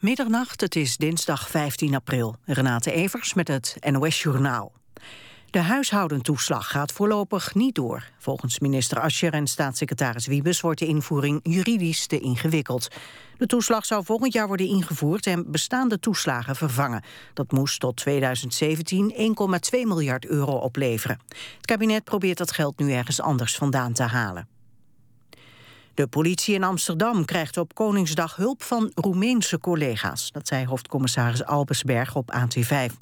Middernacht, het is dinsdag 15 april. Renate Evers met het NOS Journaal. De huishoudentoeslag gaat voorlopig niet door. Volgens minister Ascher en staatssecretaris Wiebes wordt de invoering juridisch te ingewikkeld. De toeslag zou volgend jaar worden ingevoerd en bestaande toeslagen vervangen. Dat moest tot 2017 1,2 miljard euro opleveren. Het kabinet probeert dat geld nu ergens anders vandaan te halen. De politie in Amsterdam krijgt op Koningsdag hulp van Roemeense collega's. Dat zei hoofdcommissaris Albersberg op AT5.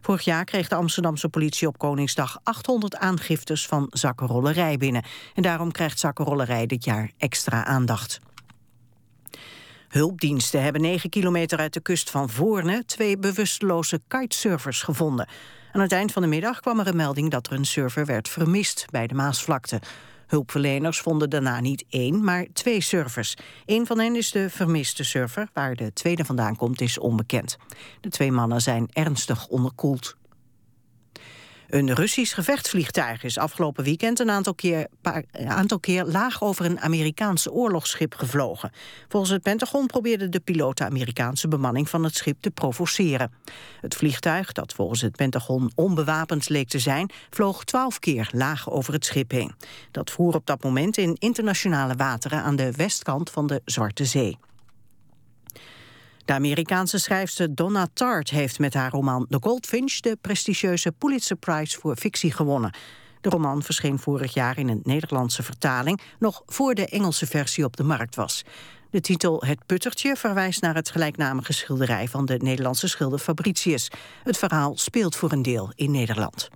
Vorig jaar kreeg de Amsterdamse politie op Koningsdag 800 aangiftes van zakkenrollerij binnen. En daarom krijgt zakkenrollerij dit jaar extra aandacht. Hulpdiensten hebben 9 kilometer uit de kust van Voorne... twee bewusteloze kitesurfers gevonden. Aan het eind van de middag kwam er een melding dat er een surfer werd vermist bij de Maasvlakte. Hulpverleners vonden daarna niet één, maar twee surfers. Een van hen is de vermiste surfer. Waar de tweede vandaan komt is onbekend. De twee mannen zijn ernstig onderkoeld. Een Russisch gevechtsvliegtuig is afgelopen weekend een aantal keer, aantal keer laag over een Amerikaans oorlogsschip gevlogen. Volgens het Pentagon probeerde de piloot de Amerikaanse bemanning van het schip te provoceren. Het vliegtuig, dat volgens het Pentagon onbewapend leek te zijn, vloog twaalf keer laag over het schip heen. Dat voer op dat moment in internationale wateren aan de westkant van de Zwarte Zee. De Amerikaanse schrijfster Donna Tartt heeft met haar roman The Goldfinch de prestigieuze Pulitzer Prize voor fictie gewonnen. De roman verscheen vorig jaar in een Nederlandse vertaling, nog voor de Engelse versie op de markt was. De titel Het Puttertje verwijst naar het gelijknamige schilderij van de Nederlandse schilder Fabricius. Het verhaal speelt voor een deel in Nederland.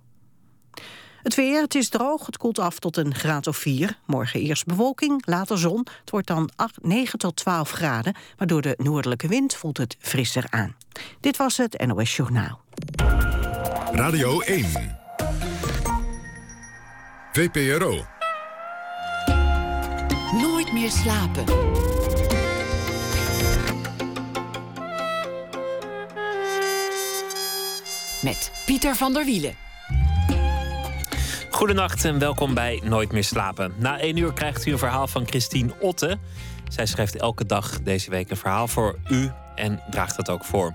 Het weer, het is droog, het koelt af tot een graad of 4. Morgen eerst bewolking, later zon. Het wordt dan 8, 9 tot 12 graden, maar door de noordelijke wind voelt het frisser aan. Dit was het NOS Journaal. Radio 1. VPRO. Nooit meer slapen. Met Pieter van der Wielen. Goedenacht en welkom bij Nooit meer slapen. Na één uur krijgt u een verhaal van Christine Otte. Zij schrijft elke dag deze week een verhaal voor u en draagt dat ook voor.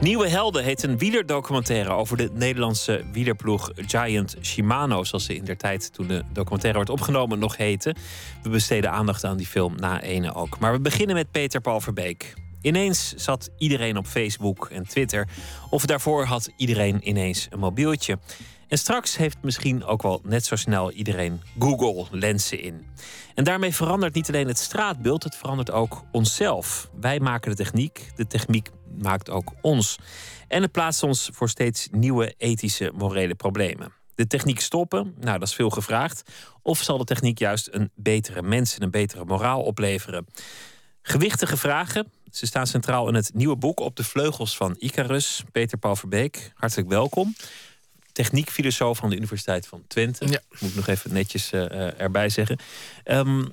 Nieuwe Helden heet een wielerdocumentaire over de Nederlandse wielerploeg Giant Shimano, zoals ze in der tijd toen de documentaire werd opgenomen nog heette. We besteden aandacht aan die film na ene ook. Maar we beginnen met Peter Paul Verbeek. Ineens zat iedereen op Facebook en Twitter, of daarvoor had iedereen ineens een mobieltje. En straks heeft misschien ook wel net zo snel iedereen Google-lenzen in. En daarmee verandert niet alleen het straatbeeld, het verandert ook onszelf. Wij maken de techniek, de techniek maakt ook ons. En het plaatst ons voor steeds nieuwe ethische, morele problemen. De techniek stoppen, nou dat is veel gevraagd. Of zal de techniek juist een betere mens en een betere moraal opleveren? Gewichtige vragen. Ze staan centraal in het nieuwe boek Op de Vleugels van Icarus. Peter Paul Verbeek, hartelijk welkom techniekfilosoof van de Universiteit van Twente. Ja. Moet ik nog even netjes uh, erbij zeggen. Um,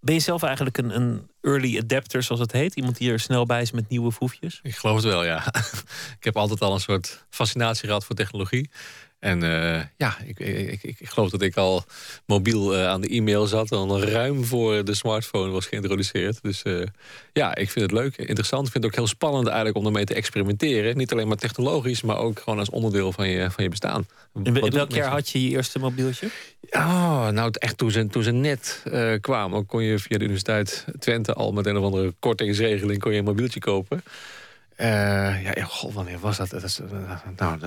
ben je zelf eigenlijk een, een, early adapter, zoals het heet? Iemand die er snel bij is met nieuwe foefjes? Ik geloof het wel, ja. ik heb altijd al een soort fascinatie gehad voor technologie. En uh, ja, ik, ik, ik, ik, geloof dat ik al mobiel uh, aan de e-mail zat. Al ruim voor de smartphone was geïntroduceerd. Dus uh, ja, ik vind het leuk, interessant. Ik vind het ook heel spannend eigenlijk om ermee te experimenteren. Niet alleen maar technologisch, maar ook gewoon als onderdeel van je, van je bestaan. In welk jaar had je je eerste mobieltje? Oh, nou, echt toen ze, toen ze net kwamen. Kon je via de Universiteit Twente al met een of andere kortingsregeling kon je een mobieltje kopen. Ja, god, wanneer was dat? dat is, nou,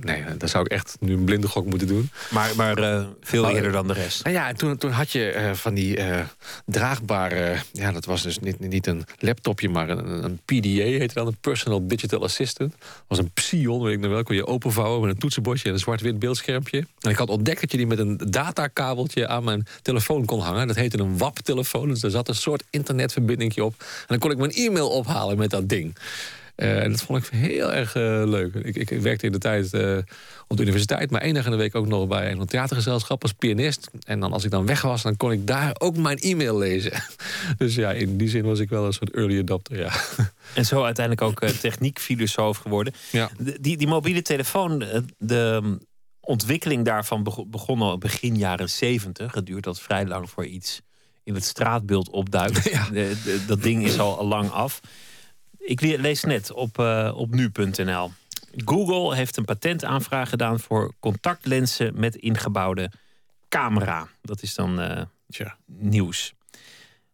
Nee, dat zou ik echt nu een blinde gok moeten doen. Maar, maar uh, veel eerder dan de rest. Nou ja, toen, toen had je uh, van die uh, draagbare... ja, dat was dus niet, niet een laptopje, maar een, een PDA heette dan. Een Personal Digital Assistant. Dat was een Psion, weet ik nog wel. Kon je openvouwen met een toetsenbordje en een zwart-wit beeldschermpje. En ik had ontdekt dat je die met een datakabeltje aan mijn telefoon kon hangen. Dat heette een WAP-telefoon. Dus daar zat een soort internetverbinding op. En dan kon ik mijn e-mail ophalen met dat ding. Uh, en dat vond ik heel erg uh, leuk. Ik, ik, werkte in de tijd uh, op de universiteit, maar één dag in de week ook nog bij een theatergezelschap als pianist. En dan als ik dan weg was, dan kon ik daar ook mijn e-mail lezen. dus ja, in die zin was ik wel een soort early adopter, ja. En zo uiteindelijk ook techniekfilosoof geworden. Ja. die, die mobiele telefoon, de um, ontwikkeling daarvan begon al begin jaren zeventig. Het duurt dat vrij lang voor iets in het straatbeeld opduikt. Ja. dat ding is al lang af Ik lees net op, uh, op nu.nl. Google heeft een patentaanvraag gedaan voor contactlenzen met ingebouwde camera. Dat is dan uh, nieuws.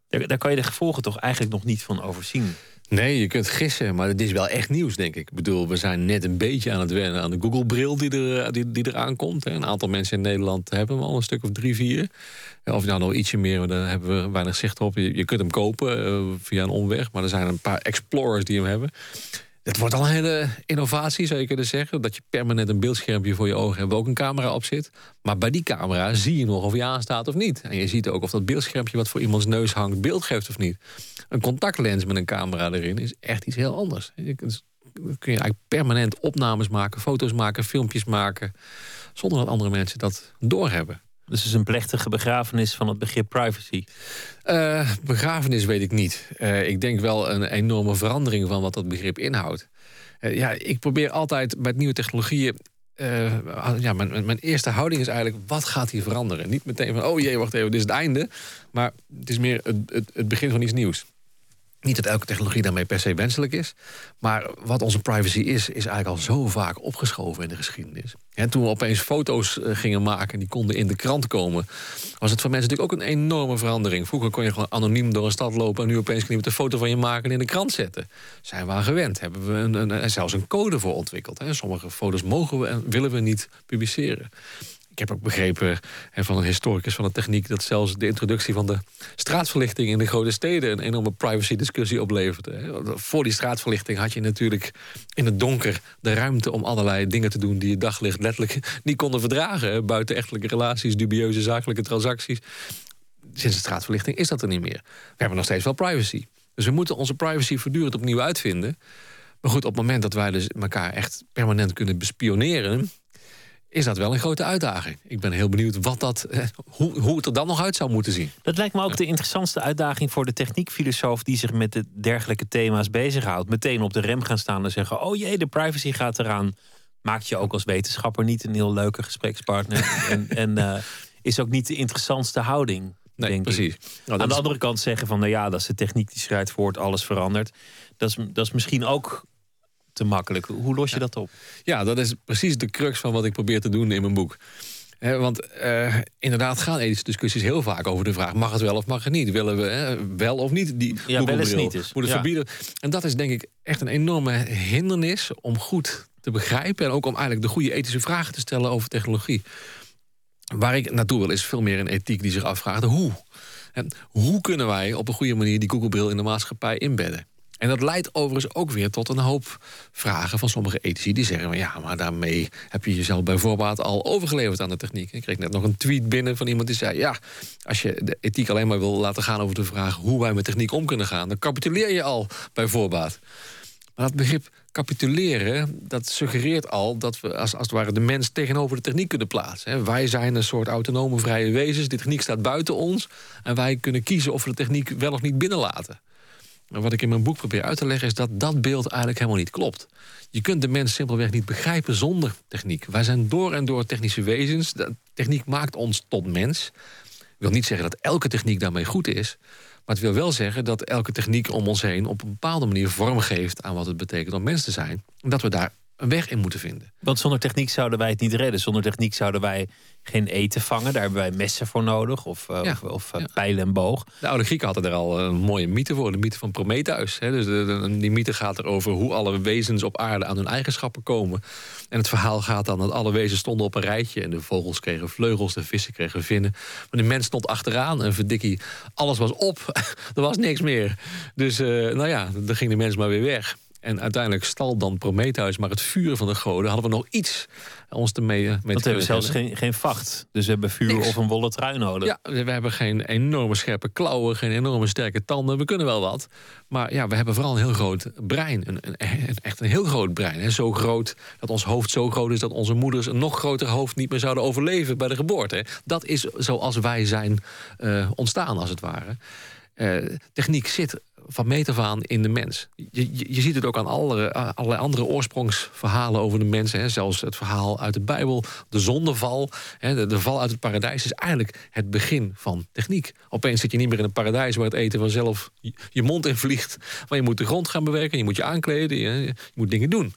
Daar, daar kan je de gevolgen toch eigenlijk nog niet van overzien. Nee, je kunt gissen, maar het is wel echt nieuws, denk ik. Ik bedoel, we zijn net een beetje aan het wennen aan de Google-bril die, er, eh, die, die eraan komt. Een aantal mensen in Nederland hebben hem al een stuk of drie, vier. Of nou nog ietsje meer, daar hebben we weinig zicht op. Je, je kunt hem kopen uh, via een omweg, maar er zijn een paar explorers die hem hebben. Het wordt al een hele innovatie, zou je kunnen zeggen. Dat je permanent een beeldschermpje voor je ogen hebt, waar ook een camera op zit. Maar bij die camera zie je nog of je aanstaat of niet. En je ziet ook of dat beeldschermpje wat voor iemands neus hangt beeld geeft of niet. Een contactlens met een camera erin is echt iets heel anders. Dan kun je eigenlijk permanent opnames maken, foto's maken, filmpjes maken. Zonder dat andere mensen dat doorhebben. Dus is een plechtige begrafenis van het begrip privacy. Uh, begrafenis weet ik niet. Uh, ik denk wel een enorme verandering van wat dat begrip inhoudt. Uh, ja, ik probeer altijd met nieuwe technologieën. ja, mijn, mijn, eerste houding is eigenlijk: wat gaat hier veranderen? Niet meteen van: oh jee, wacht even, dit is het einde. Maar het is meer het, het, het begin van iets nieuws. Niet dat elke technologie daarmee per se wenselijk is. Maar wat onze privacy is, is eigenlijk al zo vaak opgeschoven in de geschiedenis. En toen we opeens foto's eh, gingen maken, die konden in de krant komen... was het voor mensen natuurlijk ook een enorme verandering. Vroeger kon je gewoon anoniem door een stad lopen... en nu opeens kun je een foto van je maken en in de krant zetten. Zijn we aan gewend. Hebben we een, zelfs een code voor ontwikkeld. Hè. Sommige foto's mogen we en willen we niet publiceren. Ik heb ook begrepen van een historicus van de techniek... dat zelfs de introductie van de straatverlichting in de grote steden... een enorme privacy-discussie opleverde. Voor die straatverlichting had je natuurlijk in het donker de ruimte... om allerlei dingen te doen die je daglicht letterlijk niet konden verdragen. Buiten echtelijke relaties, dubieuze zakelijke transacties. Sinds de straatverlichting is dat er niet meer. We hebben nog steeds wel privacy. Dus we moeten onze privacy voortdurend opnieuw uitvinden. Maar goed, op het moment dat wij dus elkaar echt permanent kunnen bespioneren is dat wel een grote uitdaging. Ik ben heel benieuwd wat dat, eh, hoe, hoe het er dan nog uit zou moeten zien. Dat lijkt me ook de interessantste uitdaging voor de techniekfilosoof die zich met de dergelijke thema's bezighoudt. Meteen op de rem gaan staan en zeggen: Oh jee, de privacy gaat eraan. Maakt je ook als wetenschapper niet een heel leuke gesprekspartner. en en uh, is ook niet de interessantste houding. Nee, denk precies. Nou, Aan de andere kant zeggen van, nou ja, dat is de techniek die schrijft voort, alles verandert. Dat is, dat is misschien ook te makkelijk. Hoe los je dat op? Ja, dat is precies de crux van wat ik probeer te doen in mijn boek. want uh, inderdaad gaan ethische discussies heel vaak over de vraag... mag het wel of mag het niet? Willen we wel of niet die ja, wel niet is. Moeten verbieden? En dat is denk ik echt een enorme hindernis om goed te begrijpen... en ook om eigenlijk de goede ethische vragen te stellen over technologie. Waar ik naartoe wil is veel meer een ethiek die zich afvraagt hoe. En hoe kunnen wij op een goede manier die Google-bril in de maatschappij inbedden? En dat leidt overigens ook weer tot een hoop vragen van sommige ethici... die zeggen, ja, maar daarmee heb je jezelf bijvoorbeeld al overgeleverd aan de techniek. Ik kreeg net nog een tweet binnen van iemand die zei... ja, als je de ethiek alleen maar wil laten gaan over de vraag... hoe wij met techniek om kunnen gaan, dan capituleer je al bij voorbaat. Maar dat begrip capituleren, dat suggereert al dat we als, als het ware de mens tegenover de techniek kunnen plaatsen. Wij zijn een soort autonome vrije wezens, de techniek staat buiten ons en wij kunnen kiezen of we de techniek wel of niet binnenlaten. Wat ik in mijn boek probeer uit te leggen is dat dat beeld eigenlijk helemaal niet klopt. Je kunt de mens simpelweg niet begrijpen zonder techniek. Wij zijn door en door technische wezens. Techniek maakt ons tot mens. Ik wil niet zeggen dat elke techniek daarmee goed is. Maar het wil wel zeggen dat elke techniek om ons heen... op een bepaalde manier vorm geeft aan wat het betekent om mens te zijn. En dat we daar een weg in moeten vinden. Want zonder techniek zouden wij het niet redden. Zonder techniek zouden wij geen eten vangen. Daar hebben wij messen voor nodig. Of, uh, of, of uh, pijlen en boog. De oude Grieken hadden er al een mooie mythe voor. De mythe van Prometheus. Hè. Dus de, die mythe gaat erover hoe alle wezens op aarde aan hun eigenschappen komen. En het verhaal gaat dan dat alle wezens stonden op een rijtje. En de vogels kregen vleugels, de vissen kregen vinnen. Maar de mens stond achteraan. En verdikkie, alles was op. er was niks meer. Dus uh, nou ja, dan ging de mens maar weer weg. En uiteindelijk stal dan Prometheus maar het vuur van de goden. Hadden we nog iets ons te mee, mee Want we hebben zelfs geen, geen vacht. Dus we hebben vuur of een wollen trui nodig. Ja, we hebben geen enorme scherpe klauwen, geen enorme sterke tanden. We kunnen wel wat. Maar ja, we hebben vooral een heel groot brein. Een, een, echt een heel groot brein. Hè. Zo groot dat ons hoofd zo groot is dat onze moeders een nog groter hoofd niet meer zouden overleven bij de geboorte. Dat is zoals wij zijn uh, ontstaan, als het ware. Uh, techniek zit van meet af aan in de mens. Je, je, je ziet het ook aan alle, allerlei andere oorsprongsverhalen over de mensen. Hè. Zelfs het verhaal uit de Bijbel, de zondeval, hè, de, de, val uit het paradijs... is eigenlijk het begin van techniek. Opeens zit je niet meer in een paradijs waar het eten vanzelf je, mond in vliegt. Maar je moet de grond gaan bewerken, je moet je aankleden, je, je moet dingen doen.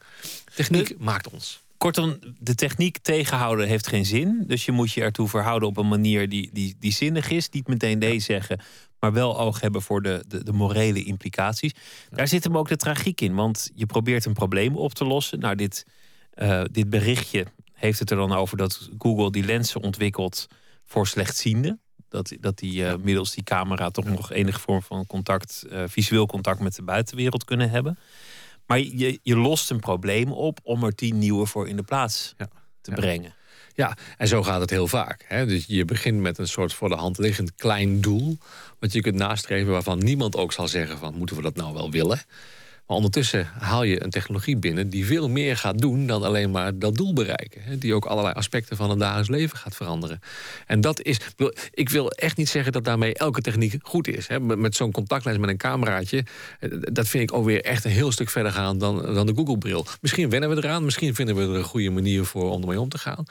Techniek maakt ons. Kortom, de techniek tegenhouden heeft geen zin. Dus je moet je ertoe verhouden op een manier die, die, die zinnig is. Niet meteen nee zeggen, maar wel oog hebben voor de, de, de morele implicaties. Daar zit hem ook de tragiek in, want je probeert een probleem op te lossen. Nou, dit, uh, dit berichtje heeft het er dan over dat Google die lenzen ontwikkelt voor slechtzienden. Dat, dat die uh, middels die camera toch nog enige vorm van contact, uh, visueel contact met de buitenwereld kunnen hebben. Maar je, je lost een probleem op om er tien nieuwe voor in de plaats ja. te brengen. Ja, en zo gaat het heel vaak. Hè? Dus je begint met een soort voor de hand liggend klein doel... wat je kunt nastreven waarvan niemand ook zal zeggen van... moeten we dat nou wel willen? Maar ondertussen haal je een technologie binnen die veel meer gaat doen dan alleen maar dat doel bereiken. Die ook allerlei aspecten van het dagelijks leven gaat veranderen. En dat is. Ik wil echt niet zeggen dat daarmee elke techniek goed is. Met zo'n contactlens met een cameraatje. Eh, dat vind ik ook weer echt een heel stuk verder gaan dan, dan de Google-bril. Misschien wennen we eraan, misschien vinden we er een goede manier voor om ermee om te gaan.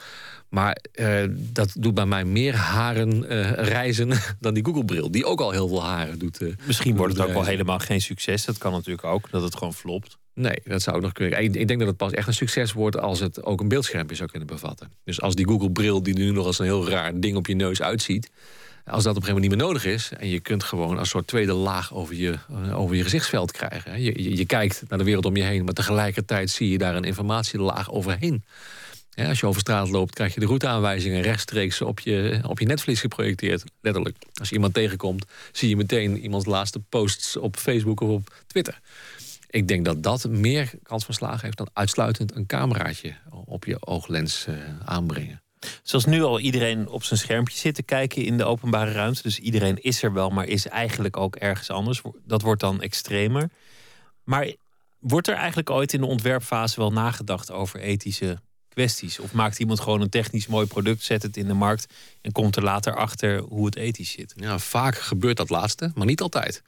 Maar uh, dat doet bij mij meer haren uh, reizen dan die Google-bril. Die ook al heel veel haren doet. Uh, Misschien wordt het ook wel helemaal geen succes. Dat kan natuurlijk ook, dat het gewoon flopt. Nee, dat zou ook nog kunnen. Ik, ik denk dat het pas echt een succes wordt als het ook een beeldschermpje zou kunnen bevatten. Dus als die Google-bril, die nu nog als een heel raar ding op je neus uitziet. Als dat op een gegeven moment niet meer nodig is. En je kunt gewoon een soort tweede laag over je, over je gezichtsveld krijgen. Je, je, je kijkt naar de wereld om je heen, maar tegelijkertijd zie je daar een informatielaag overheen als je over straat loopt, krijg je de routeaanwijzingen rechtstreeks op je, op je netvlies geprojecteerd. Letterlijk. Als je iemand tegenkomt, zie je meteen iemands laatste posts op Facebook of op Twitter. Ik denk dat dat meer kans van slagen heeft dan uitsluitend een cameraatje op je ooglens uh, aanbrengen. Zoals nu al iedereen op zijn schermpje zit te kijken in de openbare ruimte. Dus iedereen is er wel, maar is eigenlijk ook ergens anders. Dat wordt dan extremer. Maar wordt er eigenlijk ooit in de ontwerpfase wel nagedacht over ethische kwesties? Of maakt iemand gewoon een technisch mooi product, zet het in de markt en komt er later achter hoe het ethisch zit? Ja, vaak gebeurt dat laatste, maar niet altijd.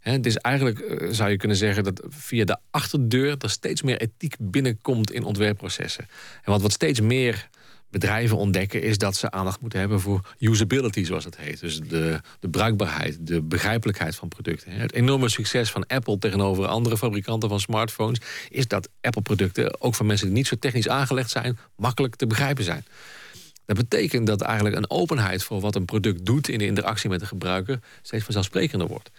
het is eigenlijk, eh, zou je kunnen zeggen, dat via de achterdeur er steeds meer ethiek binnenkomt in ontwerpprocessen. En wat, wat steeds meer bedrijven ontdekken... is dat ze aandacht moeten hebben voor usability, zoals het heet. Dus de, de bruikbaarheid, de begrijpelijkheid van producten. Het enorme succes van Apple tegenover andere fabrikanten van smartphones... is dat Apple-producten, ook van mensen die niet zo technisch aangelegd zijn... makkelijk te begrijpen zijn. Dat betekent dat eigenlijk een openheid voor wat een product doet... in de interactie met de gebruiker steeds vanzelfsprekender wordt.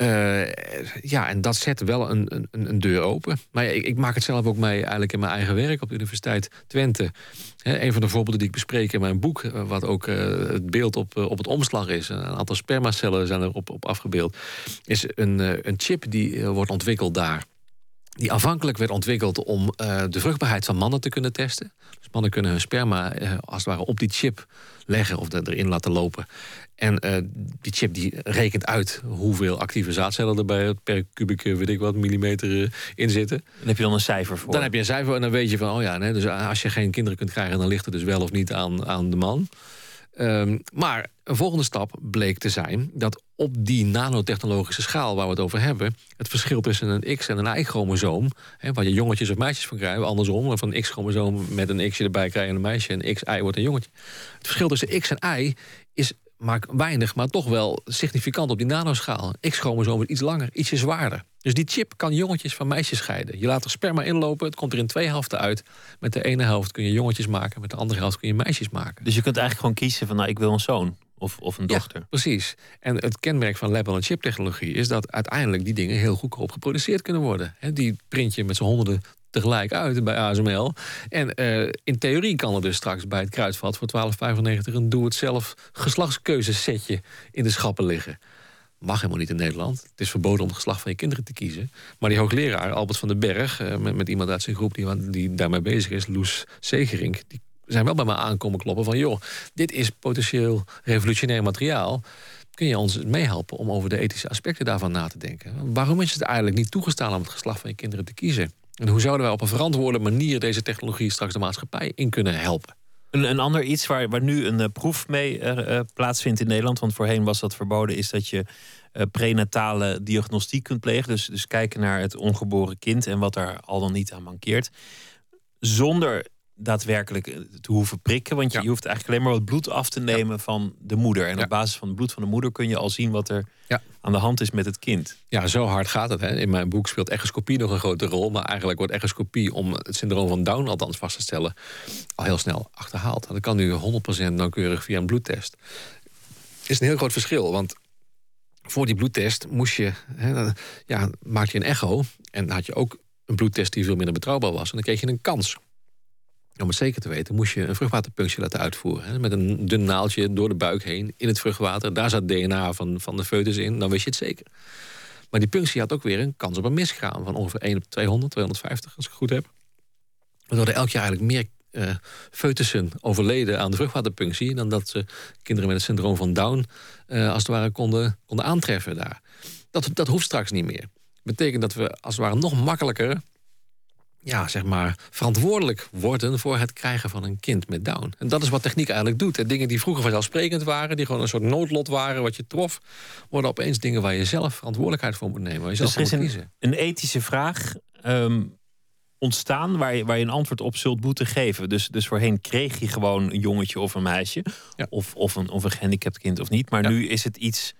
Uh, ja, en dat zet wel een, een, een deur open. Maar ja, ik, maak het zelf ook mee eigenlijk in mijn eigen werk op de Universiteit Twente. Een van de voorbeelden die ik bespreek in mijn boek... Eh, wat ook uh, het beeld op, op het omslag is... een aantal spermacellen zijn erop op afgebeeld... is een, een chip die wordt ontwikkeld daar die aanvankelijk werd ontwikkeld om de vruchtbaarheid van mannen te kunnen testen. Dus mannen kunnen hun sperma als het ware op die chip leggen of erin laten lopen. En uh, die chip die rekent uit hoeveel actieve zaadcellen er bij per kubieke, weet ik wat, millimeter in zitten. Dan heb je dan een cijfer voor. Dan heb je een cijfer en dan weet je van, oh ja, nee, dus als je geen kinderen kunt krijgen, dan ligt het dus wel of niet aan, aan de man. Um, maar een volgende stap bleek te zijn dat op die nanotechnologische schaal waar we het over hebben, het verschil tussen een X en een Y-chromosoom, waar je jongetjes of meisjes van krijgen, andersom, van een X-chromosoom met een X erbij krijgen een meisje en X-Y wordt een jongetje. Het verschil tussen X en Y is maar weinig, maar toch wel significant op die nanoschaal. X-chromosoom is iets langer, ietsje zwaarder. Dus die chip kan jongetjes van meisjes scheiden. Je laat er sperma inlopen, het komt er in twee helften uit. Met de ene helft kun je jongetjes maken, met de andere helft kun je meisjes maken. Dus je kunt eigenlijk gewoon kiezen van, nou, ik wil een zoon. Of, of een dochter. Ja, precies. En het kenmerk van lab-on-chip technologie is dat uiteindelijk die dingen heel goedkoop geproduceerd kunnen worden. die print je met z'n honderden tegelijk uit bij ASML. En uh, in theorie kan er dus straks bij het kruidvat voor 12,95 een doe-het-zelf geslachtskeuzesetje in de schappen liggen. Mag helemaal niet in Nederland. Het is verboden om het geslacht van je kinderen te kiezen. Maar die hoogleraar, Albert van den Berg, uh, met, met, iemand uit zijn groep die, die daarmee bezig is, Loes Zegerink, die zijn wel bij mij aankomen kloppen van... joh, dit is potentieel revolutionair materiaal. Kun je ons meehelpen om over de ethische aspecten daarvan na te denken? Waarom is het eigenlijk niet toegestaan om het geslacht van je kinderen te kiezen? En hoe zouden wij op een verantwoorde manier deze technologie straks de maatschappij in kunnen helpen? Een, een ander iets waar, waar nu een uh, proef mee uh, plaatsvindt in Nederland, want voorheen was dat verboden, is dat je eh, prenatale diagnostiek kunt plegen. Dus, dus kijken naar het ongeboren kind en wat er al dan niet aan mankeert. Zonder daadwerkelijk eh, te hoeven prikken. Want je, je hoeft eigenlijk alleen maar wat bloed af te nemen van de moeder. En op basis van het bloed van de moeder kun je al zien wat er aan de hand is met het kind. Ja, zo hard gaat het. Hè. In mijn boek speelt echoscopie nog een grote rol. Maar eigenlijk wordt echoscopie om het syndroom van Down althans vast te stellen... al heel snel achterhaald. Dat kan nu 100% nauwkeurig via een bloedtest. is een heel groot verschil, want voor die bloedtest moest je, hè, ja, maak je een echo. En dan had je ook een bloedtest die veel minder betrouwbaar was. En dan kreeg je een kans. Om het zeker te weten moest je een vruchtwaterpunctie laten uitvoeren. Hè, met een dun naaldje door de buik heen in het vruchtwater. Daar zat DNA van, van de foetus in, dan wist je het zeker. Maar die punctie had ook weer een kans op een misgaan van ongeveer 1 op 200, 250 als ik het goed heb. Waardoor er elk jaar eigenlijk meer uh, foetussen overleden aan de vruchtwaterpunctie... dan dat ze kinderen met het syndroom van Down uh, als het ware konden, konden aantreffen daar. Dat, dat hoeft straks niet meer. Dat betekent dat we als het ware nog makkelijker ja, zeg maar, verantwoordelijk worden voor het krijgen van een kind met Down. En dat is wat techniek eigenlijk doet. Dingen die vroeger vanzelfsprekend waren, die gewoon een soort noodlot waren, wat je trof, worden opeens dingen waar je zelf verantwoordelijkheid voor moet nemen. Waar je zelf dus er is een, een, ethische vraag um, ontstaan waar je, waar je een antwoord op zult moeten geven. Dus, dus voorheen kreeg je gewoon een jongetje of een meisje, ja. of, of, een, of een gehandicapt kind of niet. Maar ja. nu is het iets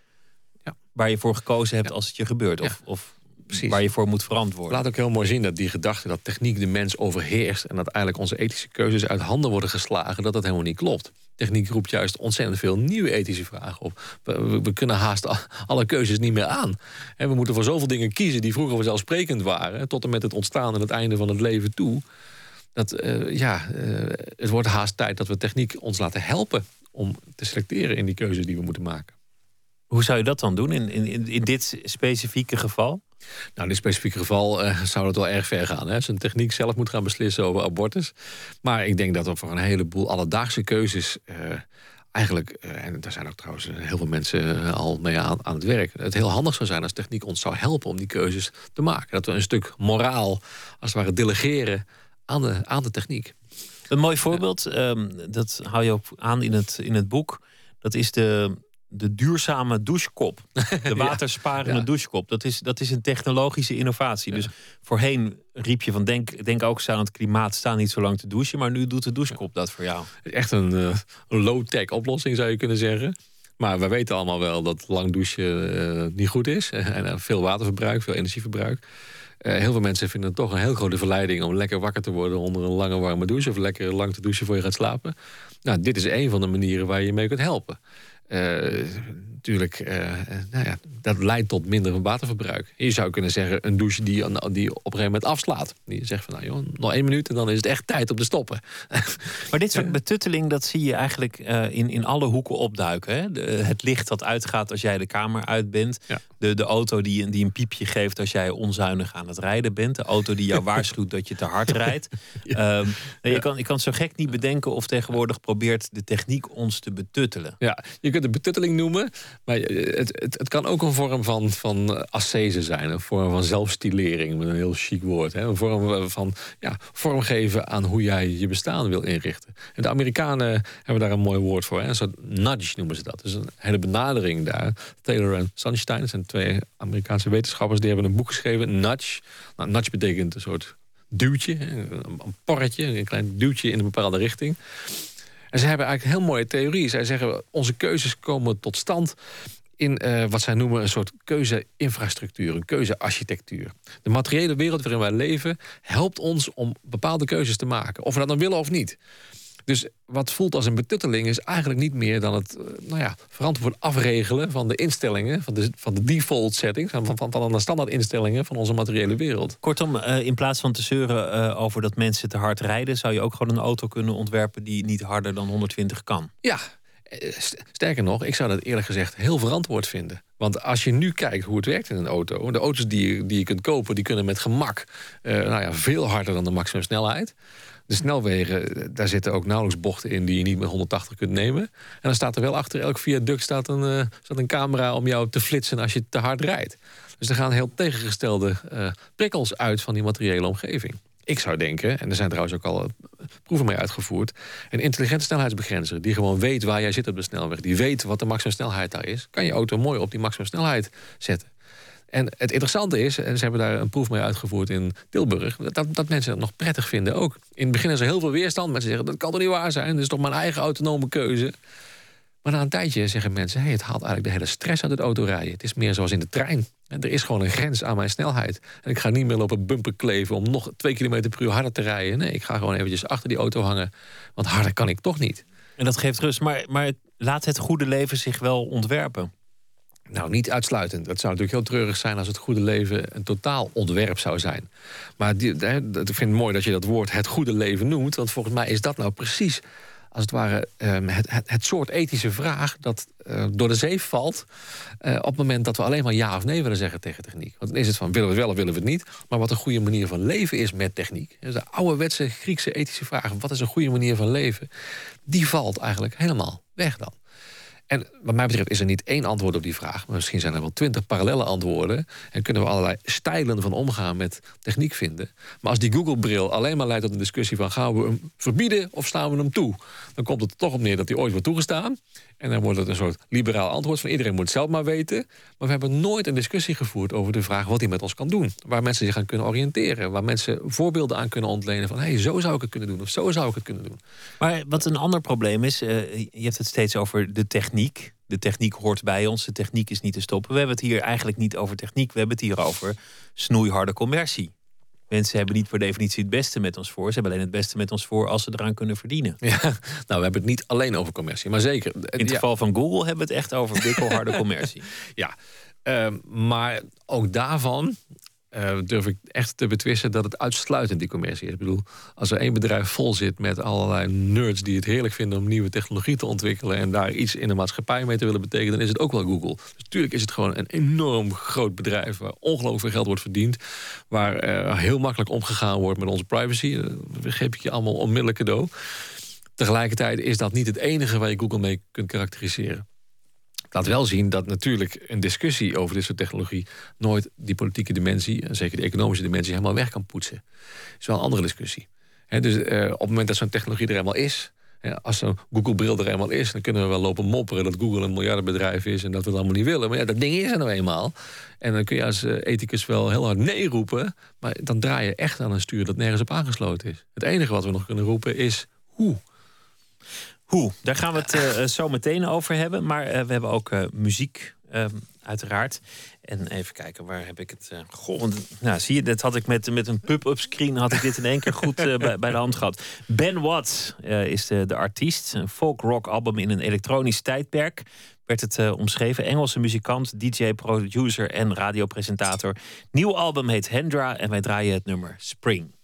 ja. waar je voor gekozen hebt als het je gebeurt. Of, of Precies. waar je voor moet verantwoorden. Laat ook heel mooi zien dat die gedachte dat techniek de mens overheerst... en dat eigenlijk onze ethische keuzes uit handen worden geslagen... dat dat helemaal niet klopt. Techniek roept juist ontzettend veel nieuwe ethische vragen op. We, we kunnen haast alle keuzes niet meer aan. En we moeten voor zoveel dingen kiezen die vroeger vanzelfsprekend waren... tot en met het ontstaan en het einde van het leven toe... dat uh, ja, uh, het wordt haast tijd dat we techniek ons laten helpen... om te selecteren in die keuzes die we moeten maken. Hoe zou je dat dan doen in, in, in dit specifieke geval? Nou, in dit specifieke geval uh, zou het wel erg ver gaan. Hè? Een techniek zelf moet gaan beslissen over abortus. Maar ik denk dat er voor een heleboel alledaagse keuzes... Uh, eigenlijk, uh, en daar zijn ook trouwens heel veel mensen al mee aan, aan het werk... het heel handig zou zijn als techniek ons zou helpen om die keuzes te maken. Dat we een stuk moraal, als het ware, delegeren aan de, aan de techniek. Een mooi voorbeeld, um, dat hou je ook aan in het, in het boek... dat is de de duurzame douchekop. De watersparende douchekop. Dat is, dat is een technologische innovatie. Dus voorheen riep je van denk, denk ook eens aan het klimaat, sta niet zo lang te douchen. Maar nu doet de douchekop dat voor jou. Echt een, uh, low-tech oplossing zou je kunnen zeggen. Maar we weten allemaal wel dat lang douchen uh, niet goed is. en uh, veel waterverbruik, veel energieverbruik. heel veel mensen vinden het toch een heel grote verleiding om lekker wakker te worden onder een lange warme douche. Of lekker lang te douchen voor je gaat slapen. Nou, dit is een van de manieren waar je mee kunt helpen. uh, natuurlijk, uh, nou ja, dat leidt tot minder waterverbruik. Je zou kunnen zeggen, een douche die, die op een gegeven moment afslaat. Die zegt van, nou joh, nog één minuut en dan is het echt tijd om te stoppen. Maar dit soort betutteling, dat zie je eigenlijk uh, in, in alle hoeken opduiken. Hè? De, het licht dat uitgaat als jij de kamer uit bent. Ja. De, de auto die, die een piepje geeft als jij onzuinig aan het rijden bent. De auto die jou waarschuwt dat je te hard rijdt. Ja. Um, je, kan, je kan zo gek niet bedenken of tegenwoordig probeert de techniek ons te betuttelen. Ja, je kunt het betutteling noemen. Maar het, het, het, kan ook een vorm van, van ascese zijn. Een vorm van zelfstilering, met een heel chic woord. Hè? Een vorm van ja, vormgeven aan hoe jij je bestaan wil inrichten. En de Amerikanen hebben daar een mooi woord voor. Hè? Een soort nudge noemen ze dat. Dus een hele benadering daar. Taylor en Sunstein, zijn twee Amerikaanse wetenschappers... die hebben een boek geschreven, Nudge. Nou, nudge betekent een soort duwtje, een porretje, een klein duwtje in een bepaalde richting. En ze hebben eigenlijk heel mooie theorie. Zij zeggen, onze keuzes komen tot stand in uh, wat zij noemen een soort keuzeinfrastructuur, een keuzearchitectuur. De materiële wereld waarin wij leven helpt ons om bepaalde keuzes te maken. Of we dat dan willen of niet. Dus wat voelt als een betutteling is eigenlijk niet meer dan het uh, nou ja, verantwoord afregelen van de instellingen, van de, van de default settings, van, van, van de standaard instellingen van onze materiële wereld. Kortom, uh, in plaats van te zeuren uh, over dat mensen te hard rijden, zou je ook gewoon een auto kunnen ontwerpen die niet harder dan 120 kan. Ja, sterker nog, ik zou dat eerlijk gezegd heel verantwoord vinden. Want als je nu kijkt hoe het werkt in een auto, de auto's die je, die je kunt kopen, die kunnen met gemak nou ja, veel harder dan de maximumsnelheid. De snelwegen, daar zitten ook nauwelijks bochten in die je niet met 180 kunt nemen. En dan staat er wel achter elk viaduct staat een, uh, staat een camera om jou te flitsen als je te hard rijdt. Dus er gaan heel tegengestelde uh, prikkels uit van die materiële omgeving. Ik zou denken, en er zijn trouwens ook al eh, proeven mee uitgevoerd... een intelligente snelheidsbegrenzer die gewoon weet waar jij zit op de snelweg... die weet wat de maximum snelheid daar is... kan je auto mooi op die maximum snelheid zetten. En het interessante is, en ze hebben daar een proef mee uitgevoerd in Tilburg... dat, dat mensen het nog prettig vinden ook. In het begin is er heel veel weerstand. Mensen zeggen, dat kan toch niet waar zijn? Dat is toch mijn eigen autonome keuze? Maar na een tijdje zeggen mensen... Hey, het haalt eigenlijk de hele stress uit het autorijden. Het is meer zoals in de trein. Er is gewoon een grens aan mijn snelheid. En ik ga niet meer lopen bumper kleven... om nog twee kilometer per uur harder te rijden. Nee, ik ga gewoon eventjes achter die auto hangen. Want harder kan ik toch niet. En dat geeft rust. Maar, maar laat het goede leven zich wel ontwerpen? Nou, niet uitsluitend. Het zou natuurlijk heel treurig zijn als het goede leven een totaal ontwerp zou zijn. Maar die, ik vind het mooi dat je dat woord het goede leven noemt. Want volgens mij is dat nou precies als het ware ehm, het, het, het, soort ethische vraag dat uh, door de zeef valt... Uh, op het moment dat we alleen maar ja of nee willen zeggen tegen techniek. Want dan is het van willen we het wel of willen we het niet... maar wat een goede manier van leven is met techniek. Dus de ouderwetse Griekse ethische vraag... wat is een goede manier van leven? Die valt eigenlijk helemaal weg dan. En wat mij betreft is er niet één antwoord op die vraag. Maar misschien zijn er wel twintig parallele antwoorden. En kunnen we allerlei stijlen van omgaan met techniek vinden. Maar als die Google-bril alleen maar leidt tot een discussie van... gaan we hem verbieden of staan we hem toe? Dan komt het er toch op neer dat hij ooit wordt toegestaan. En dan wordt het een soort liberaal antwoord van iedereen moet het zelf maar weten. Maar we hebben nooit een discussie gevoerd over de vraag wat hij met ons kan doen. Waar mensen zich aan kunnen oriënteren. Waar mensen voorbeelden aan kunnen ontlenen van hé, hey, zo zou ik het kunnen doen of zo zou ik het kunnen doen. Maar wat een ander probleem is, uh, je hebt het steeds over de techniek. De techniek hoort bij ons, de techniek is niet te stoppen. We hebben het hier eigenlijk niet over techniek, we hebben het hier over snoeiharde commercie. Mensen hebben niet per definitie het beste met ons voor. Ze hebben alleen het beste met ons voor als ze eraan kunnen verdienen. Ja, nou, we hebben het niet alleen over commercie, maar zeker. In het geval van Google hebben we het echt over dikkelharde commercie. ja, uh, maar ook daarvan uh, durf ik echt te betwisten dat het uitsluitend die commercie is. Ik bedoel, als er één bedrijf vol zit met allerlei nerds die het heerlijk vinden om nieuwe technologie te ontwikkelen en daar iets in de maatschappij mee te willen betekenen, dan is het ook wel Google. Dus natuurlijk is het gewoon een enorm groot bedrijf waar ongelooflijk veel geld wordt verdiend, waar uh, heel makkelijk omgegaan wordt met onze privacy. Dat geef ik je allemaal onmiddellijk cadeau. Tegelijkertijd is dat niet het enige waar je Google mee kunt karakteriseren laat wel zien dat natuurlijk een discussie over dit soort technologie nooit die politieke dimensie, en zeker de economische dimensie, helemaal weg kan poetsen. Dat is wel een andere discussie. dus uh, op het moment dat zo'n technologie er helemaal is, als zo'n Google-bril er eenmaal is, dan kunnen we wel lopen mopperen dat Google een miljardenbedrijf is en dat we het allemaal niet willen. Maar ja, dat ding is er nou eenmaal. En dan kun je als uh, ethicus wel heel hard nee roepen, maar dan draai je echt aan een stuur dat nergens op aangesloten is. Het enige wat we nog kunnen roepen is hoe. Hoe? Daar gaan we het uh, zo meteen over hebben. Maar uh, we hebben ook muziek, ehm, uiteraard. En even kijken, waar heb ik het? goh, nou, zie je, dat had ik met, met een pub-up screen... had ik dit in één keer goed bij, bij, de hand gehad. Ben Watts is de, de artiest. Een folk-rock album in een elektronisch tijdperk werd het omschreven. Engelse muzikant, DJ, producer en radiopresentator. Nieuw album heet Hendra en wij draaien het nummer Spring.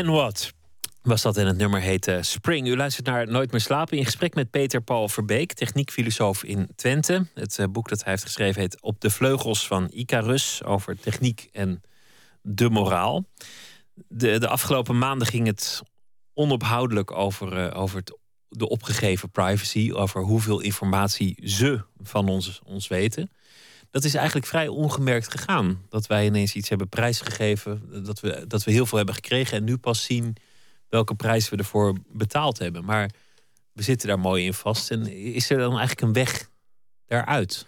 Ben Watt was dat in het nummer heet Spring. U luistert naar Nooit meer slapen in gesprek met Peter Paul Verbeek, techniekfilosoof in Twente. Het eh, boek dat hij heeft geschreven heet Op de vleugels van Icarus over techniek en de moraal. De, de afgelopen maanden ging het onophoudelijk over, uh, over het, de opgegeven privacy, over hoeveel informatie ze van ons, ons weten dat is eigenlijk vrij ongemerkt gegaan. Dat wij ineens iets hebben prijsgegeven, dat we, dat we heel veel hebben gekregen en nu pas zien welke prijs we ervoor betaald hebben. Maar we zitten daar mooi in vast. En is er dan eigenlijk een weg daaruit?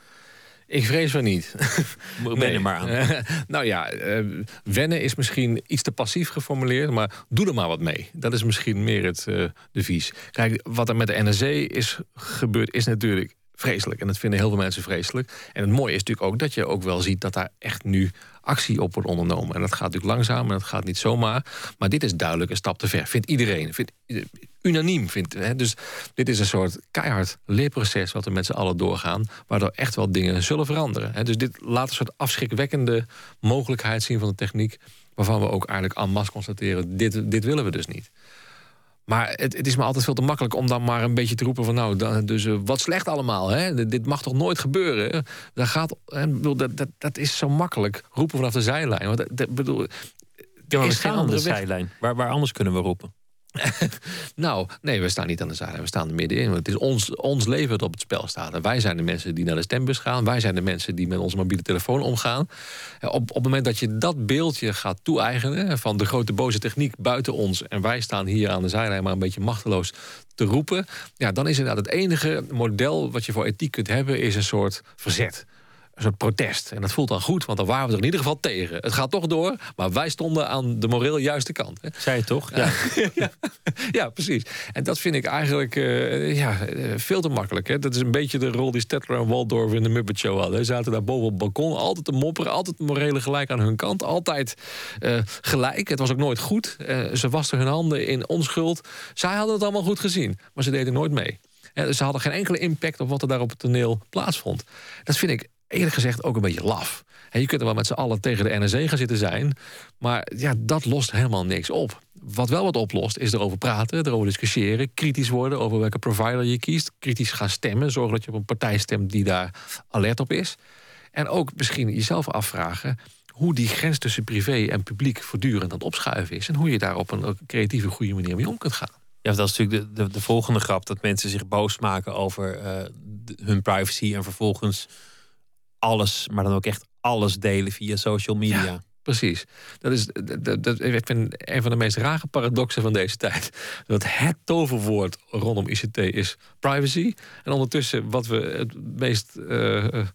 Ik vrees van niet. Ben er maar aan. nou ja, uh, wennen is misschien iets te passief geformuleerd, maar doe er maar wat mee. Dat is misschien meer het uh, devies. Kijk, wat er met de NRC is gebeurd, is natuurlijk vreselijk. En dat vinden heel veel mensen vreselijk. En het mooie is natuurlijk ook dat je ook wel ziet dat daar echt nu actie op wordt ondernomen. En dat gaat natuurlijk langzaam en dat gaat niet zomaar. Maar dit is duidelijk een stap te ver. Vindt iedereen. Vindt, unaniem vindt. Hè? Dus dit is een soort keihard leerproces wat we met z'n allen doorgaan. Waardoor echt wel dingen zullen veranderen. Hè? Dus dit laat een soort afschrikwekkende mogelijkheid zien van de techniek. Waarvan we ook eigenlijk en masse constateren: dit, dit willen we dus niet. Maar het, het, is me altijd veel te makkelijk om dan maar een beetje te roepen van nou, dan, dus uh, wat slecht allemaal. Hè? Dit mag toch nooit gebeuren? Dat, gaat, hè, dat, dat, dat is zo makkelijk roepen vanaf de zijlijn. Want dat, bedoel, er is geen andere zijlijn. Waar, waar anders kunnen we roepen? nou, nee, we staan niet aan de zijde. We staan er middenin. Want het is ons, ons leven dat op het spel staat. En wij zijn de mensen die naar de stembus gaan. Wij zijn de mensen die met onze mobiele telefoon omgaan. Op, op het moment dat je dat beeldje gaat toe-eigenen... van de grote boze techniek buiten ons... en wij staan hier aan de zijlijn maar een beetje machteloos te roepen... Ja, dan is inderdaad het enige model wat je voor ethiek kunt hebben... is een soort verzet een soort protest. En dat voelt dan goed, want dan waren we er in ieder geval tegen. Het gaat toch door, maar wij stonden aan de moreel juiste kant. Hè. Zei je toch? Ja. ja, precies. En dat vind ik eigenlijk uh, ja, eh, veel te makkelijk. Hè. Dat is een beetje de rol die Stettler en Waldorf in de Muppet Show hadden. Ze zaten daar boven op het balkon, altijd te mopperen, altijd morele gelijk aan hun kant. Altijd uh, gelijk. Het was ook nooit goed. Uh, ze wasten hun handen in onschuld. Zij hadden het allemaal goed gezien, maar ze deden nooit mee. Ze hadden geen enkele impact op wat er daar op het toneel plaatsvond. Dat vind ik eerlijk gezegd ook een beetje laf. Je kunt er wel met z'n allen tegen de NRC gaan zitten zijn. Maar ja, dat lost helemaal niks op. Wat wel wat oplost, is erover praten, erover discussiëren, kritisch worden over welke provider je kiest, kritisch gaan stemmen, zorgen dat je op een partij stemt die daar alert op is. En ook misschien jezelf afvragen hoe die grens tussen privé en publiek voortdurend aan het opschuiven is en hoe je daar op een creatieve, goede manier mee om kunt gaan. Ja, dat is natuurlijk de, de, de volgende grap: dat mensen zich boos maken over uh, hun privacy en vervolgens alles, maar dan ook echt alles delen via social media. Ja, precies. Dat is, dat, dat, ik vind een van de meest rare paradoxen van deze tijd. Dat het toverwoord rondom ICT is privacy. En ondertussen wat we het meest uh,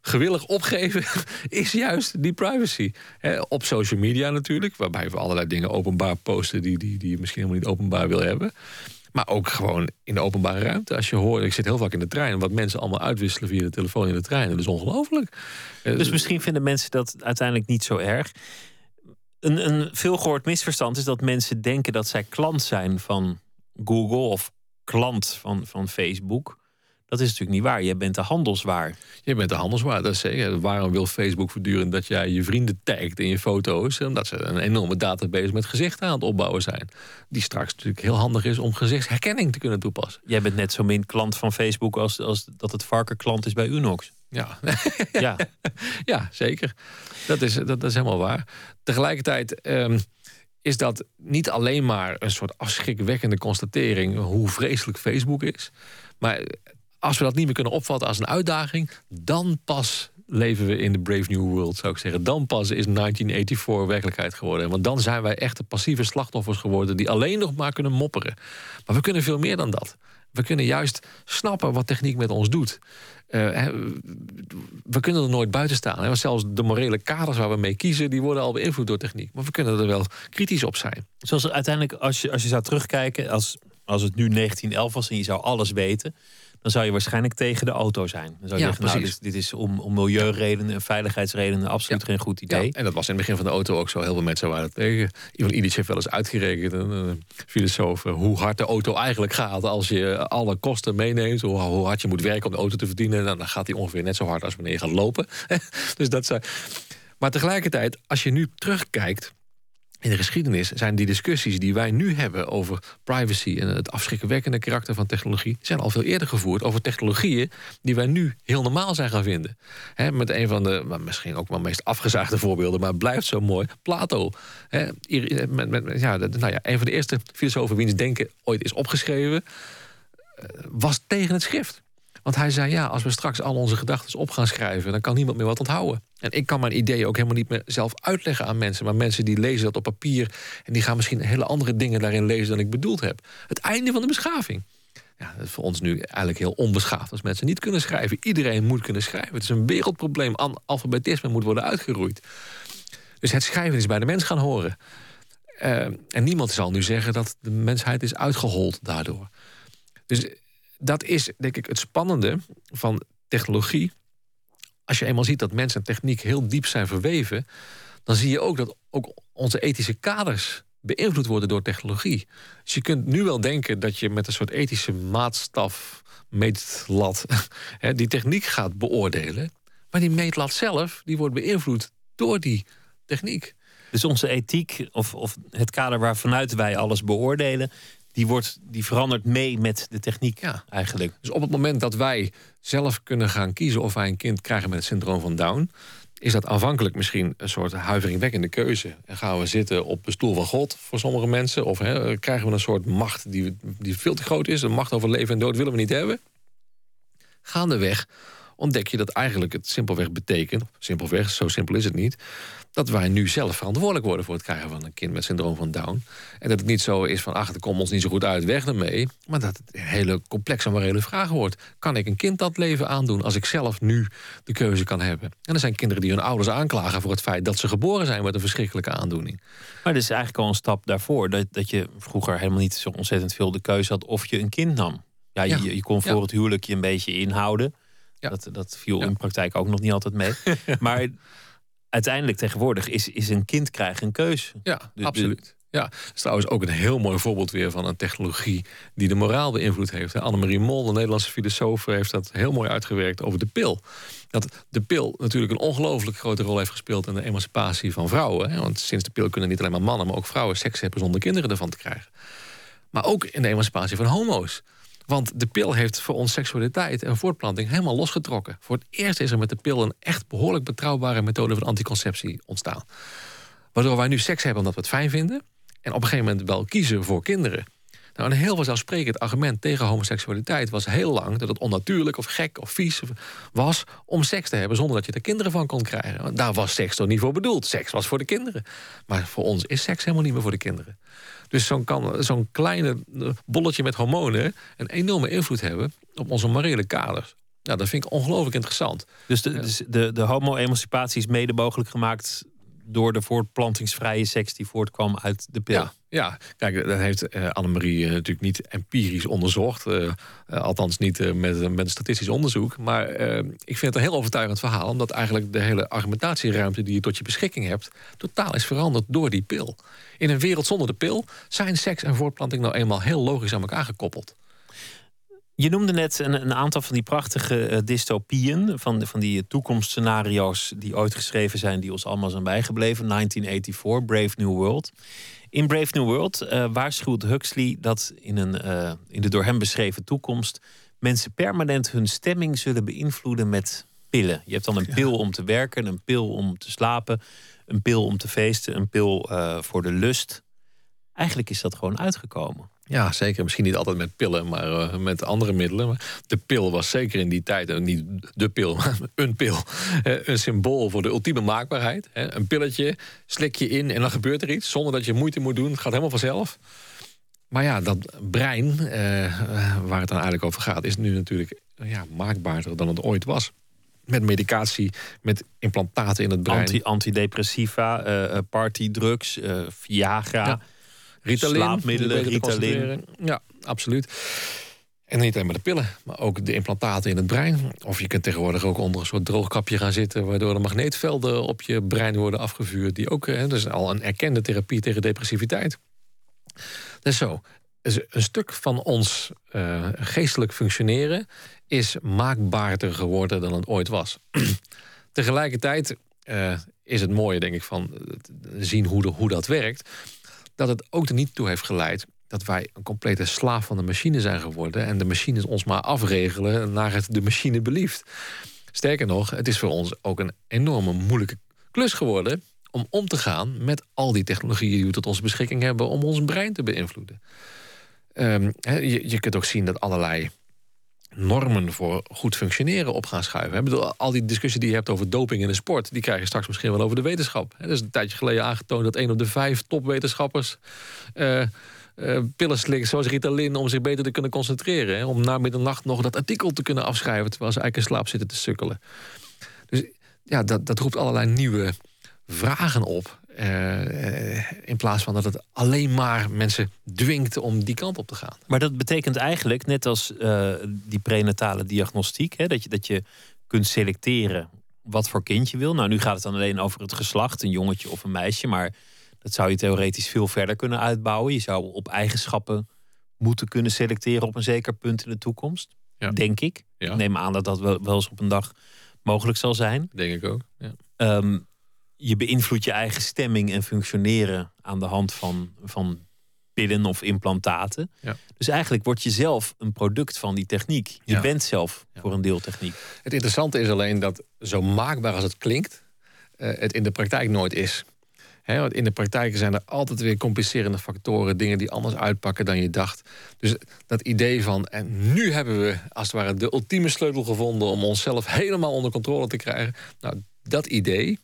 gewillig opgeven, is juist die privacy. op social media natuurlijk, waarbij we allerlei dingen openbaar posten die, die, die je misschien helemaal niet openbaar wil hebben. Maar ook gewoon in de openbare ruimte. Als je hoort, ik zit heel vaak in de trein, wat mensen allemaal uitwisselen via de telefoon in de trein. Dat is ongelooflijk. Eh, dus misschien vinden mensen dat uiteindelijk niet zo erg. Een, een veelgehoord misverstand is dat mensen denken dat zij klant zijn van Google of klant van, van Facebook. Dat is natuurlijk niet waar. Je bent de handelswaar. Je bent de handelswaar, dat is zeker. Waarom wil Facebook voortdurend dat jij je vrienden tagt in je foto's? Omdat ze een enorme database met gezichten aan het opbouwen zijn. Die straks natuurlijk heel handig is om gezichtsherkenning te kunnen toepassen. Jij bent net zo min klant van Facebook als, als dat het varken klant is bij Unox. Ja, Ja, ja zeker. Dat is, dat, dat is helemaal waar. Tegelijkertijd ehm, is dat niet alleen maar een soort afschrikwekkende constatering hoe vreselijk Facebook is. Maar als we dat niet meer kunnen opvatten als een uitdaging, dan pas leven we in de Brave New World, zou ik zeggen. Dan pas is 1984 werkelijkheid geworden. Want dan zijn wij echte passieve slachtoffers geworden die alleen nog maar kunnen mopperen. Maar we kunnen veel meer dan dat. We kunnen juist snappen wat techniek met ons doet. Eh, we kunnen er nooit buiten staan. Hè? Zelfs de morele kaders waar we mee kiezen, die worden al beïnvloed door techniek. Maar we kunnen er wel kritisch op zijn. zoals uiteindelijk, als je, als je zou terugkijken, als, als het nu 1911 was en je zou alles weten, dan zou je waarschijnlijk tegen de auto zijn. Dan zou je Ja, zeggen, nou, precies. dit, dit is om, om milieuredenen en veiligheidsredenen absoluut geen goed idee. Ja, en dat was in het begin van de auto ook zo. Heel veel mensen waren tegen. Ivan Illich heeft wel eens uitgerekend, een, een filosoof, eh, hoe hard de auto eigenlijk gaat als je alle kosten meeneemt. Hoe, hoe hard je moet werken om de auto te verdienen. Nou, dan gaat hij ongeveer net zo hard als wanneer je gaat lopen. dus dat zijn... Maar tegelijkertijd, als je nu terugkijkt in de geschiedenis zijn die discussies die wij nu hebben over privacy en het afschrikwekkende karakter van technologie, zijn al veel eerder gevoerd over technologieën die wij nu heel normaal zijn gaan vinden. Met een van de, maar misschien ook wel meest afgezaagde voorbeelden, maar het blijft zo mooi, Plato. Hier- met, met, ja, nou ja, een van de eerste filosofen wiens denken ooit is opgeschreven, eh, was tegen het schrift. Want hij zei, ja, als we straks al onze gedachten op gaan schrijven... dan kan niemand meer wat onthouden. En ik kan mijn ideeën ook helemaal niet meer zelf uitleggen aan mensen... maar mensen die lezen dat op papier... en die gaan misschien hele andere dingen daarin lezen dan ik bedoeld heb. Het einde van de beschaving. Ja, dat is voor ons nu eigenlijk heel onbeschaafd als mensen niet kunnen schrijven. Iedereen moet kunnen schrijven. Het is een wereldprobleem. An- Alfabetisme moet worden uitgeroeid. Dus het schrijven is bij de mens gaan horen. Eh, en niemand zal nu zeggen dat de mensheid is uitgehold daardoor. Dus dat is, denk ik, het spannende van technologie. Als je eenmaal ziet dat mens en techniek heel diep zijn verweven, dan zie je ook dat ook onze ethische kaders beïnvloed worden door technologie. Dus je kunt nu wel denken dat je met een soort ethische maatstaf, meetlat, die techniek gaat beoordelen. Maar die meetlat zelf, die wordt beïnvloed door die techniek. Dus onze ethiek, of, of het kader waarvanuit wij alles beoordelen, die, wordt, die verandert mee met de techniek Ja. eigenlijk. Dus op het moment dat wij zelf kunnen gaan kiezen of wij een kind krijgen met het syndroom van Down, is dat aanvankelijk misschien een soort huiveringwekkende keuze. En gaan we zitten op de stoel van God voor sommige mensen? Of hè, krijgen we een soort macht die, die veel te groot is? Een macht over leven en dood willen we niet hebben? Gaandeweg ontdek je dat eigenlijk het simpelweg betekent... simpelweg, zo simpel is het niet... dat wij nu zelf verantwoordelijk worden voor het krijgen van een kind met syndroom van Down. En dat het niet zo is van, ach, het komt ons niet zo goed uit, weg ermee. Maar dat het een hele complexe morele vraag wordt. Kan ik een kind dat leven aandoen als ik zelf nu de keuze kan hebben? En er zijn kinderen die hun ouders aanklagen voor het feit dat ze geboren zijn met een verschrikkelijke aandoening. Maar dat is eigenlijk al een stap daarvoor. Dat, dat je vroeger helemaal niet zo ontzettend veel de keuze had of je een kind nam. Ja, je, Ja. je kon voor Ja. het huwelijk je een beetje inhouden. Ja. Dat, dat viel in praktijk ook nog niet altijd mee. maar uiteindelijk tegenwoordig is, is een kind krijgen een keus. Ja, absoluut. Ja, dat is trouwens ook een heel mooi voorbeeld weer van een technologie die de moraal beïnvloed heeft. Annemarie Mol, de Nederlandse filosoof, heeft dat heel mooi uitgewerkt over de pil. Dat de pil natuurlijk een ongelooflijk grote rol heeft gespeeld in de emancipatie van vrouwen. hè. Want sinds de pil kunnen niet alleen maar mannen, maar ook vrouwen seks hebben zonder kinderen ervan te krijgen. Maar ook in de emancipatie van homo's. Want de pil heeft voor ons seksualiteit en voortplanting helemaal losgetrokken. Voor het eerst is er met de pil een echt behoorlijk betrouwbare methode van anticonceptie ontstaan. Waardoor wij nu seks hebben omdat we het fijn vinden. En op een gegeven moment wel kiezen voor kinderen. Nou, een heel vanzelfsprekend argument tegen homoseksualiteit was heel lang dat het onnatuurlijk of gek of vies was om seks te hebben zonder dat je er kinderen van kon krijgen. Daar was seks toch niet voor bedoeld. Seks was voor de kinderen. Maar voor ons is seks helemaal niet meer voor de kinderen. Dus zo'n kleine eh, bolletje met hormonen een enorme invloed hebben op onze morele kaders. Nou, dat vind ik ongelooflijk interessant. Dus de, de, de homo-emancipatie is mede mogelijk gemaakt door de voortplantingsvrije seks die voortkwam uit de pil. Ja, ja. kijk, dat heeft eh, Annemarie eh, natuurlijk niet empirisch onderzocht. eh, althans niet met, met een statistisch onderzoek. Maar ik vind het een heel overtuigend verhaal. Omdat eigenlijk de hele argumentatieruimte die je tot je beschikking hebt... totaal is veranderd door die pil. In een wereld zonder de pil zijn seks en voortplanting nou eenmaal heel logisch aan elkaar gekoppeld. Je noemde net een, een aantal van die prachtige uh, dystopieën, van, van die toekomstscenario's die ooit geschreven zijn, die ons allemaal zijn bijgebleven. 1984, Brave New World. In Brave New World uh, waarschuwt Huxley dat in, een, in de door hem beschreven toekomst mensen permanent hun stemming zullen beïnvloeden met pillen. Je hebt dan een pil om te werken, een pil om te slapen, een pil om te feesten, een pil voor de lust. Eigenlijk is dat gewoon uitgekomen. Ja, zeker. Misschien niet altijd met pillen, maar uh, met andere middelen. De pil was zeker in die tijd, en niet de pil, maar een pil, uh, een symbool voor de ultieme maakbaarheid. Een pilletje slik je in en dan gebeurt er iets zonder dat je moeite moet doen. Het gaat helemaal vanzelf. Maar ja, dat brein, uh, waar het dan eigenlijk over gaat, is nu natuurlijk ja, maakbaarder dan het ooit was. Met medicatie, met implantaten in het brein. Anti antidepressiva, uh, partydrugs, uh, Viagra, ja. Ritalin, slaapmiddelen, Ritalin. Ja, absoluut. En niet alleen maar de pillen, maar ook de implantaten in het brein. Of je kunt tegenwoordig ook onder een soort droogkapje gaan zitten... waardoor de magneetvelden op je brein worden afgevuurd. Die ook, hè, dus al een erkende therapie tegen depressiviteit. Dus zo, een stuk van ons uh, geestelijk functioneren is maakbaarder geworden dan het ooit was. Tegelijkertijd uh, is het mooie, denk ik, van zien hoe, de, hoe dat werkt, dat het ook er niet toe heeft geleid dat wij een complete slaaf van de machine zijn geworden en de machines ons maar afregelen naar het de machine belieft. Sterker nog, het is voor ons ook een enorme moeilijke klus geworden om om te gaan met al die technologieën die we tot onze beschikking hebben om ons brein te beïnvloeden. Um, je, je kunt ook zien dat allerlei normen voor goed functioneren op gaan schuiven. Bedoel, al die discussie die je hebt over doping in de sport... die krijg je straks misschien wel over de wetenschap. Er is een tijdje geleden aangetoond dat een op de vijf topwetenschappers... Uh, uh, pillen slikken zoals Ritalin om zich beter te kunnen concentreren. Hè, om na middernacht nog dat artikel te kunnen afschrijven... terwijl ze eigenlijk in slaap zitten te sukkelen. Dus ja, dat, dat roept allerlei nieuwe vragen op. Uh, in plaats van dat het alleen maar mensen dwingt om die kant op te gaan. Maar dat betekent eigenlijk, net als uh, die prenatale diagnostiek, hè, dat, je, dat je kunt selecteren wat voor kind je wil. Nou, nu gaat het dan alleen over het geslacht, een jongetje of een meisje. Maar dat zou je theoretisch veel verder kunnen uitbouwen. Je zou op eigenschappen moeten kunnen selecteren op een zeker punt in de toekomst. Ja. Denk ik. Ja. Ik neem aan dat dat wel, wel eens op een dag mogelijk zal zijn. Denk ik ook. Ja. Um, je beïnvloedt je eigen stemming en functioneren aan de hand van, van pillen of implantaten. Ja. Dus eigenlijk word je zelf een product van die techniek. Je Ja. bent zelf voor een deel techniek. Het interessante is alleen dat zo maakbaar als het klinkt... eh, het in de praktijk nooit is. Want in de praktijk zijn er altijd weer complicerende factoren... dingen die anders uitpakken dan je dacht. Dus dat idee van... en nu hebben we als het ware de ultieme sleutel gevonden... om onszelf helemaal onder controle te krijgen. Nou, dat idee...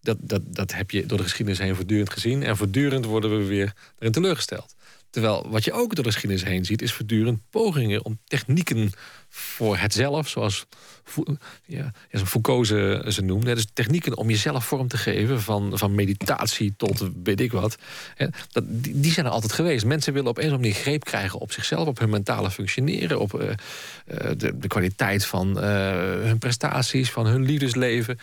Dat, dat, dat heb je door de geschiedenis heen voortdurend gezien. En voortdurend worden we weer erin teleurgesteld. Terwijl wat je ook door de geschiedenis heen ziet... is voortdurend pogingen om technieken voor het zelf... zoals ja, Foucault ze, ze noemde. Dus technieken om jezelf vorm te geven... van, van meditatie tot weet ik wat. Dat, die, die zijn er altijd geweest. Mensen willen op een of andere manier greep krijgen op zichzelf... op hun mentale functioneren... op eh, eh, de, de kwaliteit van eh, hun prestaties, van hun liefdesleven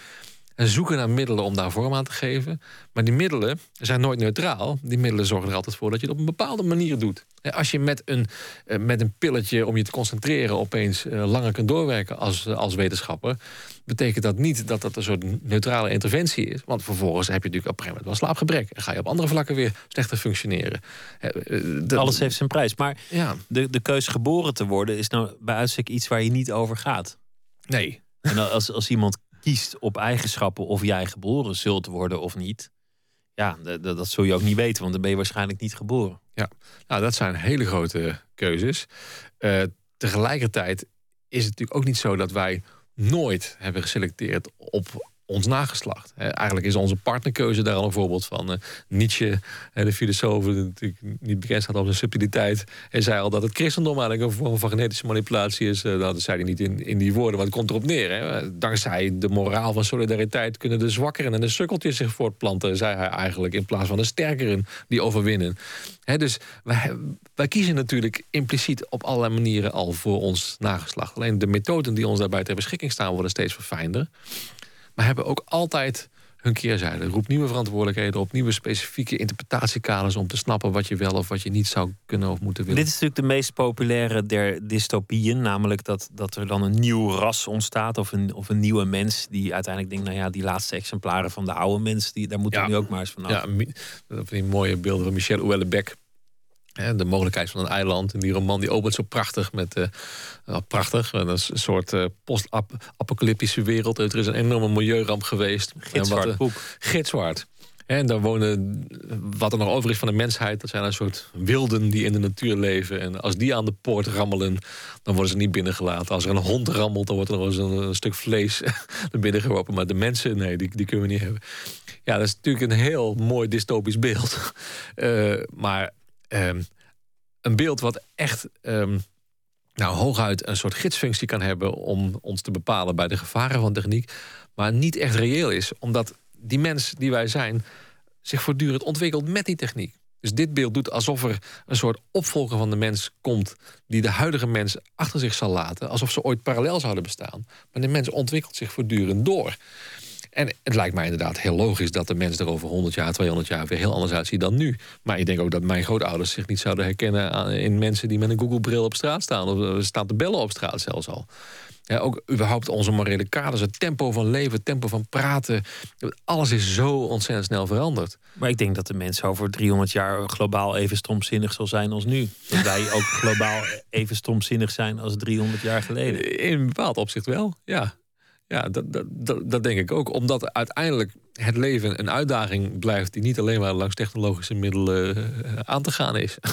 en zoeken naar middelen om daar vorm aan te geven. Maar die middelen zijn nooit neutraal. Die middelen zorgen er altijd voor dat je het op een bepaalde manier doet. Als je met een, eh, met een pilletje om je te concentreren... opeens eh, langer kunt doorwerken als, eh, als wetenschapper... betekent dat niet dat dat een soort neutrale interventie is. Want vervolgens heb je natuurlijk op een gegeven moment wel slaapgebrek. En ga je op andere vlakken weer slechter functioneren. Alles heeft zijn prijs. Maar Ja, de, de keus geboren te worden is nou bij uitstek iets waar je niet over gaat. nee. En als, als iemand kiest op eigenschappen of jij geboren zult worden of niet. Ja, dat, zul je ook niet weten, want dan ben je waarschijnlijk niet geboren. Nou, dat zijn hele grote keuzes. Eh, tegelijkertijd is het natuurlijk ook niet zo dat wij nooit hebben geselecteerd op ons nageslacht. Eigenlijk is onze partnerkeuze daar al een voorbeeld van. Eh, Nietzsche, de filosoof, die natuurlijk niet bekend staat om zijn subtiliteit. Hij zei al dat het christendom eigenlijk een vorm van genetische manipulatie is. Eh, nou, dat zei hij niet in, in die woorden, maar het komt erop neer. Hè. Dankzij de moraal van solidariteit kunnen de zwakkeren en de sukkeltjes zich voortplanten, zei hij eigenlijk, in plaats van de sterkeren die overwinnen. Dus wij, wij kiezen natuurlijk impliciet op allerlei manieren al voor ons nageslacht. Alleen de methoden die ons daarbij ter beschikking staan worden steeds verfijnder. Maar hebben ook altijd hun keerzijde. Roep nieuwe verantwoordelijkheden op, nieuwe specifieke interpretatiekaders om te snappen wat je wel of wat je niet zou kunnen of moeten willen. Dit is natuurlijk de meest populaire der dystopieën, namelijk dat, dat er dan een nieuw ras ontstaat of een, of een nieuwe mens die uiteindelijk denkt, nou ja, die laatste exemplaren van de oude mens, die, daar moeten we nu ook maar eens vanaf. Ja, die mooie beelden van Michel Houellebecq de mogelijkheid van een eiland. En die roman die opent zo prachtig met... Uh, prachtig, een soort uh, post-apocalyptische wereld. Er is een enorme milieuramp geweest. Gitzwart boek. Gitzwart. En daar wonen, wat er nog over is van de mensheid... dat zijn een soort wilden die in de natuur leven. En als die aan de poort rammelen, dan worden ze niet binnengelaten. Als er een hond rammelt, dan wordt er nog eens een, stuk vlees er binnen geworpen. Maar de mensen, nee, die, die kunnen we niet hebben. Ja, dat is natuurlijk een heel mooi dystopisch beeld. Uh, maar Ehm, een beeld wat echt um, nou, hooguit een soort gidsfunctie kan hebben om ons te bepalen bij de gevaren van techniek, maar niet echt reëel is, omdat die mens die wij zijn zich voortdurend ontwikkelt met die techniek. Dus dit beeld doet alsof er een soort opvolger van de mens komt... die de huidige mens achter zich zal laten. Alsof ze ooit parallel zouden bestaan. Maar de mens ontwikkelt zich voortdurend door. En het lijkt mij inderdaad heel logisch dat de mens er over 100 jaar, 200 jaar weer heel anders uitziet dan nu. Maar ik denk ook dat mijn grootouders zich niet zouden herkennen in mensen die met een Google-bril op straat staan. Of eh, staan te bellen op straat zelfs al. Ja, ook überhaupt onze morele kaders, het tempo van leven, het tempo van praten. Alles is zo ontzettend snel veranderd. Maar ik denk dat de mens over 300 jaar globaal even stomzinnig zal zijn als nu. Dat wij ook globaal even stomzinnig zijn als 300 jaar geleden. In een bepaald opzicht wel, ja. Ja, dat, dat, dat, denk ik ook. Omdat uiteindelijk het leven een uitdaging blijft... die niet alleen maar langs technologische middelen uh, aan te gaan is.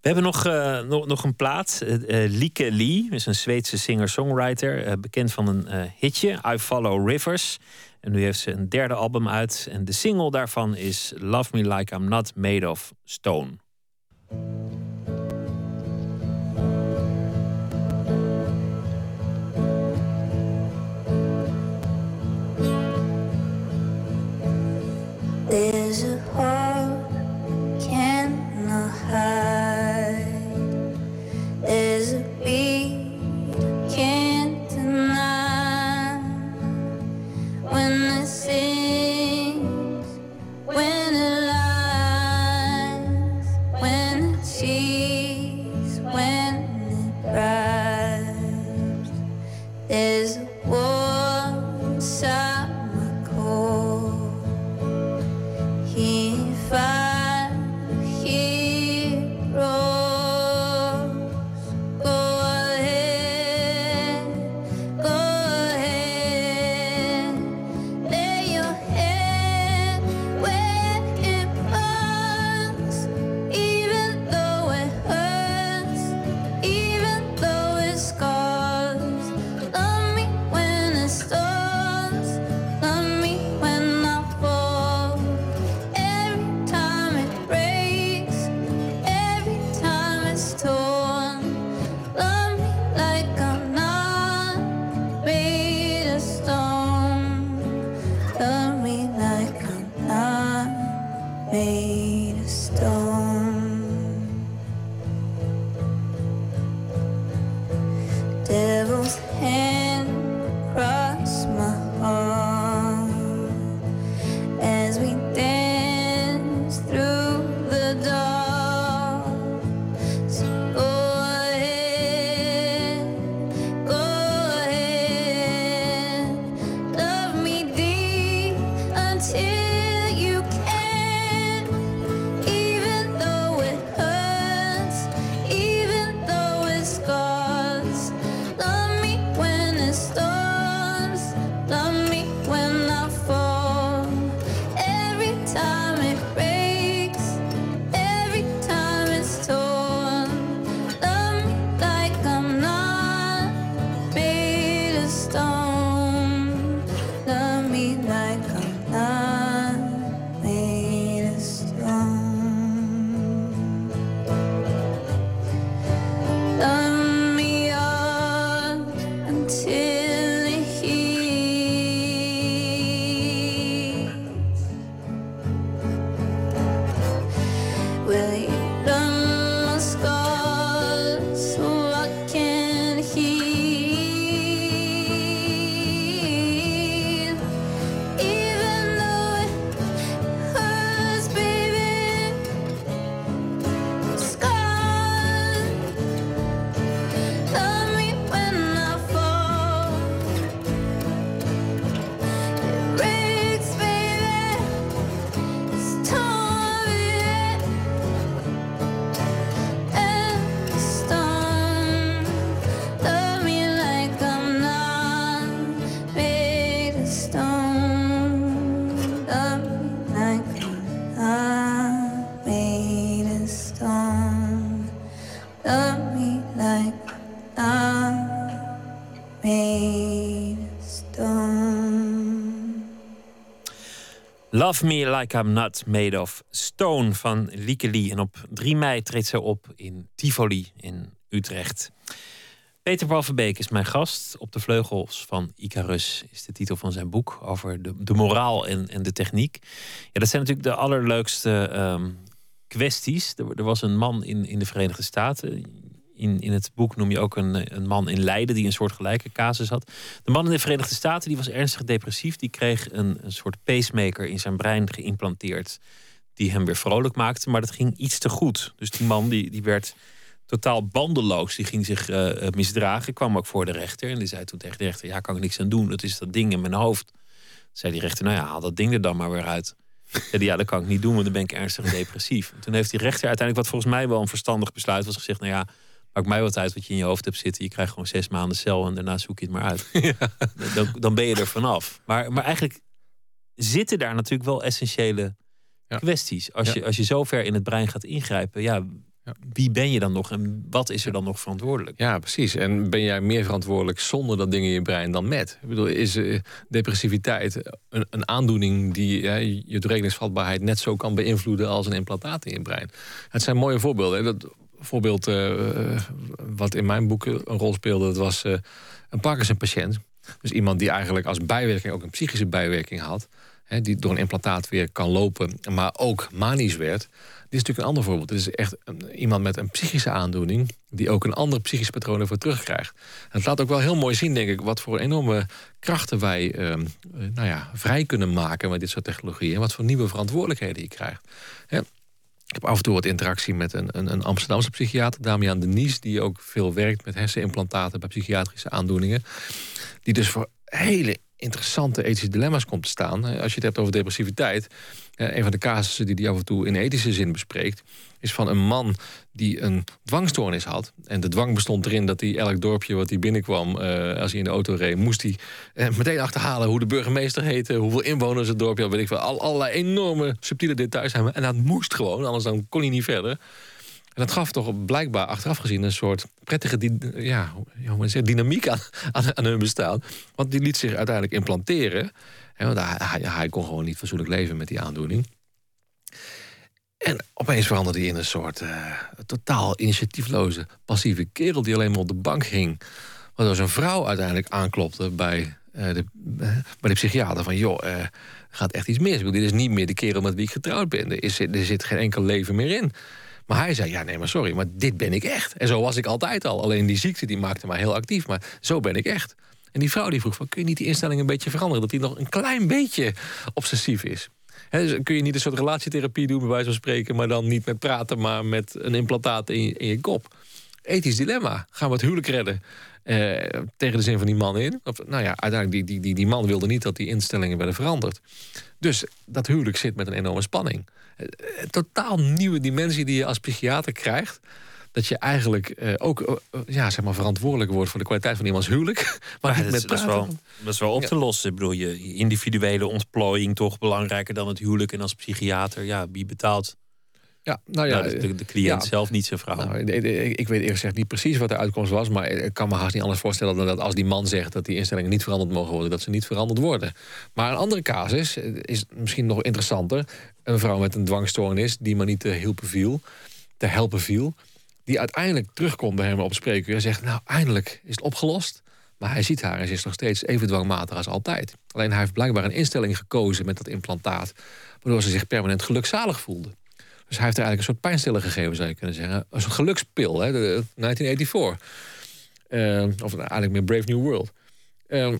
We hebben nog, uh, nog, nog een plaat. Uh, Lieke Lee is een Zweedse singer-songwriter. bekend van een hitje, I Follow Rivers. En nu heeft ze een derde album uit. En de single daarvan is Love Me Like I'm Not Made of Stone. There's a heart Love Me Like I'm Not Made of Stone van Lieke. En op 3 mei treedt ze op in Tivoli in Utrecht. Peter Paul Verbeek is mijn gast. Op de vleugels van Icarus is de titel van zijn boek over de, de moraal en, en de techniek. Ja, dat zijn natuurlijk de allerleukste ehm, kwesties. Er, er was een man in, in de Verenigde Staten. In, in het boek noem je ook een, een man in Leiden die een soort gelijke casus had. De man in de Verenigde Staten die was ernstig depressief. Die kreeg een, een soort pacemaker in zijn brein geïmplanteerd. Die hem weer vrolijk maakte. Maar dat ging iets te goed. Dus die man die, die werd totaal bandeloos. Die ging zich eh, misdragen. Kwam ook voor de rechter. En die zei toen tegen de rechter: Ja, kan ik niks aan doen. Dat is dat ding in mijn hoofd. Zei die rechter: Nou ja, haal dat ding er dan maar weer uit. Zei die, ja, dat kan ik niet doen, want dan ben ik ernstig depressief. En toen heeft die rechter uiteindelijk, wat volgens mij wel een verstandig besluit was, gezegd: Nou ja, maakt mij wat uit wat je in je hoofd hebt zitten. Je krijgt gewoon zes maanden cel en daarna zoek je het maar uit. Dan, dan ben je er vanaf. Maar, maar eigenlijk zitten daar natuurlijk wel essentiële Ja. kwesties. Als, Ja. je, als je zo ver in het brein gaat ingrijpen, ja, wie ben je dan nog en wat is er dan nog verantwoordelijk? Ja, precies. En ben jij meer verantwoordelijk zonder dat ding in je brein dan met? Ik bedoel, is eh, depressiviteit een, een aandoening die ja, je doorrekeningsvatbaarheid net zo kan beïnvloeden als een implantaat in je brein? Het zijn mooie voorbeelden. hè. Dat voorbeeld eh, wat in mijn boek een rol speelde, dat was eh, een Parkinson-patiënt. Dus iemand die eigenlijk als bijwerking ook een psychische bijwerking had. Hè, die door een implantaat weer kan lopen, maar ook manisch werd. Dit is natuurlijk een ander voorbeeld. Dit is echt iemand met een psychische aandoening... die ook een ander psychisch patroon ervoor terugkrijgt. Het laat ook wel heel mooi zien, denk ik... wat voor enorme krachten wij ehm, eh, nou ja, vrij kunnen maken... met dit soort technologieën. En wat voor nieuwe verantwoordelijkheden je krijgt. Hè, ik heb af en toe wat interactie met een, een, een Amsterdamse psychiater... Damian Denies, die ook veel werkt met hersenimplantaten... bij psychiatrische aandoeningen. Die dus voor hele interessante ethische dilemma's komt te staan. Als je het hebt over depressiviteit... een van de casussen die hij af en toe in ethische zin bespreekt... is van een man die een dwangstoornis had. En de dwang bestond erin dat hij elk dorpje wat hij binnenkwam... eh, als hij in de auto reed, moest hij eh, meteen achterhalen... hoe de burgemeester heette, hoeveel inwoners het dorpje had... weet ik veel, al, allerlei enorme subtiele details hebben. En dat moest gewoon, anders dan kon hij niet verder... En dat gaf toch blijkbaar achteraf gezien een soort prettige ja, zeggen, dynamiek aan, aan, hun bestaan. Want die liet zich uiteindelijk implanteren. Hè, want hij, hij kon gewoon niet fatsoenlijk leven met die aandoening. En opeens veranderde hij in een soort eh, totaal initiatiefloze, passieve kerel... die alleen maar op de bank ging. Waardoor zijn vrouw uiteindelijk aanklopte bij, eh, de, eh, bij de psychiater. Van joh, gaat echt iets mis. Ik bedoel, dit is niet meer de kerel met wie ik getrouwd ben. Er, er zit geen enkel leven meer in. Maar hij zei, ja nee, maar sorry, maar dit ben ik echt. En zo was ik altijd al. Alleen die ziekte die maakte mij heel actief. Maar zo ben ik echt. En die vrouw die vroeg van, kun je niet die instelling een beetje veranderen? Dat hij nog een klein beetje obsessief is. Dus kun je niet een soort relatietherapie doen, bij wijze van spreken... maar dan niet met praten, maar met een implantaat in je, in je kop. Ethisch dilemma. Gaan we het huwelijk redden? eh, tegen de zin van die man in. Of, nou ja, uiteindelijk, die, die, die, die man wilde niet dat die instellingen werden veranderd. Dus dat huwelijk zit met een enorme spanning. Eh, Een totaal nieuwe dimensie die je als psychiater krijgt. Dat je eigenlijk eh, ook eh, ja, zeg maar verantwoordelijk wordt voor de kwaliteit van iemands huwelijk. Maar niet dat, is, met dat, is wel, dat is wel op te lossen. Ik bedoel, je individuele ontplooiing toch belangrijker dan het huwelijk. En als psychiater, ja, wie betaalt? Ja, nou ja, Nou, de, de cliënt ja. zelf, niet zijn vrouw. Nou, ik- ik ik weet eerlijk gezegd niet precies wat de uitkomst was. Maar ik kan me haast niet anders voorstellen dan dat als die man zegt dat die instellingen niet veranderd mogen worden, dat ze niet veranderd worden. Maar een andere casus is misschien nog interessanter. Een vrouw met een dwangstoornis die maar niet te helpen viel, te helpen viel. Die uiteindelijk terugkomt bij hem op spreekuur en zegt: Nou, eindelijk is het opgelost. Maar hij ziet haar en ze is nog steeds even dwangmatig als altijd. Alleen hij heeft blijkbaar een instelling gekozen met dat implantaat, waardoor ze zich permanent gelukzalig voelde. Dus hij heeft er eigenlijk een soort pijnstiller gegeven, zou je kunnen zeggen. Een soort gelukspil, hè, de 1984. Eh, of eigenlijk meer Brave New World. Eh,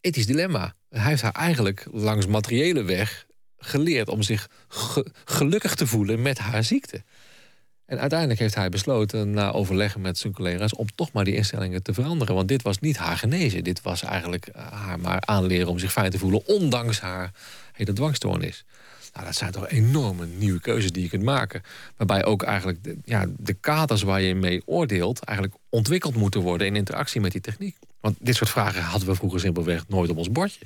ethisch dilemma. Hij heeft haar eigenlijk langs materiële weg geleerd om zich ge- gelukkig te voelen met haar ziekte. En uiteindelijk heeft hij besloten, na overleggen met zijn collega's, om toch maar die instellingen te veranderen. Want dit was niet haar genezen. Dit was eigenlijk eh, haar maar aanleren om zich fijn te voelen, ondanks haar hele dwangstoornis. Nou, dat zijn toch enorme nieuwe keuzes die je kunt maken. Waarbij ook eigenlijk de, ja, de kaders waar je mee oordeelt... eigenlijk ontwikkeld moeten worden in interactie met die techniek. Want dit soort vragen hadden we vroeger simpelweg nooit op ons bordje.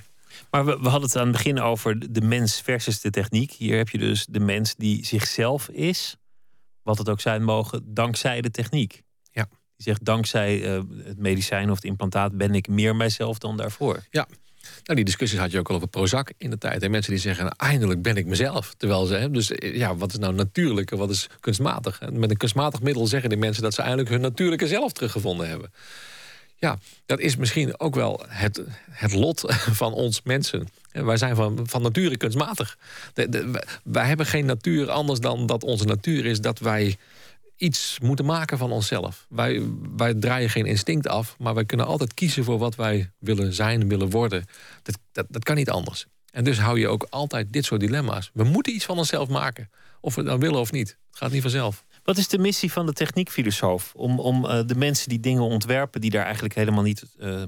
Maar we, we hadden het aan het begin over de mens versus de techniek. Hier heb je dus de mens die zichzelf is, wat het ook zijn mogen, dankzij de techniek. Ja. Die zegt, dankzij eh, het medicijn of het implantaat ben ik meer mijzelf dan daarvoor. Ja. Nou, die discussies had je ook al over Prozac in de tijd. En mensen die zeggen, nou, eindelijk ben ik mezelf. Terwijl ze, hè, dus eh, ja, wat is nou natuurlijk en wat is kunstmatig? En met een kunstmatig middel zeggen die mensen dat ze eindelijk hun natuurlijke zelf teruggevonden hebben. Ja, dat is misschien ook wel het, het lot van ons mensen. En Wij zijn van, van nature kunstmatig. Wij- hebben geen natuur anders dan dat onze natuur is dat wij iets moeten maken van onszelf. Wij, wij draaien geen instinct af, maar wij kunnen altijd kiezen voor wat wij willen zijn, willen worden. Dat, dat, dat kan niet anders. En dus hou je ook altijd dit soort dilemma's. We moeten iets van onszelf maken. Of we dan willen of niet. Het gaat niet vanzelf. Wat is de missie van de techniekfilosoof? Om, om eh, de mensen die dingen ontwerpen, die daar eigenlijk helemaal niet eh,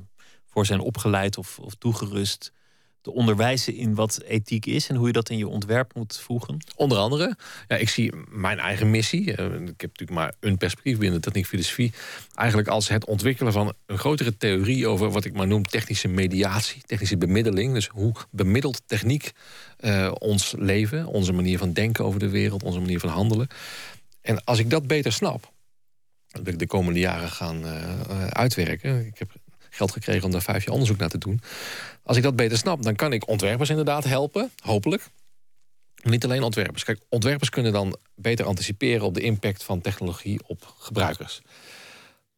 voor zijn opgeleid of, of toegerust, te onderwijzen in wat ethiek is en hoe je dat in je ontwerp moet voegen? Onder andere, ja, ik zie mijn eigen missie. eh, ik heb natuurlijk maar een perspectief binnen de techniek filosofie. Eigenlijk als het ontwikkelen van een grotere theorie over wat ik maar noem technische mediatie, technische bemiddeling. Dus hoe bemiddelt techniek ons leven, onze manier van denken over de wereld, onze manier van handelen. En als ik dat beter snap, dat wil ik de komende jaren gaan eh, eh, uitwerken. Ik heb geld gekregen om daar vijf jaar onderzoek naar te doen. Als ik dat beter snap, dan kan ik ontwerpers inderdaad helpen, hopelijk. Niet alleen ontwerpers. Kijk, ontwerpers kunnen dan beter anticiperen op de impact van technologie op gebruikers.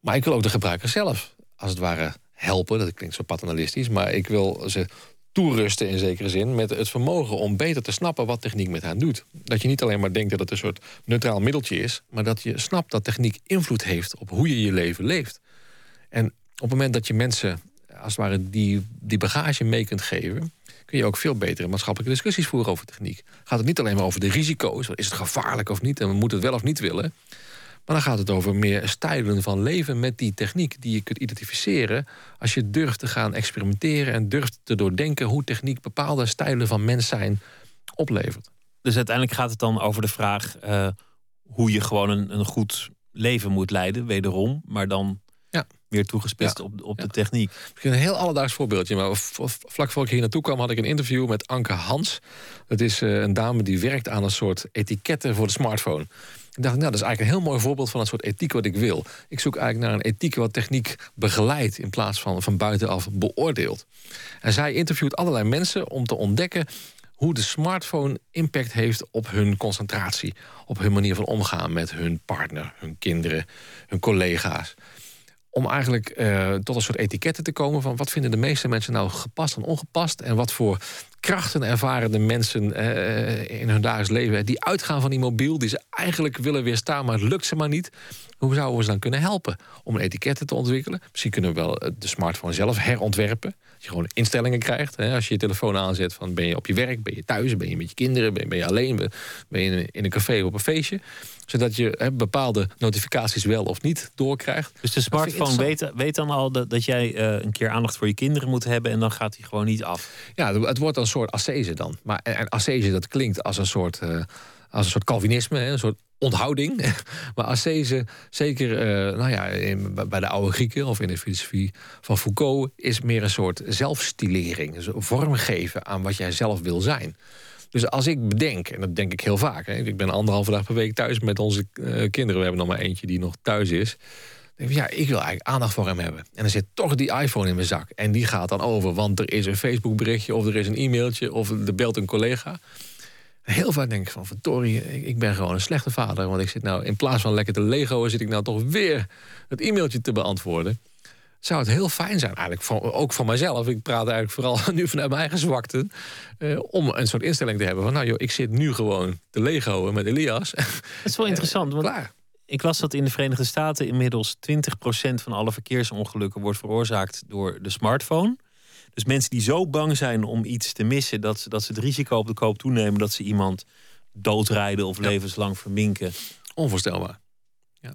Maar ik wil ook de gebruiker zelf, als het ware, helpen. Dat klinkt zo paternalistisch, maar ik wil ze toerusten in zekere zin met het vermogen om beter te snappen wat techniek met hen doet. Dat je niet alleen maar denkt dat het een soort neutraal middeltje is, maar dat je snapt dat techniek invloed heeft op hoe je je leven leeft. En op het moment dat je mensen als het ware die, die bagage mee kunt geven, kun je ook veel betere maatschappelijke discussies voeren over techniek. Gaat het niet alleen maar over de risico's, is het gevaarlijk of niet en we moeten het wel of niet willen. Maar dan gaat het over meer stijlen van leven met die techniek die je kunt identificeren als je durft te gaan experimenteren en durft te doordenken hoe techniek bepaalde stijlen van mens zijn oplevert. Dus uiteindelijk gaat het dan over de vraag eh, hoe je gewoon een, een goed leven moet leiden, wederom, maar dan Ja. meer toegespitst Ja. op, op Ja. de techniek. Misschien een heel alledaags voorbeeldje. Maar vlak voor ik hier naartoe kwam, had ik een interview met Anke Hans. Dat is eh, een dame die werkt aan een soort etiketten voor de smartphone. Ik dacht, nou, dat is eigenlijk een heel mooi voorbeeld van een soort ethiek wat ik wil. Ik zoek eigenlijk naar een ethiek wat techniek begeleidt in plaats van van buitenaf beoordeelt. En zij interviewt allerlei mensen om te ontdekken hoe de smartphone impact heeft op hun concentratie, op hun manier van omgaan met hun partner, hun kinderen, hun collega's om eigenlijk eh, tot een soort etiketten te komen van wat vinden de meeste mensen nou gepast en ongepast en wat voor krachten ervaren de mensen eh, in hun dagelijks leven die uitgaan van die mobiel, die ze eigenlijk willen weerstaan, maar het lukt ze maar niet. Hoe zouden we ze dan kunnen helpen om etiketten te ontwikkelen? Misschien kunnen we wel eh, de smartphone zelf herontwerpen. Je gewoon instellingen krijgt. Hè? Als je je telefoon aanzet van ben je op je werk, ben je thuis, ben je met je kinderen, ben je, ben je alleen, ben- je in een- in een café of op een feestje. Zodat je hè, bepaalde notificaties wel of niet doorkrijgt. Dus de smartphone weet, weet dan al dat, dat jij eh, een keer aandacht voor je kinderen moet hebben en dan gaat hij gewoon niet af. Ja, het wordt een soort ascese dan. Maar en en dat klinkt als een soort, eh, als een soort Calvinisme, een soort onthouding. maar ascese, zeker eh, nou ja, bij de oude Grieken of in de filosofie van Foucault, is meer een soort zelfstilering. Dus vormgeven aan wat jij zelf wil zijn. Dus als ik bedenk, en dat denk ik heel vaak, hè, ik ben anderhalve dag per week thuis met onze eh, kinderen. We hebben nog maar eentje die nog thuis is. Denk ik, ja, ik wil eigenlijk aandacht voor hem hebben. En dan zit toch die iPhone in mijn zak. En die gaat dan over, want er is een Facebook berichtje... of er is een e-mailtje, of er belt een collega. Heel vaak denk ik van, verdorie, ik ik ben gewoon een slechte vader. Want ik zit nou, in plaats van lekker te legoen... zit ik nou toch weer het e-mailtje te beantwoorden. Zou het heel fijn zijn, eigenlijk ook voor mijzelf. Ik praat eigenlijk vooral nu vanuit mijn eigen zwakte... eh, om een soort instelling te hebben van... nou joh, ik zit nu gewoon te legoen met Elias. Dat is wel interessant, want Klaar. ik las dat in de Verenigde Staten inmiddels 20% van alle verkeersongelukken wordt veroorzaakt door de smartphone. Dus mensen die zo bang zijn om iets te missen, dat ze, dat ze het risico op de koop toenemen dat ze iemand doodrijden of levenslang verminken. Onvoorstelbaar.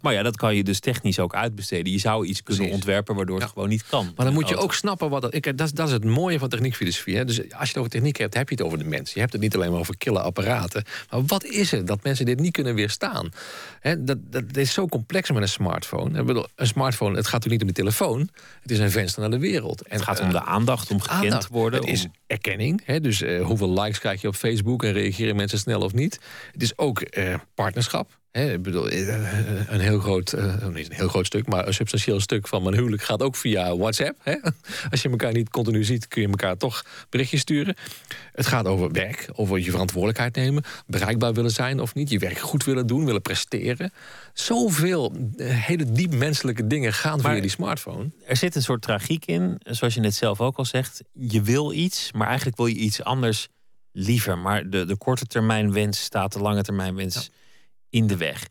Maar ja, dat kan je dus technisch ook uitbesteden. Je zou iets kunnen Precies. ontwerpen waardoor het Ja. gewoon niet kan. Maar dan moet je Auto. ook snappen wat dat, ik, dat, is- dat is het mooie van techniekfilosofie. Hè? Dus als je het over techniek hebt, heb je het over de mens. Je hebt het niet alleen maar over kille apparaten. Maar wat is het dat mensen dit niet kunnen weerstaan? Hè, dat, dat, dat is zo complex met een smartphone. Ik bedoel, Een smartphone, het gaat natuurlijk niet om de telefoon. Het is een venster naar de wereld. En, Het gaat om eh, de aandacht, om gekend aandacht. te worden. Het is erkenning. Hè? Dus eh, hoeveel likes krijg je op Facebook en reageren mensen snel of niet? Het is ook eh, partnerschap. Hè, ik bedoel, eh, een heel groot, eh, niet een heel groot stuk, maar een substantieel stuk van mijn huwelijk gaat ook via WhatsApp. Hè? Als je elkaar niet continu ziet, kun je elkaar toch berichtjes sturen. Het gaat over werk, over je verantwoordelijkheid nemen, bereikbaar willen zijn of niet, je werk goed willen doen, willen presteren. Zoveel eh, hele diep menselijke dingen gaan Maar- via die smartphone. Er zit een soort tragiek in, zoals je net zelf ook al zegt. Je wil iets, maar eigenlijk wil je iets anders liever. Maar de, de korte termijn wens staat de lange termijn wens in de weg.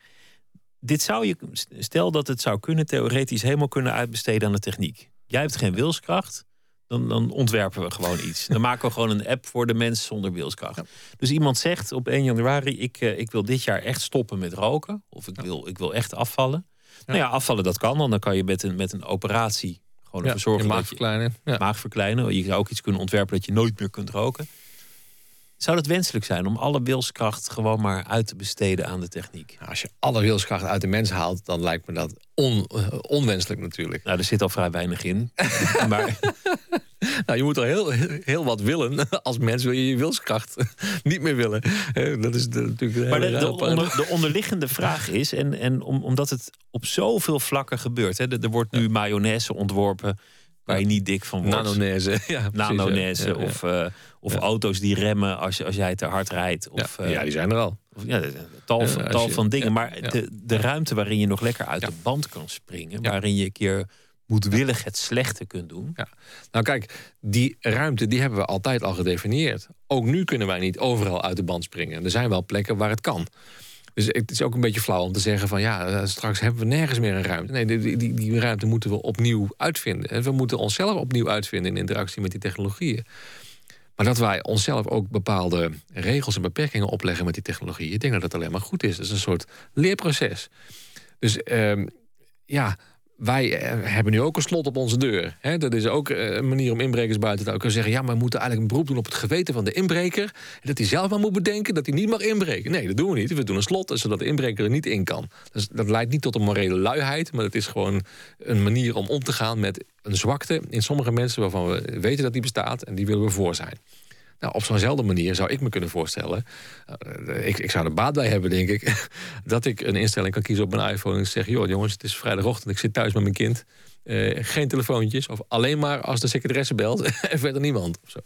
Dit zou je, stel dat het zou kunnen, theoretisch helemaal kunnen uitbesteden aan de techniek. Jij hebt geen wilskracht, dan, dan ontwerpen we gewoon iets. Dan maken we gewoon een app voor de mens zonder wilskracht. Dus iemand zegt op 1 januari: ik, eh, ik wil dit jaar echt stoppen met roken. Of ik, wil, ik wil echt afvallen. Nou ja, afvallen dat kan dan. Dan kan je met een, met een operatie gewoon ervoor zorgen je maag dat je verkleinen. Maag verkleinen. Je zou ook iets kunnen ontwerpen dat je nooit meer kunt roken. Zou het wenselijk zijn om alle wilskracht gewoon maar uit te besteden aan de techniek? Nou, Als je alle wilskracht uit de mens haalt, dan lijkt me dat on, eh, onwenselijk natuurlijk. Nou, er zit al vrij weinig in. maar Nou, je moet al heel, heel wat willen. Als mens wil je je wilskracht niet meer willen. Dat is de- natuurlijk Maar de, onder- de onderliggende vraag is, en, en om, omdat het op zoveel vlakken gebeurt. Hè, er, er wordt nu mayonaise ontworpen waar je niet dik van wordt. Nanonaise. Ja, ja. of, eh, of auto's die remmen als, je, als jij te hard rijdt. Ja, Of, eh, ja, die zijn er al. of, ja, tal, van, tal je- van dingen. maar de, de ruimte waarin je nog lekker uit de band kan springen. Waarin je een keer moedwillig het slechte kunt doen. Ja. Nou kijk, die ruimte die hebben we altijd al gedefinieerd. Ook nu kunnen wij niet overal uit de band springen. Er zijn wel plekken waar het kan. Dus het is ook een beetje flauw om te zeggen van ja, eh, straks hebben we nergens meer een ruimte. Nee, die, die, die ruimte moeten we opnieuw uitvinden. En we moeten onszelf opnieuw uitvinden in interactie met die technologieën. Maar dat wij onszelf ook bepaalde regels en beperkingen opleggen met die technologieën, ik denk dat dat alleen maar goed is. Het is een soort leerproces. Dus ehm, ja, wij eh, hebben nu ook een slot op onze deur. Hè? Dat is ook eh, een manier om inbrekers buiten te houden. Zeggen, ja, maar we moeten eigenlijk een beroep doen op het geweten van de inbreker. En dat hij zelf maar moet bedenken dat hij niet mag inbreken. Nee, dat doen we niet. We doen een slot, zodat de inbreker er niet in kan. Dus dat leidt niet tot een morele luiheid, maar het is gewoon een manier om om te gaan met een zwakte in sommige mensen waarvan we weten dat die bestaat en die willen we voor zijn. Nou, op zo'nzelfde manier zou ik me kunnen voorstellen. eh, ik, ik zou er baat bij hebben, denk ik. dat ik een instelling kan kiezen op mijn iPhone en zeg: joh, jongens, het is vrijdagochtend, ik zit thuis met mijn kind. Eh, geen telefoontjes, of alleen maar als de secretaresse belt en verder niemand. Of zo.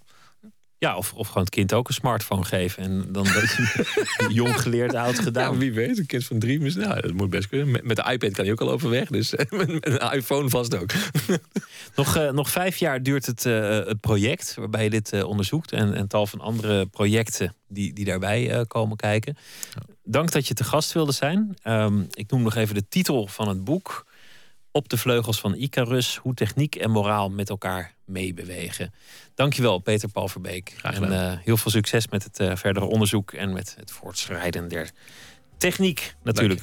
Ja, of, of gewoon het kind ook een smartphone geven. En dan dat je jong geleerd, oud Ja, gedaan. wie weet, een kind van drie, mis- nou, dat moet best kunnen. Met, met de iPad kan hij ook al overweg, dus met, met een iPhone vast ook. Nog, eh, nog vijf jaar duurt het, eh, het project waarbij je dit eh, onderzoekt. En, en tal van andere projecten die, die daarbij komen kijken. Dank dat je te gast wilde zijn. Ehm, ik noem nog even de titel van het boek. Op de vleugels van Icarus. Hoe techniek en moraal met elkaar meebewegen. Dankjewel, Peter Paul Verbeek. Graag En gedaan. eh, heel veel succes met het eh, verdere onderzoek en met het voortschrijden der techniek natuurlijk.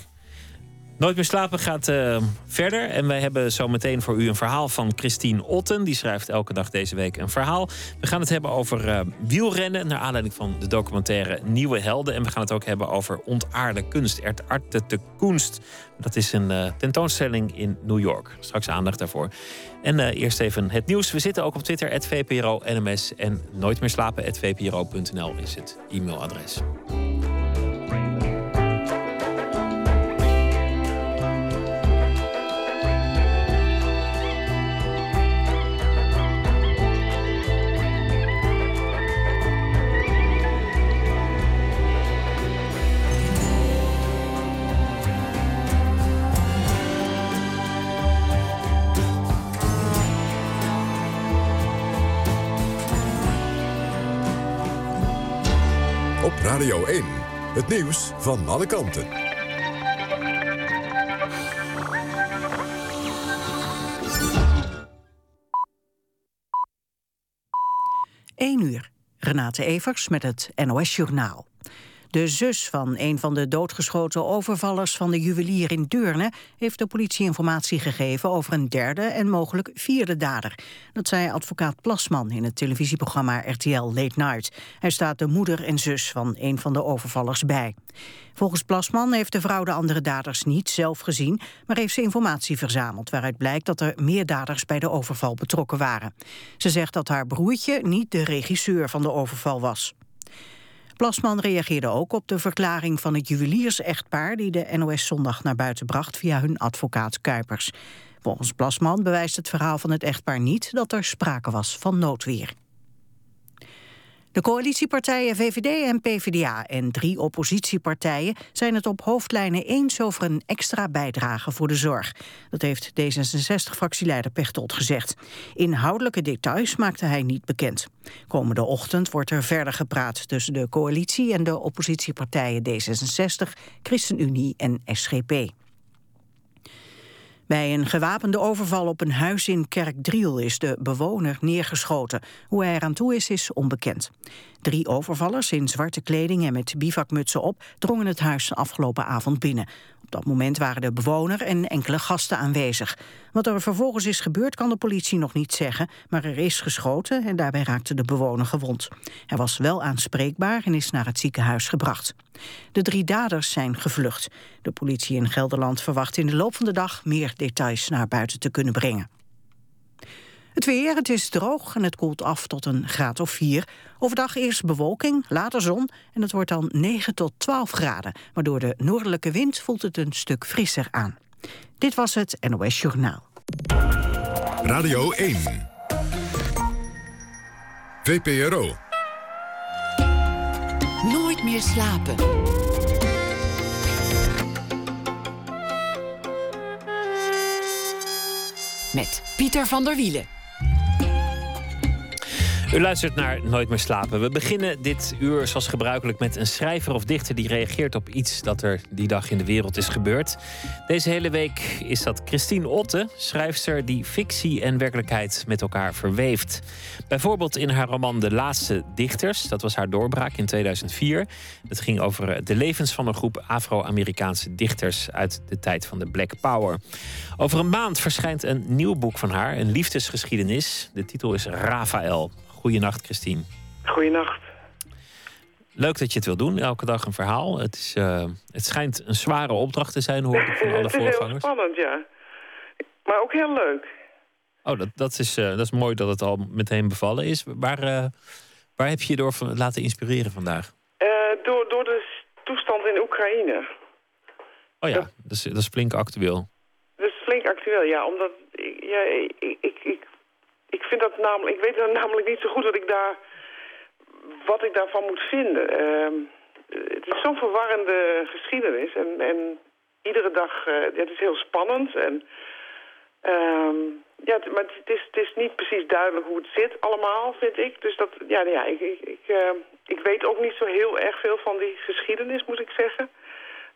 Nooit meer slapen gaat eh, verder. En wij hebben zo meteen voor u een verhaal van Christine Otten. Die schrijft elke dag deze week een verhaal. We gaan het hebben over eh, wielrennen. Naar aanleiding van de documentaire Nieuwe Helden. En we gaan het ook hebben over ontaarde kunst. Arte de kunst. Dat is een eh, tentoonstelling in New York. Straks aandacht daarvoor. En eerst even het nieuws. We zitten ook op Twitter, VPRO NMS. En nooit meer slapen, VPRO.nl is het e-mailadres. Radio 1. Het nieuws van alle kanten. 1 uur. Renate Evers met het NOS Journaal. De zus van een van de doodgeschoten overvallers van de juwelier in Deurne... heeft de politie informatie gegeven over een derde en mogelijk vierde dader. Dat zei advocaat Plasman in het televisieprogramma RTL Late Night. Hij staat de moeder en zus van een van de overvallers bij. Volgens Plasman heeft de vrouw de andere daders niet zelf gezien... maar heeft ze informatie verzameld waaruit blijkt dat er meer daders bij de overval betrokken waren. Ze zegt dat haar broertje niet de regisseur van de overval was. Plasman reageerde ook op de verklaring van het juweliers-echtpaar... die de NOS zondag naar buiten bracht via hun advocaat Kuipers. Volgens Plasman bewijst het verhaal van het echtpaar niet... dat er sprake was van noodweer. De coalitiepartijen VVD en PvdA en drie oppositiepartijen zijn het op hoofdlijnen eens over een extra bijdrage voor de zorg. Dat heeft D66-fractieleider Pechtold gezegd. Inhoudelijke details maakte hij niet bekend. Komende ochtend wordt er verder gepraat tussen de coalitie en de oppositiepartijen D66, ChristenUnie en SGP. Bij een gewapende overval op een huis in Kerkdriel is de bewoner neergeschoten. Hoe hij eraan toe is, is onbekend. Drie overvallers in zwarte kleding en met bivakmutsen op drongen het huis afgelopen avond binnen. Op dat moment waren de bewoner en enkele gasten aanwezig. Wat er vervolgens is gebeurd kan de politie nog niet zeggen, maar er is geschoten en daarbij raakte de bewoner gewond. Hij was wel aanspreekbaar en is naar het ziekenhuis gebracht. De drie daders zijn gevlucht. De politie in Gelderland verwacht in de loop van de dag meer details naar buiten te kunnen brengen. Het weer, het is droog en het koelt af tot een graad of 4. Overdag eerst bewolking, later zon en het wordt dan 9 tot 12 graden. Maar door de noordelijke wind voelt het een stuk frisser aan. Dit was het NOS Journaal. Radio 1. VPRO. Nooit meer slapen. Met Pieter van der Wielen. U luistert naar Nooit meer slapen. We beginnen dit uur zoals gebruikelijk met een schrijver of dichter die reageert op iets dat er die dag in de wereld is gebeurd. Deze hele week is dat Christine Otte, schrijfster die fictie en werkelijkheid met elkaar verweeft. Bijvoorbeeld in haar roman De Laatste Dichters, dat was haar doorbraak in 2004. Het ging over de levens van een groep Afro-Amerikaanse dichters uit de tijd van de Black Power. Over een maand verschijnt een nieuw boek van haar, een liefdesgeschiedenis. De titel is Rafael. Goedenacht, Christine. Goedenacht. Leuk dat je het wil doen, elke dag een verhaal. Het, is, eh, het schijnt een zware opdracht te zijn, hoor ik van alle het is heel voorgangers. spannend, ja. Maar ook heel leuk. Oh, dat, dat, is, eh, dat is mooi dat het al meteen bevallen is. Waar, eh, waar heb je je door laten inspireren vandaag? Door, door de toestand in Oekraïne. Oh ja, dat is, dat is flink actueel. Dat is flink actueel, ja. Omdat, ja, ik, ik, ik, ik vind dat namelijk... Ik weet dan namelijk niet zo goed wat ik daar... Wat ik daarvan moet vinden. Ehm, het is zo'n verwarrende geschiedenis. En, en iedere dag... eh, het is heel spannend. En, ehm, ja, maar het is, het is niet precies duidelijk hoe het zit allemaal, vind ik. Dus dat, ja, ja ik, ik, ik, ehm, ik weet ook niet zo heel erg veel van die geschiedenis, moet ik zeggen.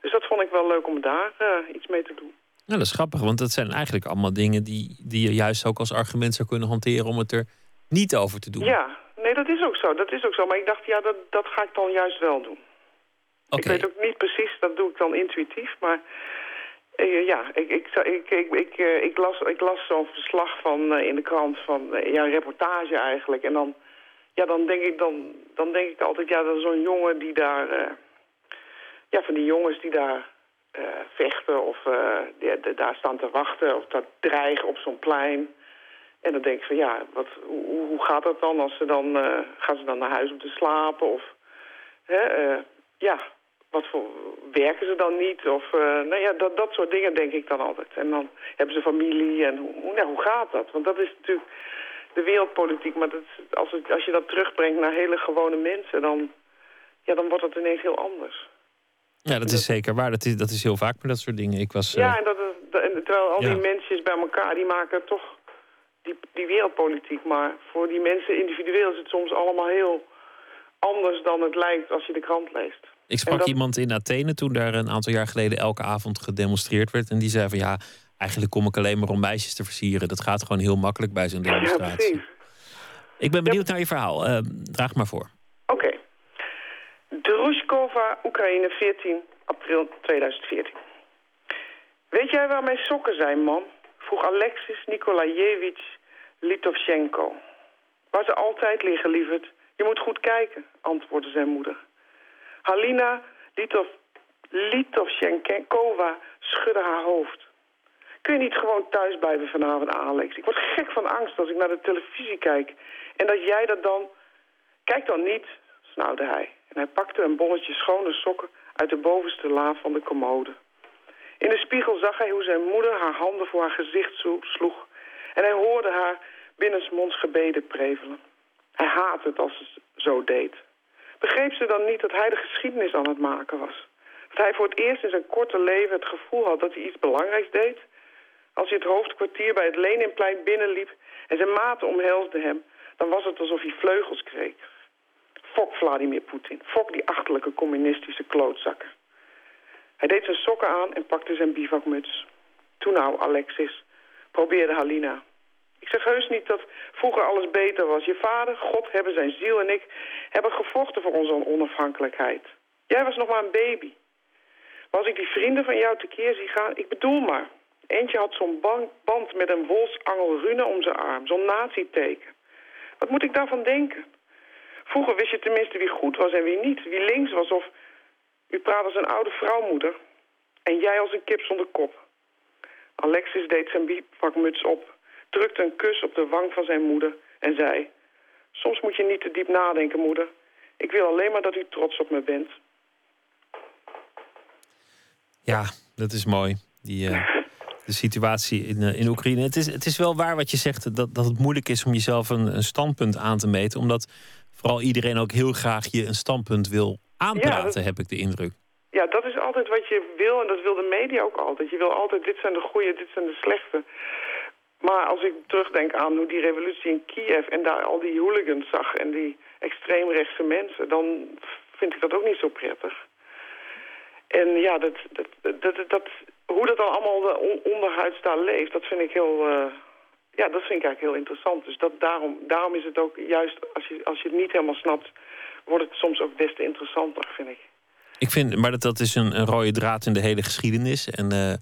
Dus dat vond ik wel leuk om daar eh, iets mee te doen. Nou, dat is grappig, want dat zijn eigenlijk allemaal dingen die, die je juist ook als argument zou kunnen hanteren om het er niet over te doen. Ja, nee, dat is ook zo. Dat is ook zo. Maar ik dacht, ja, dat, dat ga ik dan juist wel doen. Oké. Ik weet ook niet precies, dat doe ik dan intuïtief. Maar eh, ja, ik, ik, ik, ik, ik, eh, ik las, ik las zo'n verslag van, eh, in de krant van, ja, een reportage eigenlijk. En dan, ja, dan, denk ik, dan, dan denk ik altijd, ja, dat is zo'n jongen die daar... ja, van die jongens die daar eh, vechten of die- die daar staan te wachten of dat dreigen op zo'n plein. En dan denk ik van ja, wat, hoe, hoe gaat dat dan als ze dan, eh, gaan ze dan naar huis om te slapen of, hè, ja, wat voor, werken ze dan niet of, nou ja, dat, dat soort dingen denk ik dan altijd. En dan hebben ze familie en hoe, hoe- hoe gaat dat? Want dat is natuurlijk de wereldpolitiek, maar dat, als, het, als je dat terugbrengt naar hele gewone mensen, dan, ja, dan wordt het ineens heel anders. Ja, dat is zeker waar. Dat is, dat is heel vaak met dat soort dingen. Ik was, Ja, eh, en, dat is, terwijl al Ja. die mensen bij elkaar, die maken toch die, die wereldpolitiek. Maar voor die mensen individueel is het soms allemaal heel anders dan het lijkt als je de krant leest. ik sprak dat- iemand in Athene toen daar een aantal jaar geleden elke avond gedemonstreerd werd. En die zei van ja, eigenlijk kom ik alleen maar om meisjes te versieren. Dat gaat gewoon heel makkelijk bij zo'n Ja, demonstratie. precies. ik ben benieuwd naar je verhaal. Eh, draag maar voor. Oké. Druskova, Oekraïne, 14 april 2014. Weet jij waar mijn sokken zijn, man? Vroeg Alexis Nikolajevich Litovchenko. Waar ze altijd liggen, lieverd. Je moet goed kijken, antwoordde zijn moeder. Halina Litov, Litovchenkova schudde haar hoofd. Kun je niet gewoon thuis blijven vanavond, Alex? Ik word gek van angst als ik naar de televisie kijk. En dat jij dat dan... Kijk dan niet, snauwde hij. En hij pakte een bolletje schone sokken uit de bovenste la van de commode. In de spiegel zag hij hoe zijn moeder haar handen voor haar gezicht sloeg. En hij hoorde haar binnensmonds gebeden prevelen. Hij haatte het als ze zo deed. Begreep ze dan niet dat hij de geschiedenis aan het maken was? Dat hij voor het eerst in zijn korte leven het gevoel had dat hij iets belangrijks deed? Als hij het hoofdkwartier bij het Leninplein binnenliep en zijn maten omhelsde hem... dan was het alsof hij vleugels kreeg. Fok Vladimir Poetin. Fok die achterlijke communistische klootzakken. Hij deed zijn sokken aan en pakte zijn bivakmuts. Toen nou, Alexis, probeerde Halina. Ik zeg heus niet dat vroeger alles beter was. Je vader, God hebben zijn ziel en ik hebben gevochten voor onze onafhankelijkheid. Jij was nog maar een baby. Maar als ik die vrienden van jou tekeer zie gaan, ik bedoel maar. Eentje had zo'n band met een wolsangel rune om zijn arm, zo'n nazi-teken. Wat moet ik daarvan denken? Vroeger wist je tenminste wie goed was en wie niet. Wie links was of... U praat als een oude vrouwmoeder. En jij als een kip zonder kop. Alexis deed zijn bivakmuts op, drukte een kus op de wang van zijn moeder en zei... Soms moet je niet te diep nadenken, moeder. Ik wil alleen maar dat u trots op me bent. Ja, dat is mooi. Die, uh, de situatie in, uh, in Oekraïne. Het is, het is wel waar wat je zegt, dat, dat het moeilijk is om jezelf een, een standpunt aan te meten. Omdat vooral iedereen ook heel graag je een standpunt wil aanpraten, heb ik de indruk. Ja, dat is altijd wat je wil en dat wil de media ook altijd. Je wil altijd, dit zijn de goede, dit zijn de slechte. Maar als ik terugdenk aan hoe die revolutie in Kiev en daar al die hooligans zag en die extreemrechtse mensen, dan vind ik dat ook niet zo prettig. En ja, dat, dat, dat, dat, hoe dat dan allemaal onderhuids daar leeft, dat vind ik heel, uh, ja, dat vind ik eigenlijk heel interessant. Dus dat, daarom, daarom is het ook juist, als je, als je het niet helemaal snapt, wordt het soms ook des te interessanter, vind ik. Ik vind, maar dat, dat is een, een rode draad in de hele geschiedenis. En uh,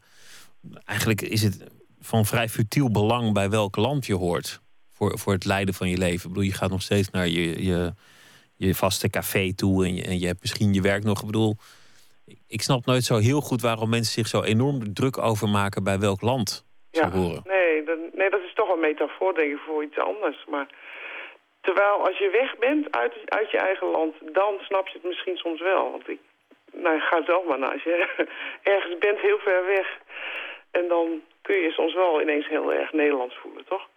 eigenlijk is het van vrij futiel belang bij welk land je hoort. Voor, voor het leiden van je leven. Ik bedoel, je gaat nog steeds naar je, je, je vaste café toe. En je, en je hebt misschien je werk nog. Ik bedoel, ik snap nooit zo heel goed waarom mensen zich zo enorm druk over maken bij welk land ze ja, horen. Nee, nee, dat is toch een metafoor, denk ik, voor iets anders. Maar terwijl als je weg bent uit, uit je eigen land, dan snap je het misschien soms wel. Want ik nou, ga zelf maar naar. Als je ergens bent heel ver weg en dan kun je soms wel ineens heel erg Nederlands voelen, toch?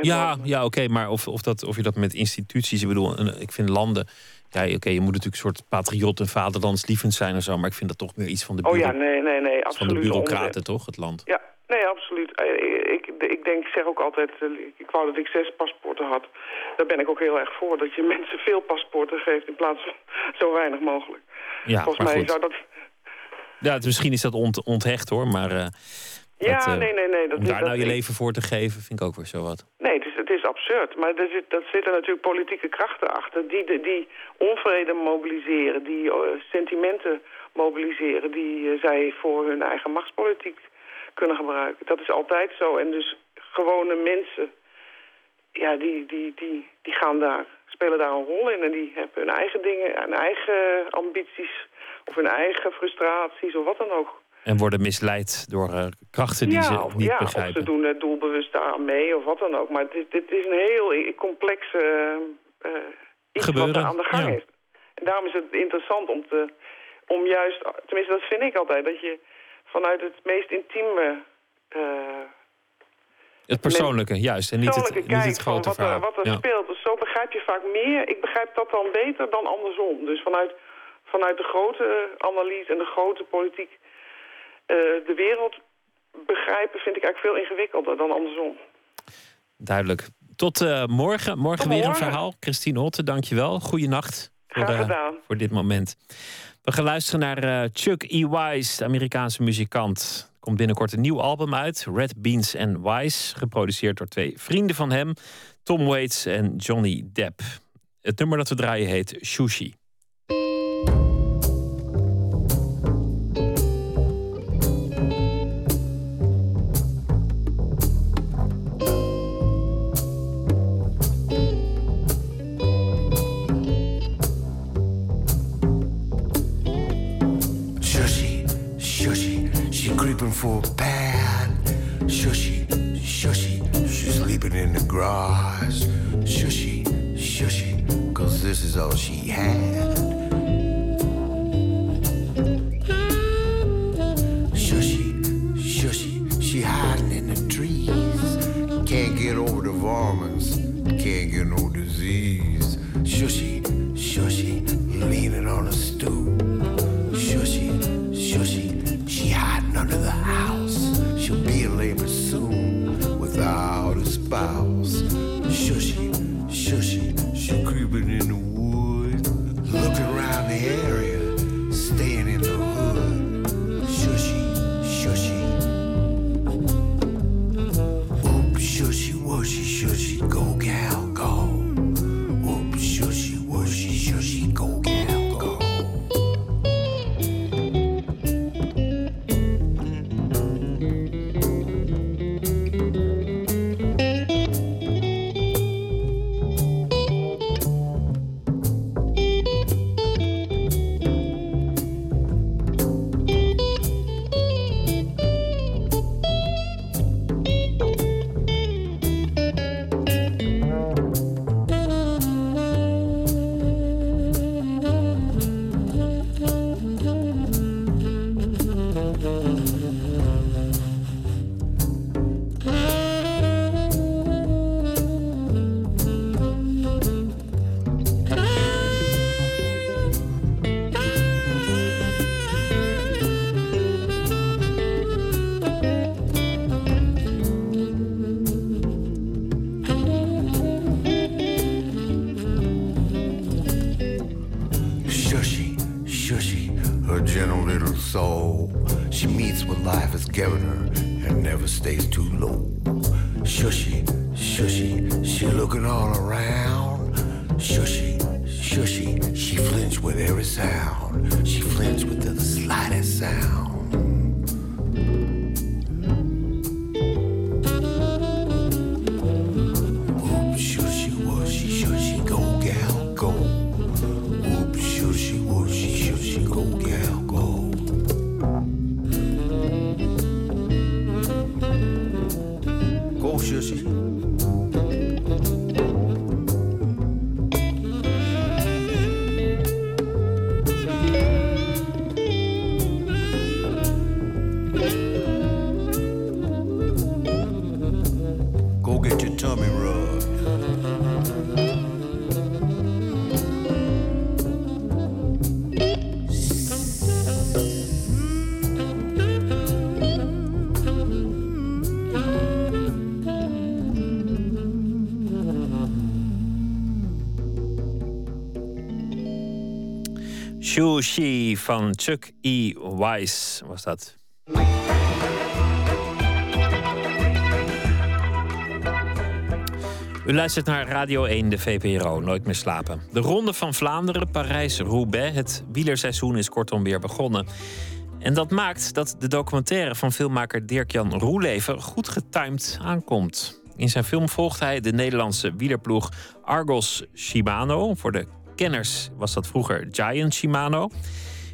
ja, ja oké, maar of, of, dat, of je dat met instituties, ik bedoel, ik vind landen... Ja, oké, je moet natuurlijk een soort patriot en vaderlandslievend zijn en zo, maar ik vind dat toch meer iets van de, oh, ja, nee, nee, nee, absoluut van de bureaucraten, toch, het land? Ja, nee, absoluut. Eh, ik, ik denk, ik zeg ook altijd, eh, ik wou dat ik zes paspoorten had. Daar ben ik ook heel erg voor, dat je mensen veel paspoorten geeft in plaats van zo weinig mogelijk. Ja, Volgens mij zou dat ja, misschien is dat ont, onthecht hoor, maar... Uh, ja, dat, nee, nee, nee. Dat om daar nou je leven voor te geven, vind ik ook weer zo wat. Nee, het is, het is absurd. Maar er zit, dat zitten natuurlijk politieke krachten achter... die, die onvrede mobiliseren, die uh, sentimenten mobiliseren... die zij voor hun eigen machtspolitiek kunnen gebruiken. Dat is altijd zo. En dus gewone mensen, ja, die, die, die, die gaan daar, spelen daar een rol in... en die hebben hun eigen dingen, hun eigen ambities of hun eigen frustraties of wat dan ook. En worden misleid door uh, krachten die ze niet ja, begrijpen. Ja, of ze doen het doelbewust aan mee of wat dan ook. Maar dit, dit is een heel complex uh, iets Gebeuren. wat er aan de gang ja. is. En daarom is het interessant om, te, om juist, tenminste dat vind ik altijd, dat je vanuit het meest intieme... Uh, het persoonlijke, juist. En niet het, niet het grote wat verhaal. Er, wat er ja. speelt. Dus zo begrijp je vaak meer. Ik begrijp dat dan beter dan andersom. Dus vanuit vanuit de grote analyse en de grote politiek uh, de wereld begrijpen vind ik eigenlijk veel ingewikkelder dan andersom. Duidelijk. Tot uh, morgen. Morgen weer een verhaal. Christine Hotte, dankjewel. Goeienacht voor, Graag gedaan. Uh, voor dit moment. We gaan luisteren naar Chuck E. Wise, de Amerikaanse muzikant. Er komt binnenkort een nieuw album uit, Red Beans and Wise. Geproduceerd door twee vrienden van hem, Tom Waits en Johnny Depp. Het nummer dat we draaien heet Sushi. For pan. Shushy, shushy, she's sleeping in the grass. Shushy, shushy, cause this is all she had. goodbye. Shoo van Chuck E. Wise was dat. U luistert naar Radio 1, de VPRO, Nooit meer slapen. De Ronde van Vlaanderen, Parijs-Roubaix. Het wielerseizoen is kortom weer begonnen. En dat maakt dat de documentaire van filmmaker Dirk-Jan Roeleven goed getimed aankomt. In zijn film volgt hij de Nederlandse wielerploeg Argos Shimano. Voor de kenners was dat vroeger Giant Shimano.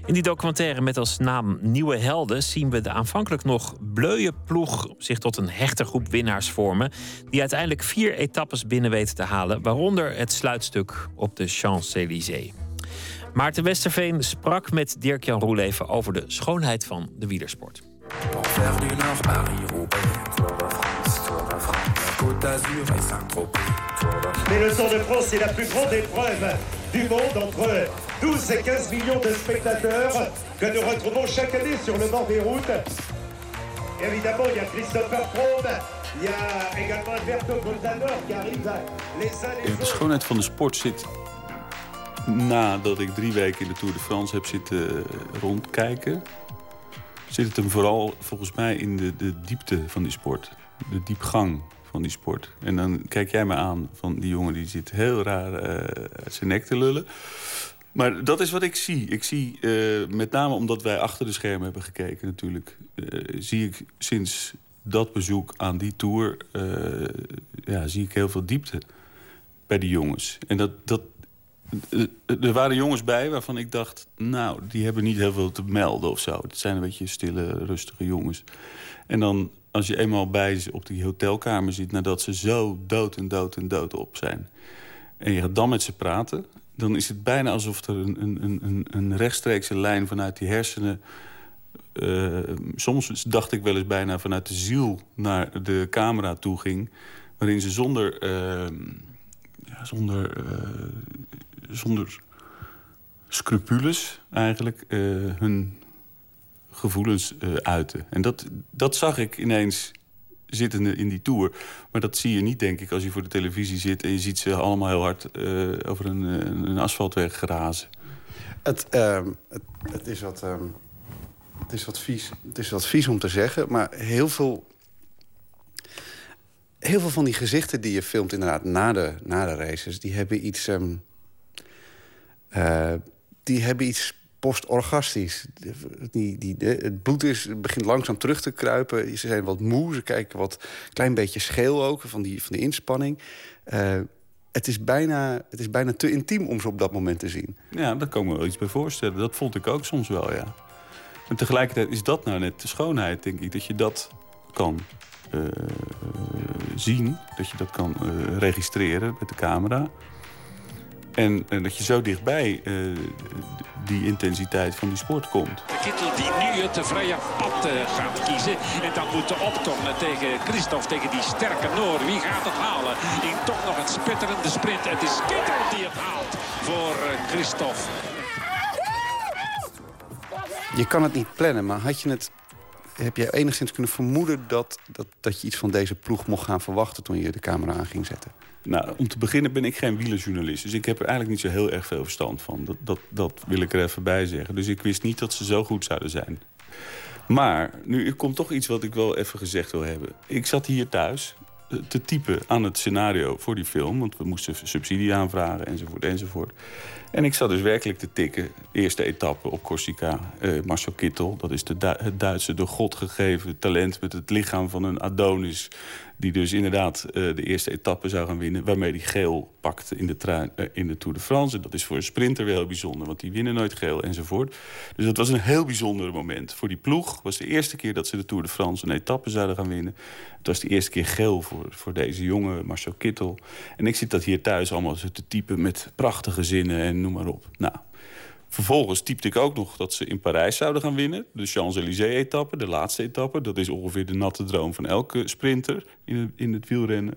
In die documentaire met als naam Nieuwe Helden zien we de aanvankelijk nog bleuwe ploeg zich tot een hechte groep winnaars vormen. Die uiteindelijk vier etappes binnen weten te halen, waaronder het sluitstuk op de Champs-Élysées. Maarten Westerveen sprak met Dirk-Jan Roeleven over de schoonheid van de wielersport. Côte d'Azur et Saint-Tropez, Tour de France. Mais le Tour de France, c'est la plus grande épreuve du monde entre 12 et 15 millions de spectateurs que nous retrouvons chaque année sur le bord des routes. Évidemment, il y a Christopher Froome, il y a également Alberto Contador qui arrive les uns les De schoonheid van de sport zit nadat ik drie weken in de Tour de France heb zitten eh, rondkijken. Zit het hem vooral volgens mij in de, de diepte van die sport. De diepgang van die sport. En dan kijk jij me aan van die jongen die zit heel raar eh, uit zijn nek te lullen. Maar dat is wat ik zie. Ik zie, eh, met name omdat wij achter de schermen hebben gekeken natuurlijk... eh, zie ik sinds dat bezoek aan die tour... ja, zie ik heel veel diepte bij die jongens. En dat, dat, er waren jongens bij waarvan ik dacht... nou, die hebben niet heel veel te melden of zo. Het zijn een beetje stille, rustige jongens. En dan, als je eenmaal bij ze op die hotelkamer zit... nadat ze zo dood en dood en dood op zijn... en je gaat dan met ze praten... dan is het bijna alsof er een, een, een, een rechtstreekse lijn vanuit die hersenen... Uh, soms dacht ik wel eens bijna vanuit de ziel naar de camera toe ging... waarin ze zonder, uh, ja, zonder, uh, zonder scrupules eigenlijk hun gevoelens uiten. En dat, dat zag ik ineens zittende in die tour. Maar dat zie je niet, denk ik, als je voor de televisie zit... en je ziet ze allemaal heel hard uh, over een, een asfaltweg grazen. Het, uh, het, het, is wat, uh, het, is wat vies. het is wat vies om te zeggen, maar heel veel... Heel veel van die gezichten die je filmt inderdaad na de, na de races... die hebben iets... Um, die hebben iets postorgastisch. Die, die, de, het bloed is, begint langzaam terug te kruipen. Ze zijn wat moe, ze kijken wat klein beetje scheel ook van die, van die inspanning. Uh, het, is bijna, het is bijna te intiem om ze op dat moment te zien. Ja, daar kan ik me wel iets bij voorstellen. Dat vond ik ook soms wel, ja. En tegelijkertijd is dat nou net de schoonheid, denk ik. Dat je dat kan uh, zien, dat je dat kan uh, registreren met de camera. En, en, dat je zo dichtbij uh, die intensiteit van die sport komt. De Kittel die nu het vrije pad uh, gaat kiezen. En dan moet de optomen tegen Christophe, tegen die sterke Noor. Wie gaat het halen? In toch nog een spetterende sprint. Het is Kittel die het haalt voor uh, Christophe. Je kan het niet plannen, maar had je het heb je enigszins kunnen vermoeden dat, dat, dat je iets van deze ploeg mocht gaan verwachten toen je de camera aan ging zetten? Nou, om te beginnen ben ik geen wielerjournalist. Dus ik heb er eigenlijk niet zo heel erg veel verstand van. Dat, dat, dat wil ik er even bij zeggen. Dus ik wist niet dat ze zo goed zouden zijn. Maar nu komt toch iets wat ik wel even gezegd wil hebben. Ik zat hier thuis eh, te typen aan het scenario voor die film. Want we moesten subsidie aanvragen enzovoort enzovoort. En ik zat dus werkelijk te tikken. Eerste etappe op Corsica. Uh, Marcel Kittel, dat is de het Duitse door God gegeven talent... met het lichaam van een Adonis. Die dus inderdaad uh, de eerste etappe zou gaan winnen. Waarmee hij geel pakt in de, uh, in de Tour de France. En dat is voor een sprinter wel heel bijzonder. Want die winnen nooit geel enzovoort. Dus dat was een heel bijzonder moment. Voor die ploeg was de eerste keer dat ze de Tour de France... een etappe zouden gaan winnen. Het was de eerste keer geel voor, voor deze jonge Marcel Kittel. En ik zit dat hier thuis allemaal te typen met prachtige zinnen en noem maar op. Nou, Vervolgens typte ik ook nog dat ze in Parijs zouden gaan winnen. De Champs-Élysées-etappe, de laatste etappe. Dat is ongeveer de natte droom van elke sprinter in het, in het wielrennen.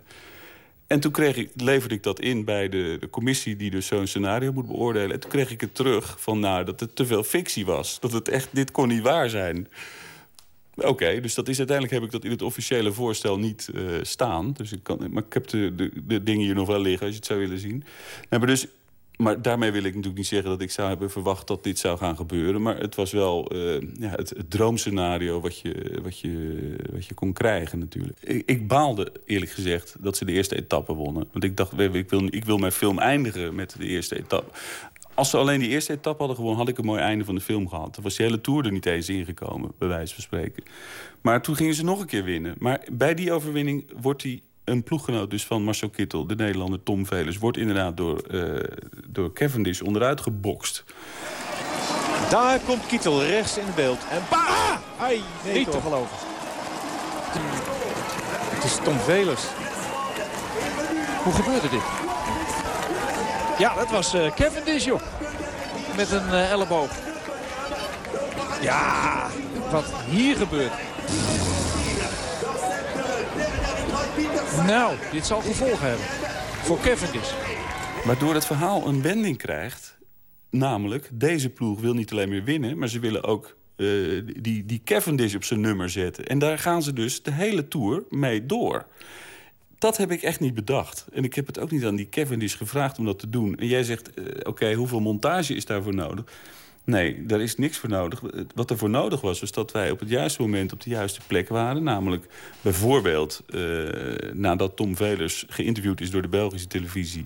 En toen kreeg ik, leverde ik dat in bij de, de commissie die dus zo'n scenario moet beoordelen. En toen kreeg ik het terug van nou, dat het te veel fictie was. Dat het echt, dit kon niet waar zijn. Oké, dus dat is uiteindelijk heb ik dat in het officiële voorstel niet uh, staan. Dus ik kan, maar ik heb de, de, de, dingen hier nog wel liggen als je het zou willen zien. Nou, maar dus maar daarmee wil ik natuurlijk niet zeggen dat ik zou hebben verwacht dat dit zou gaan gebeuren. Maar het was wel uh, ja, het, droomscenario wat je, wat, je, wat je kon krijgen natuurlijk. Ik, ik, baalde eerlijk gezegd dat ze de eerste etappe wonnen. Want ik dacht, ik wil, ik wil mijn film eindigen met de eerste etappe. Als ze alleen die eerste etappe hadden gewonnen... had ik een mooi einde van de film gehad. Dan was de hele Tour er niet eens ingekomen, bij wijze van spreken. Maar toen gingen ze nog een keer winnen. Maar bij die overwinning wordt die een ploeggenoot dus van Marcel Kittel, de Nederlander Tom Velers... wordt inderdaad door, uh, door Cavendish onderuit gebokst. Daar komt Kittel rechts in beeld. En bah! Ai, nee, Niet te geloven. Het is Tom Velers. Hoe gebeurde dit? Ja, dat was uh, Cavendish, joh. Met een uh, elleboog. Ja, wat hier gebeurt. Nou, dit zal gevolgen hebben. Voor Cavendish. Waardoor het verhaal een wending krijgt. Namelijk, deze ploeg wil niet alleen meer winnen... maar ze willen ook uh, die, die Cavendish op zijn nummer zetten. En daar gaan ze dus de hele Tour mee door. Dat heb ik echt niet bedacht. En ik heb het ook niet aan die Cavendish gevraagd om dat te doen. En jij zegt, uh, oké, hoeveel montage is daarvoor nodig? Nee, daar is niks voor nodig. Wat er voor nodig was, was dat wij op het juiste moment op de juiste plek waren. Namelijk bijvoorbeeld uh, nadat Tom Velers geïnterviewd is door de Belgische televisie...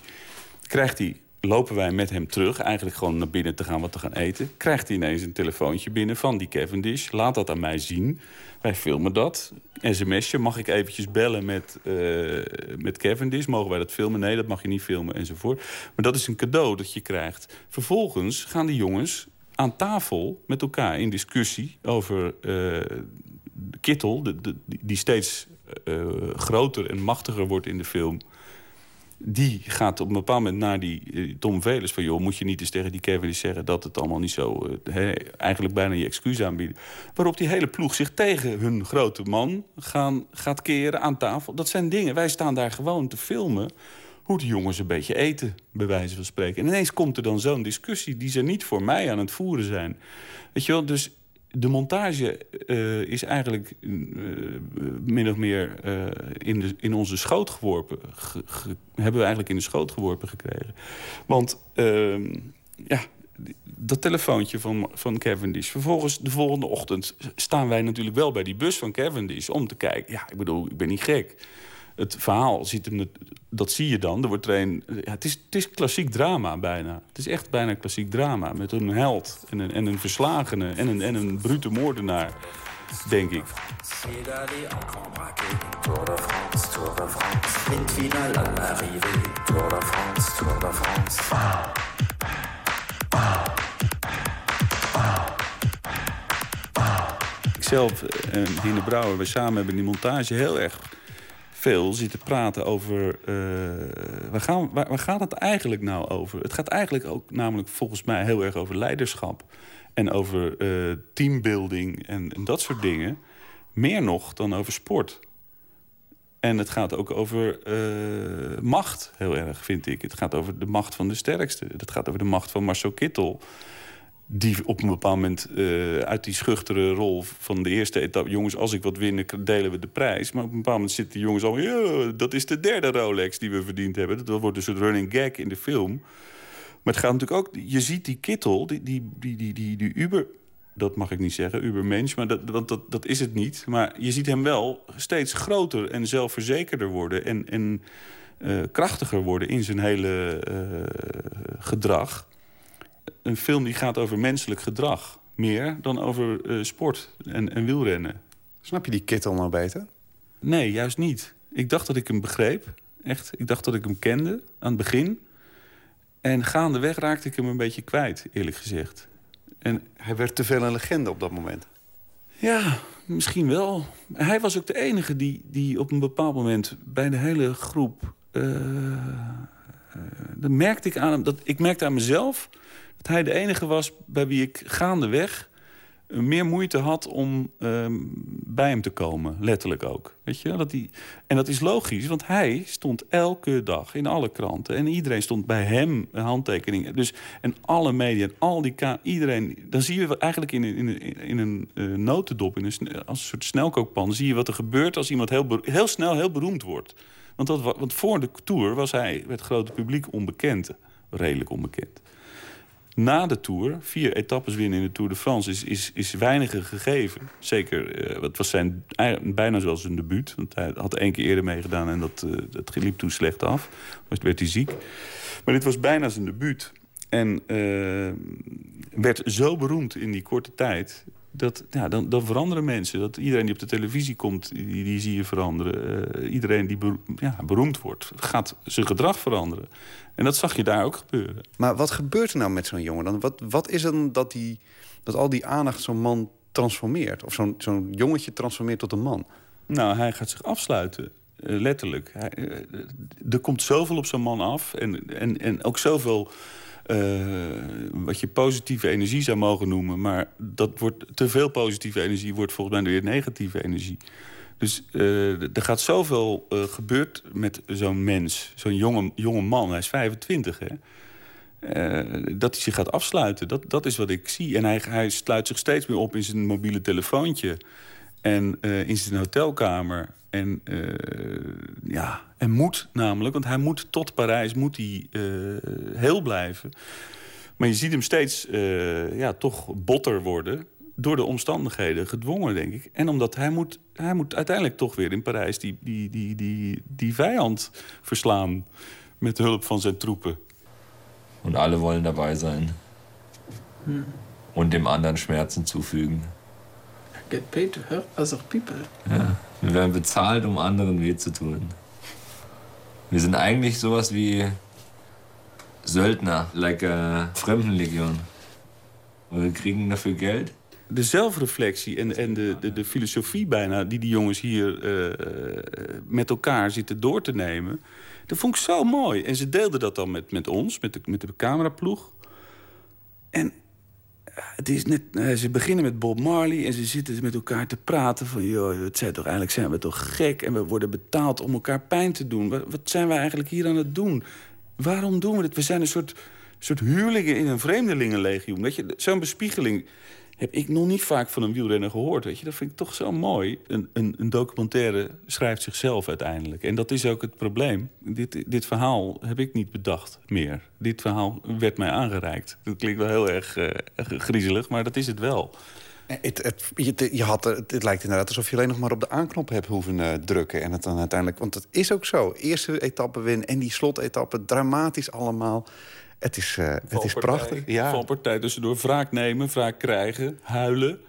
krijgt hij, lopen wij met hem terug, eigenlijk gewoon naar binnen te gaan wat te gaan eten... krijgt hij ineens een telefoontje binnen van die Cavendish. Laat dat aan mij zien. Wij filmen dat. SMS'je, mag ik eventjes bellen met, uh, met Cavendish? Mogen wij dat filmen? Nee, dat mag je niet filmen enzovoort. Maar dat is een cadeau dat je krijgt. Vervolgens gaan die jongens aan tafel met elkaar in discussie over uh, Kittel... Die steeds uh, groter en machtiger wordt in de film... die gaat op een bepaald moment naar die eh, Tom Velers... van joh, moet je niet eens tegen die Kevin zeggen... dat het allemaal niet zo... eh, eigenlijk bijna je excuus aanbieden. Waarop die hele ploeg zich tegen hun grote man gaan, gaat keren aan tafel. Dat zijn dingen, wij staan daar gewoon te filmen... hoe die jongens een beetje eten, bij wijze van spreken. En ineens komt er dan zo'n discussie... die ze niet voor mij aan het voeren zijn. Weet je wel, dus de montage eh, is eigenlijk eh, min of meer in, de, in onze schoot geworpen. Ge- ge- hebben we eigenlijk in de schoot geworpen gekregen. Want ehm, ja, dat telefoontje van, van Cavendish. Vervolgens de volgende ochtend staan wij natuurlijk wel bij die bus van Cavendish... om te kijken. Ja, ik bedoel, ik ben niet gek. Het verhaal, ziet hem, dat zie je dan. Er wordt er een, ja, het, is, het is klassiek drama bijna. Het is echt bijna klassiek drama. Met een held en een, en een verslagene en een, en een brute moordenaar, denk ik. Ikzelf en Hine Brouwer, wij samen hebben die montage heel erg veel zitten praten over... eh, waar, gaan, waar, gaat het eigenlijk nou over? Het gaat eigenlijk ook namelijk volgens mij heel erg over leiderschap. En over eh, teambuilding en, en dat soort dingen. Meer nog dan over sport. En het gaat ook over eh, macht, heel erg, vind ik. Het gaat over de macht van de sterkste. Het gaat over de macht van Marcel Kittel. Die op een bepaald moment eh, uit die schuchtere rol van de eerste etappe... jongens, als ik wat win, delen we de prijs. Maar op een bepaald moment zitten die jongens al... Ja, dat is de derde Rolex die we verdiend hebben. Dat wordt dus een running gag in de film. Maar het gaat natuurlijk ook... Je ziet die Kittel, die, die, die, die, die, Uber... Dat mag ik niet zeggen, Ubermensch, maar dat, dat, dat is het niet. Maar je ziet hem wel steeds groter en zelfverzekerder worden... en, en eh, krachtiger worden in zijn hele eh, gedrag een film die gaat over menselijk gedrag. Meer dan over eh, sport en, en wielrennen. Snap je die Kittel nou beter? Nee, juist niet. Ik dacht dat ik hem begreep. Echt, ik dacht dat ik hem kende aan het begin. En gaandeweg raakte ik hem een beetje kwijt, eerlijk gezegd. En Hij werd te veel een legende op dat moment. ja, misschien wel. Hij was ook de enige die, die op een bepaald moment bij de hele groep... eh, dat merkte ik aan hem. Dat, ik merkte aan mezelf dat hij de enige was bij wie ik gaandeweg meer moeite had om ehm, bij hem te komen. Letterlijk ook. Weet je? Dat hij, en dat is logisch, want hij stond elke dag in alle kranten. En iedereen stond bij hem een handtekening. Dus, en alle media, en al die iedereen. Dan zie je eigenlijk in, in, in een eh, notendop, in een, als een soort snelkookpan... zie je wat er gebeurt als iemand heel, heel snel heel beroemd wordt. Want, dat, wa- want voor de tour was hij het grote publiek onbekend. Redelijk onbekend. Na de Tour, vier etappes winnen in de Tour de France... is, is, is gegeven. Zeker, eh, het was zijn, bijna zoals een debuut. Want hij had één keer eerder meegedaan en dat, eh, dat liep toen slecht af. Dus werd hij ziek. Maar dit was bijna zijn debuut. En eh, werd zo beroemd in die korte tijd... Dat, ja, dan, dan veranderen mensen. Dat iedereen die op de televisie komt, die, die zie je veranderen. Eh, iedereen die bero- ja, beroemd wordt, gaat zijn gedrag veranderen. En dat zag je daar ook gebeuren. Maar wat gebeurt er nou met zo'n jongen dan? Wat, wat is het dan dat, die, dat al die aandacht zo'n man transformeert? Of zo'n zo'n jongetje transformeert tot een man? Nou, hij gaat zich afsluiten. eh, letterlijk. Hij, eh, er komt zoveel op zo'n man af. En, en, en ook zoveel wat je positieve energie zou mogen noemen. Maar dat wordt, te veel positieve energie wordt volgens mij weer negatieve energie. Dus eh, er gaat zoveel uh, gebeurd met zo'n mens. Zo'n jonge, jonge man, hij is 25 hè. Dat hij zich gaat afsluiten, dat, dat is wat ik zie. En hij, hij sluit zich steeds meer op in zijn mobiele telefoontje. En in zijn hotelkamer. En, uh, ja, en moet namelijk, want hij moet tot Parijs moet hij, heel blijven. Maar je ziet hem steeds ja, toch botter worden door de omstandigheden gedwongen, denk ik. En omdat hij moet, hij moet uiteindelijk toch weer in Parijs die, die, die, die, die vijand verslaan... met de hulp van zijn troepen. Und alle wollen dabei sein. Hm. Und dem anderen Schmerzen zufügen. Get paid to hurt other people. Ja, wir werden bezahlt, um anderen weh zu tun. Wir sind eigentlich sowas wie Söldner, like a Fremdenlegion. Wir kriegen dafür Geld. de zelfreflectie en, en de, de, de filosofie bijna... die die jongens hier uh, met elkaar zitten door te nemen... Dat vond ik zo mooi. En ze deelden dat dan met, met ons, met de, met de cameraploeg. En eh, het is net, eh, ze beginnen met Bob Marley en ze zitten met elkaar te praten van... joh, het zijn toch, eigenlijk zijn we toch gek en we worden betaald om elkaar pijn te doen. Wat, wat zijn we eigenlijk hier aan het doen? Waarom doen we dit? We zijn een soort, soort huurlingen in een vreemdelingenlegioen. Zo'n bespiegeling heb ik nog niet vaak van een wielrenner gehoord. Weet je? Dat vind ik toch zo mooi. Een, een, een documentaire schrijft zichzelf uiteindelijk. En dat is ook het probleem. Dit, dit verhaal heb ik niet bedacht meer. Dit verhaal werd mij aangereikt. Dat klinkt wel heel erg eh, griezelig, maar dat is het wel. Het, het, je, je had, het, het lijkt inderdaad alsof je alleen nog maar op de aanknop hebt hoeven eh, drukken. En het dan uiteindelijk, want het is ook zo. Eerste etappe win en die slotetappe, dramatisch allemaal. Het is, eh, het is prachtig. Ja. Valpartij tussendoor. Wraak nemen, wraak krijgen, huilen,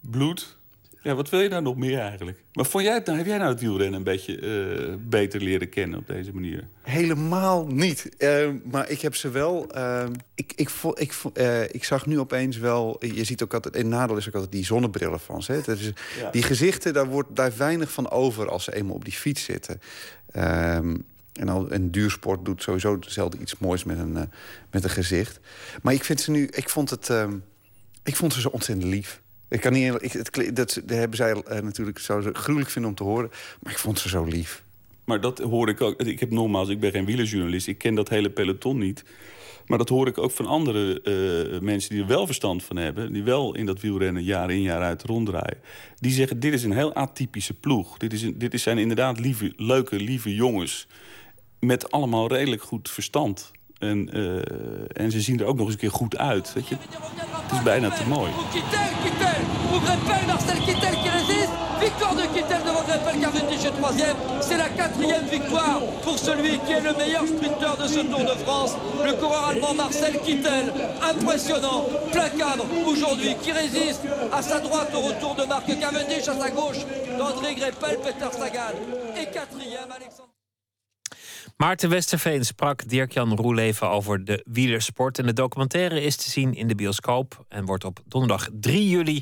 bloed. Ja, wat wil je nou nog meer eigenlijk? Maar vond jij, het nou, heb jij nou het wielrennen een beetje eh, beter leren kennen op deze manier? Helemaal niet. Eh, maar ik heb ze wel... eh, ik, ik, ik, vo- eh, ik zag nu opeens wel... Je ziet ook altijd... Een nadeel is ook altijd die zonnebrillen van ze. hè. Dat is, Ja. Die gezichten, daar wordt blijft weinig van over... als ze eenmaal op die fiets zitten. Ehm, en al een duursport doet sowieso zelden iets moois met een, eh, met een gezicht. Maar ik vind ze nu... Ik vond het... ehm, ik vond ze zo ontzettend lief. Ik kan niet... Ik, het, dat, dat hebben zij eh, natuurlijk... zou ze gruwelijk vinden om te horen. Maar ik vond ze zo lief. Maar dat hoor ik ook. Ik heb nogmaals, ik ben geen wielerjournalist. Ik ken dat hele peloton niet. Maar dat hoor ik ook van andere eh, mensen die er wel verstand van hebben. Die wel in dat wielrennen jaar in jaar uit ronddraaien. Die zeggen, dit is een heel atypische ploeg. Dit, is een, dit zijn inderdaad lieve, leuke, lieve jongens. Met allemaal redelijk goed verstand. En, ze zien er ook nog eens goed uit. Bijna mooi. Victoire de Kittel devant Greppel, Cavendish est troisième. C'est la quatrième victoire pour celui qui est le meilleur sprinter de ce Tour de France. Le coureur allemand Marcel Kittel, impressionnant, plein cadre aujourd'hui, qui résiste à sa droite au retour de Marc Cavendish, à sa gauche d'André Greppel, Peter Sagan. Et quatrième, Alexandre. Maarten Westerveen sprak Dirk-Jan Roeleven over de wielersport. En de documentaire is te zien in de bioscoop en wordt op donderdag 3 juli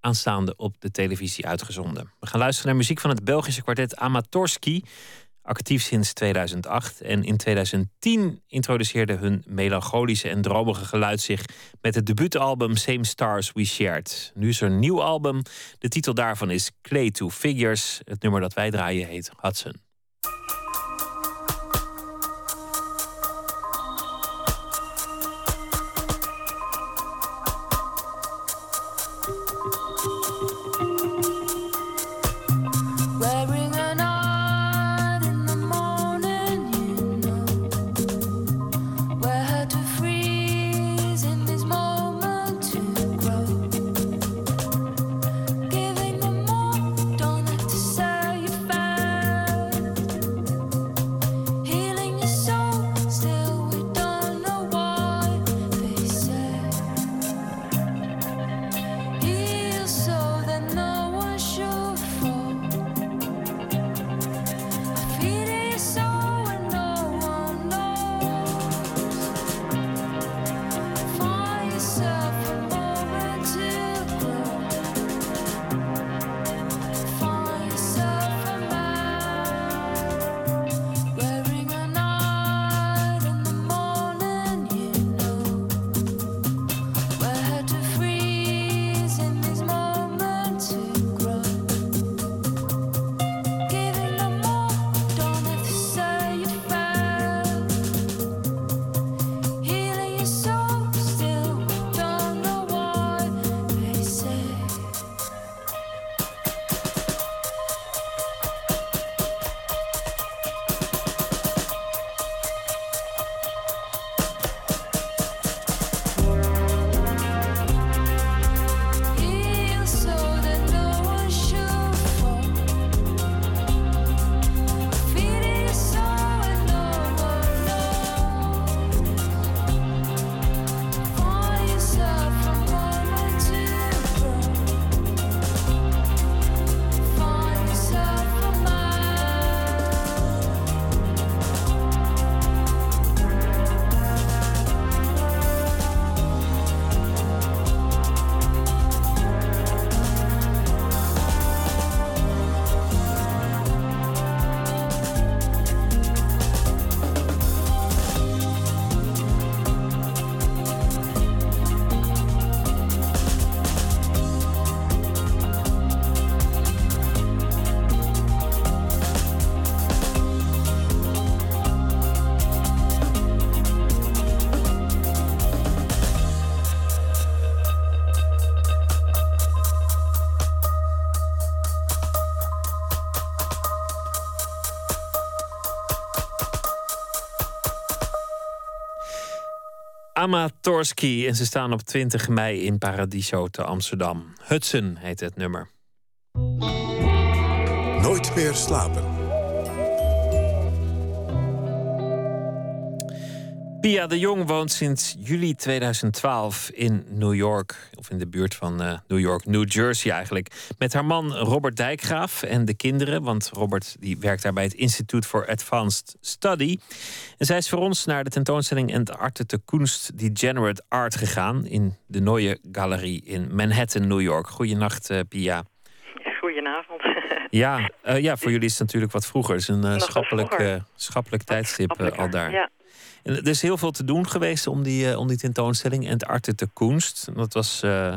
aanstaande op de televisie uitgezonden. We gaan luisteren naar muziek van het Belgische kwartet Amatorski, actief sinds 2008. En in 2010 introduceerde hun melancholische en dromige geluid zich met het debuutalbum Same Stars We Shared. Nu is er een nieuw album. De titel daarvan is Clay to Figures. Het nummer dat wij draaien heet Hudson. Amatorski en ze staan op 20 mei in Paradiso te Amsterdam. Hudson heet het nummer. Nooit meer slapen. Pia de Jong woont sinds juli 2012 in New York. Of in de buurt van eh, New York, New Jersey eigenlijk. Met haar man Robert Dijkgraaf en de kinderen. Want Robert die werkt daar bij het Instituut for Advanced Study. En zij is voor ons naar de tentoonstelling Arte te Kunst Degenerate Art gegaan. In de Neue Galerie in Manhattan, New York. Goedenacht, uh, Pia. Goedenavond. Ja, uh, ja, voor jullie is het natuurlijk wat vroeger. Het is een schappelijk, schappelijk tijdstip al daar. Ja. En er is heel veel te doen geweest om die, uh, om die tentoonstelling. En het Arte te Kunst. Dat was uh,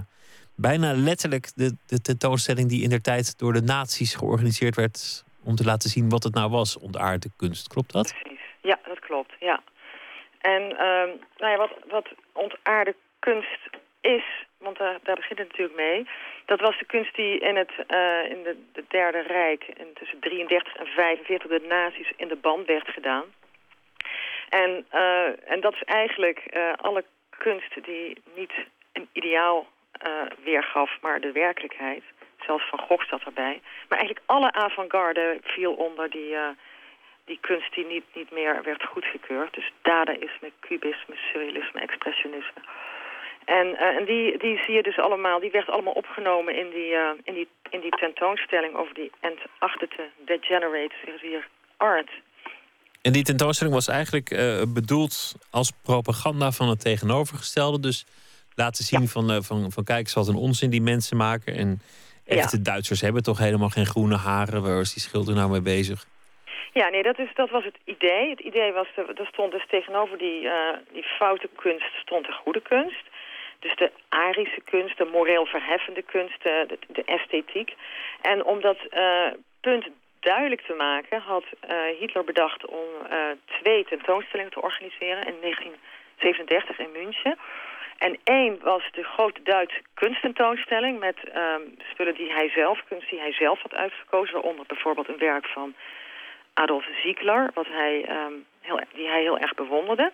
bijna letterlijk de, de tentoonstelling die in der tijd door de nazi's georganiseerd werd. Om te laten zien wat het nou was, ontaarde kunst. Klopt dat? Precies. Ja, dat klopt. Ja. En uh, nou ja, wat, wat ontaarde kunst is, want daar, daar begint het natuurlijk mee. Dat was de kunst die in het uh, in de, de Derde Rijk, in tussen 33 en 45, de nazi's in de band werd gedaan. En, uh, en dat is eigenlijk uh, alle kunst die niet een ideaal uh, weergaf, maar de werkelijkheid. Zelfs Van Gogh zat erbij. Maar eigenlijk alle avant-garde viel onder die, die kunst die niet, niet meer werd goedgekeurd. Dus dadaïsme, cubisme, surrealisme, expressionisme. En, en die, die zie je dus allemaal, die werd allemaal opgenomen in die, in die, in die tentoonstelling over die entartete degenerate, hier, art. En die tentoonstelling was eigenlijk uh, bedoeld als propaganda van het tegenovergestelde. Dus laten zien ja. van, uh, van, van kijk wat een onzin die mensen maken. En echte ja. Duitsers hebben toch helemaal geen groene haren. Waar is die schilder nou mee bezig? Ja, nee, dat, is, dat was het idee. Het idee was, er stond dus tegenover die, uh, die foute kunst stond de goede kunst. Dus de arische kunst, de moreel verheffende kunst, de, de, esthetiek. En om dat punt duidelijk te maken had uh, Hitler bedacht om uh, twee tentoonstellingen te organiseren in 1937 in München. En één was de grote Duitse kunsttentoonstelling met um, spullen die hij zelf, kunst die hij zelf had uitgekozen, waaronder bijvoorbeeld een werk van Adolf Ziegler, wat hij, um, heel, die hij heel erg bewonderde.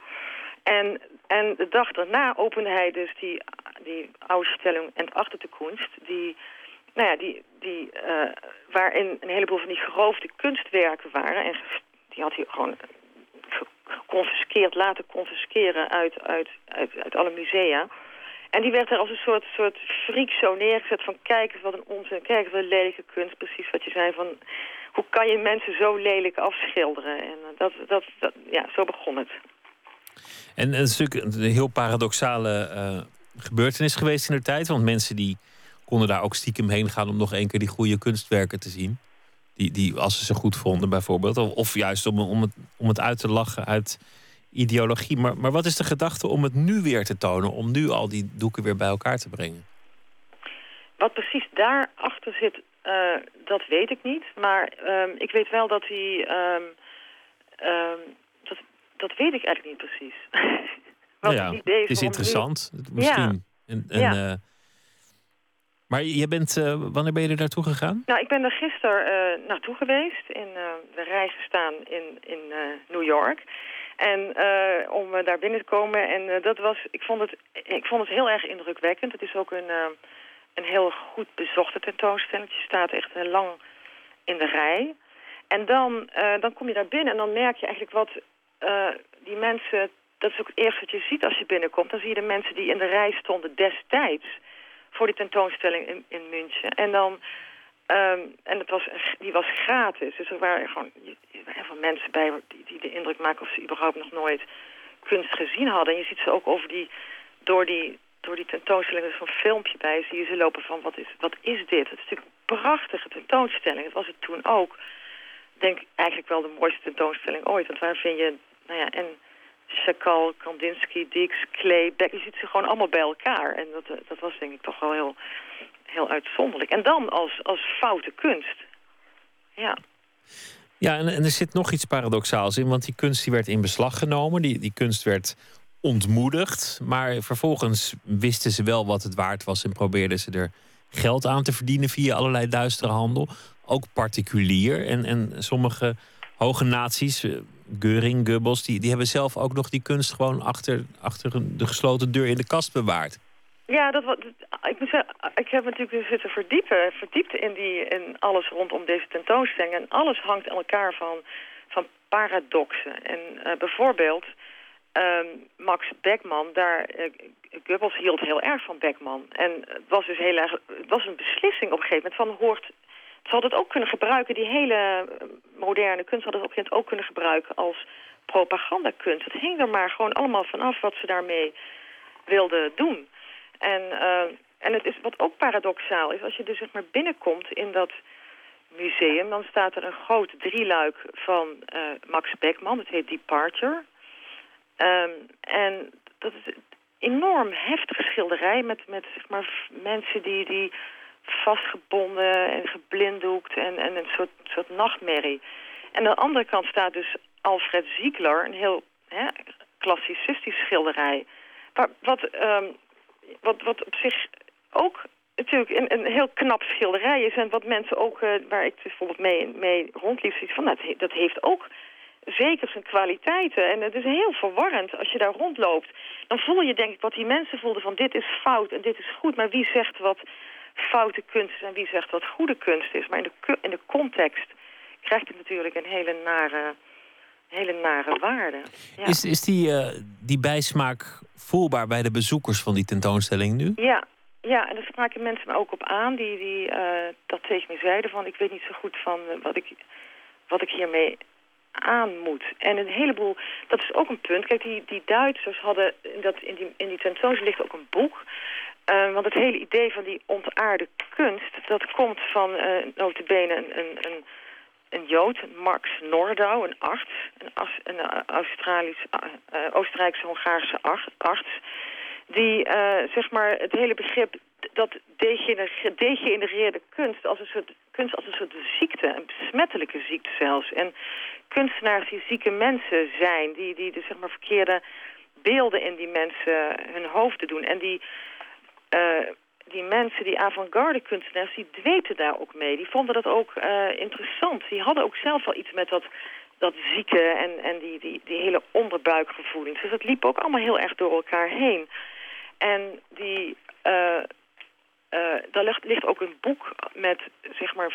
En, en de dag daarna opende hij dus die, die Ausstellung Entartete Kunst, die nou ja, die, die, uh, waarin een heleboel van die geroofde kunstwerken waren. En die had hij gewoon geconfiskeerd, laten confisceren uit, uit, uit, alle musea. En die werd er als een soort, soort freak zo neergezet van kijk eens wat een onzin, kijk eens wat een lelijke kunst. Precies wat je zei van hoe kan je mensen zo lelijk afschilderen. En dat, dat, dat, ja, zo begon het. En het is natuurlijk een heel paradoxale gebeurtenis geweest in de tijd. Want mensen die konden daar ook stiekem heen gaan om nog één keer die goede kunstwerken te zien. Die, die als ze ze goed vonden bijvoorbeeld. Of, of juist om, om, het, om het uit te lachen uit ideologie. Maar, maar wat is de gedachte om het nu weer te tonen? Om nu al die doeken weer bij elkaar te brengen? Wat precies daarachter zit, uh, dat weet ik niet. Maar um, ik weet wel dat hij... Um, um, dat, dat weet ik eigenlijk niet precies. wat nou ja, het idee is, interessant. Nu... Misschien. Ja. En, en, ja. Uh, maar je bent, uh, wanneer ben je er naartoe gegaan? Nou, ik ben er gisteren uh, naartoe geweest. In uh, de rij gestaan in, in New York. En om daar binnen te komen. En dat was, ik vond, het, ik vond het heel erg indrukwekkend. Het is ook een, een heel goed bezochte tentoonstelling. Je staat echt lang in de rij. En dan, dan kom je daar binnen en dan merk je eigenlijk wat die mensen... Dat is ook het eerste wat je ziet als je binnenkomt. Dan zie je de mensen die in de rij stonden destijds voor die tentoonstelling in, in München. En dan, um, en het was, die was gratis. Dus er waren gewoon heel veel mensen bij die, die de indruk maken of ze überhaupt nog nooit kunst gezien hadden. En je ziet ze ook over die, door die, door die tentoonstelling, er is een filmpje bij, zie je ze lopen van wat is, wat is dit? Het is natuurlijk een prachtige tentoonstelling. Dat was het toen ook. Ik denk eigenlijk wel de mooiste tentoonstelling ooit. Want waar vind je, nou ja, en Chakal, Kandinsky, Dix, Klee, Beck. Je ziet ze gewoon allemaal bij elkaar. En dat, dat was denk ik toch wel heel, heel uitzonderlijk. En dan als, als foute kunst. Ja. Ja, en, en er zit nog iets paradoxaals in. Want die kunst die werd in beslag genomen. Die, die kunst werd ontmoedigd. Maar vervolgens wisten ze wel wat het waard was. En probeerden ze er geld aan te verdienen via allerlei duistere handel. Ook particulier. En, en sommige hoge naties Geuring, Goebbels, die, die hebben zelf ook nog die kunst gewoon achter, achter de gesloten deur in de kast bewaard. Ja, dat, wat, ik, moet zeggen, ik heb natuurlijk zitten verdiepen, verdiept in, die, in alles rondom deze tentoonstelling. En alles hangt aan elkaar van, van paradoxen. En uh, bijvoorbeeld um, Max Beckman, daar, uh, Goebbels hield heel erg van Beckman. En het was dus heel erg, het was een beslissing op een gegeven moment van hoort... Ze hadden het ook kunnen gebruiken, die hele moderne kunst hadden het op een ook kunnen gebruiken als propagandakunst. Het hing er maar gewoon allemaal vanaf wat ze daarmee wilden doen. En, uh, en het is wat ook paradoxaal is, als je dus zeg maar binnenkomt in dat museum, dan staat er een groot drieluik van uh, Max Beckman, dat heet Departure. Um, en dat is een enorm heftige schilderij met, met zeg maar, mensen die, die vastgebonden en geblinddoekt en, en een soort, soort nachtmerrie. En aan de andere kant staat dus Alfred Ziegler, een heel hè, klassicistisch schilderij. Wat, wat um, wat, wat op zich ook natuurlijk een, een heel knap schilderij is. En wat mensen ook, uh, waar ik bijvoorbeeld mee, mee rondliep, van, nou, dat, dat heeft ook zeker zijn kwaliteiten. En het is heel verwarrend als je daar rondloopt. Dan voel je denk ik wat die mensen voelden van dit is fout en dit is goed. Maar wie zegt wat foute kunst is en wie zegt wat goede kunst is. Maar in de, in de context krijgt het natuurlijk een hele nare, hele nare waarde. Ja. Is, is die, uh, die bijsmaak voelbaar bij de bezoekers van die tentoonstelling nu? Ja, ja en daar spraken mensen me ook op aan die, die uh, dat tegen me zeiden van ik weet niet zo goed van uh, wat, ik, wat ik hiermee aan moet. En een heleboel, dat is ook een punt. Kijk, die, die Duitsers hadden, in, dat, in, die, in die tentoonstelling ligt ook een boek. Uh, want het hele idee van die ontaarde kunst, dat komt van uh, notabene een, een, een een Jood, Max Nordau, een arts, een, een Australisch, uh, Oostenrijkse-Hongaarse arts, die zeg maar het hele begrip dat degenereerde kunst als een soort kunst als een soort ziekte, een besmettelijke ziekte zelfs. En kunstenaars die zieke mensen zijn, die, die de zeg maar verkeerde beelden in die mensen hun hoofden doen. En die uh, die mensen, die avant-garde kunstenaars, die dweten daar ook mee. Die vonden dat ook uh, interessant. Die hadden ook zelf wel iets met dat, dat zieke en, en die, die, die hele onderbuikgevoelens. Dus dat liep ook allemaal heel erg door elkaar heen. En die, uh, daar ligt, ligt ook een boek met zeg maar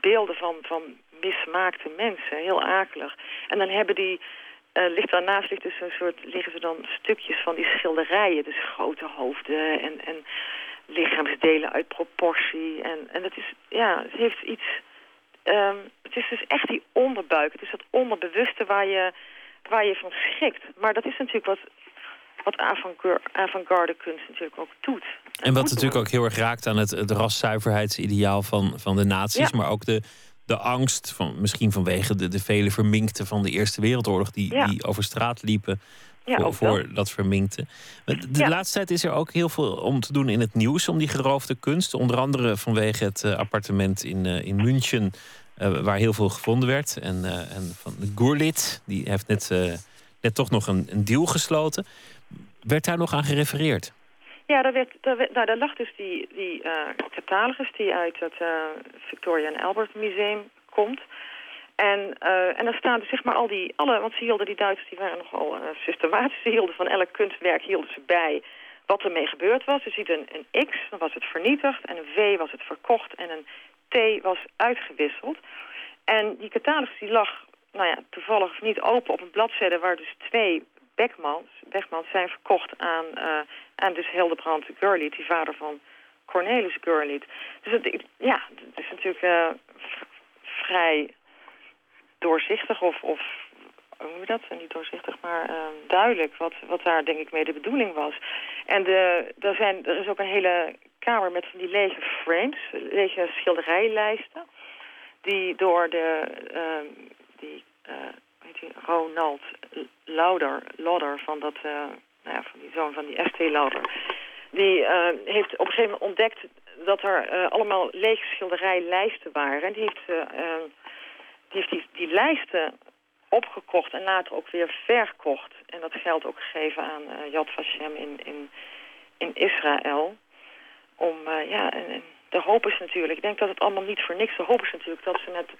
beelden van, van mismaakte mensen. Heel akelig. En dan hebben die... Uh, ligt daarnaast ligt dus een soort, liggen ze dan stukjes van die schilderijen. Dus grote hoofden en, en lichaamsdelen uit proportie. En, en het is, ja, het heeft iets... Um, het is dus echt die onderbuik. Het is dat onderbewuste waar je, waar je van schrikt. Maar dat is natuurlijk wat, wat avant-garde kunst natuurlijk ook doet. En wat natuurlijk ook heel erg raakt aan het, het raszuiverheidsideaal van, van de nazi's. Ja. Maar ook de, de angst, van, misschien vanwege de, de vele verminkten van de Eerste Wereldoorlog... die, ja. die over straat liepen ja, voor, voor dat verminkte. De ja. laatste tijd is er ook heel veel om te doen in het nieuws om die geroofde kunst. Onder andere vanwege het uh, appartement in, uh, in München, uh, waar heel veel gevonden werd. En, en van Gurlit, die heeft net, net toch nog een, een deal gesloten. Werd daar nog aan gerefereerd? Ja, daar, werd, daar, werd, nou, daar lag dus die, die catalogus die uit het Victoria and Albert Museum komt. En, uh, en dan staan dus zeg maar al die, alle, want ze hielden die Duitsers, die waren nogal systematisch. Ze hielden van elk kunstwerk hielden ze bij wat ermee gebeurd was. Je ziet een, een X, dan was het vernietigd. En een V was het verkocht. En een T was uitgewisseld. En die catalogus die lag, nou ja, toevallig niet open op een bladzijde... waar dus twee Beckmans, Beckmans zijn verkocht aan, aan dus Hildebrand Gurliet, die vader van Cornelis Gurliet. Dus het, ja, het is natuurlijk vrij doorzichtig of, of hoe noem je dat? Niet doorzichtig, maar uh, duidelijk wat, wat daar denk ik mee de bedoeling was. En de, er, zijn, er is ook een hele kamer met van die lege frames, lege schilderijlijsten, die door de, uh, die, uh, weet je, Ronald Lauder, Lauder van, dat, nou ja, van die zoon van die St. Lauder, die heeft op een gegeven moment ontdekt dat er allemaal lege schilderijlijsten waren. En die heeft die heeft die, die lijsten opgekocht en later ook weer verkocht. En dat geld ook gegeven aan uh, Yad Vashem in, in, in Israël. Om, uh, ja, en, de hoop is natuurlijk, ik denk dat het allemaal niet voor niks, de hoop is natuurlijk dat ze met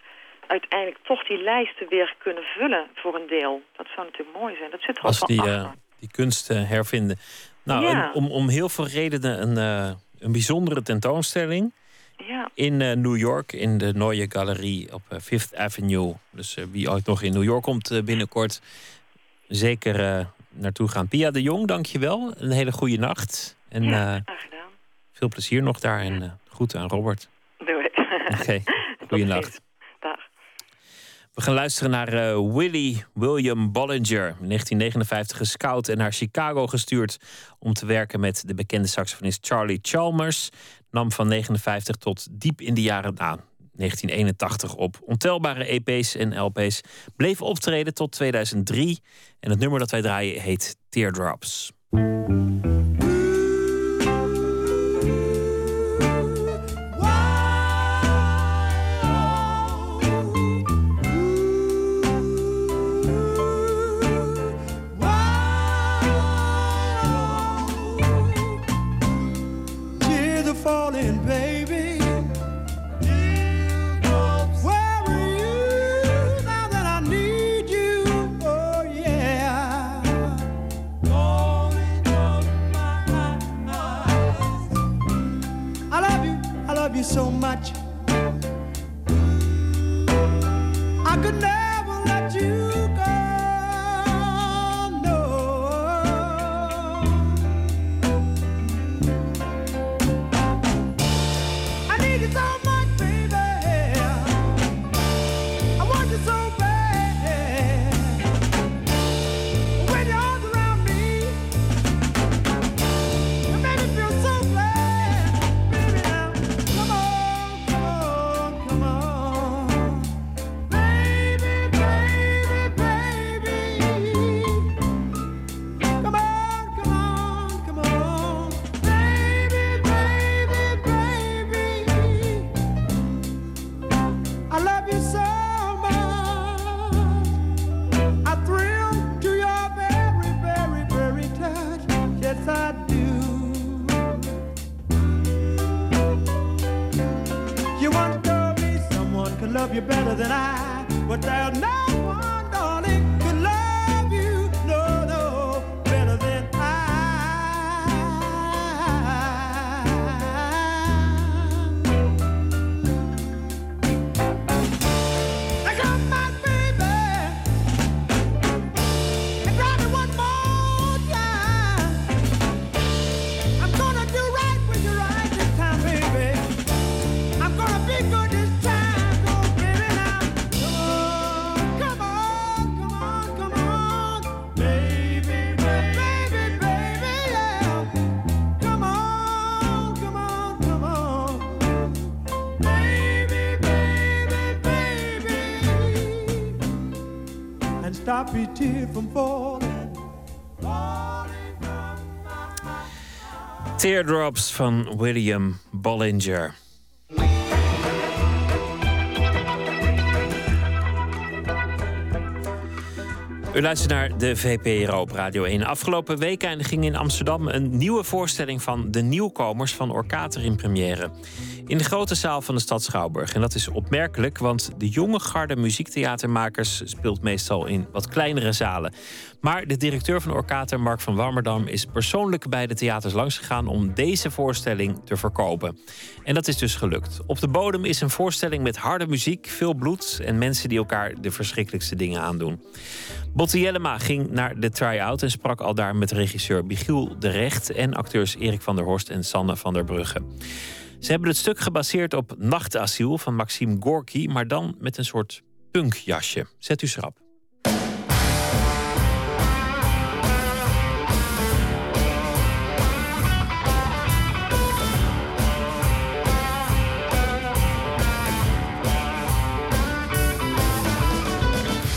uiteindelijk toch die lijsten weer kunnen vullen voor een deel. Dat zou natuurlijk mooi zijn. Dat zit er Als die, achter. Die kunst eh, hervinden. Nou, Ja. een- om, om heel veel redenen een, eh, een bijzondere tentoonstelling. Ja. In eh, New York, in de Neue Galerie op Fifth Avenue. Dus wie ooit nog in New York komt binnenkort, zeker naartoe gaan. Pia de Jong, dankjewel. Een hele goede nacht. En Ja, veel plezier nog daar. En goed aan Robert. Doei. Oké, goeienacht. Dag. We gaan luisteren naar eh, Willie William Bollinger. In 1959 gescout en naar Chicago gestuurd om te werken met de bekende saxofonist Charlie Chalmers. Nam van 59 tot diep in de jaren na 1981 op. Ontelbare EP's en LP's. Bleef optreden tot 2003. En het nummer dat wij draaien heet Teardrops. could not. Teardrops van William Bollinger. U luistert naar de VPRO op Radio 1. Afgelopen weekend ging in Amsterdam een nieuwe voorstelling van de nieuwkomers van Orkater in première. In de grote zaal van de stad Schouwburg. En dat is opmerkelijk, want de jonge garde muziektheatermakers speelt meestal in wat kleinere zalen. Maar de directeur van Orkater, Mark van Wammerdam, is persoonlijk bij de theaters langsgegaan om deze voorstelling te verkopen. En dat is dus gelukt. Op de bodem is een voorstelling met harde muziek, veel bloed en mensen die elkaar de verschrikkelijkste dingen aandoen. Botte Jellema ging naar de try-out en sprak al daar met regisseur Michiel de Recht en acteurs Erik van der Horst en Sanne van der Brugge. Ze hebben het stuk gebaseerd op Nachtasiel van Maxime Gorky, maar dan met een soort punkjasje. Zet u schrap.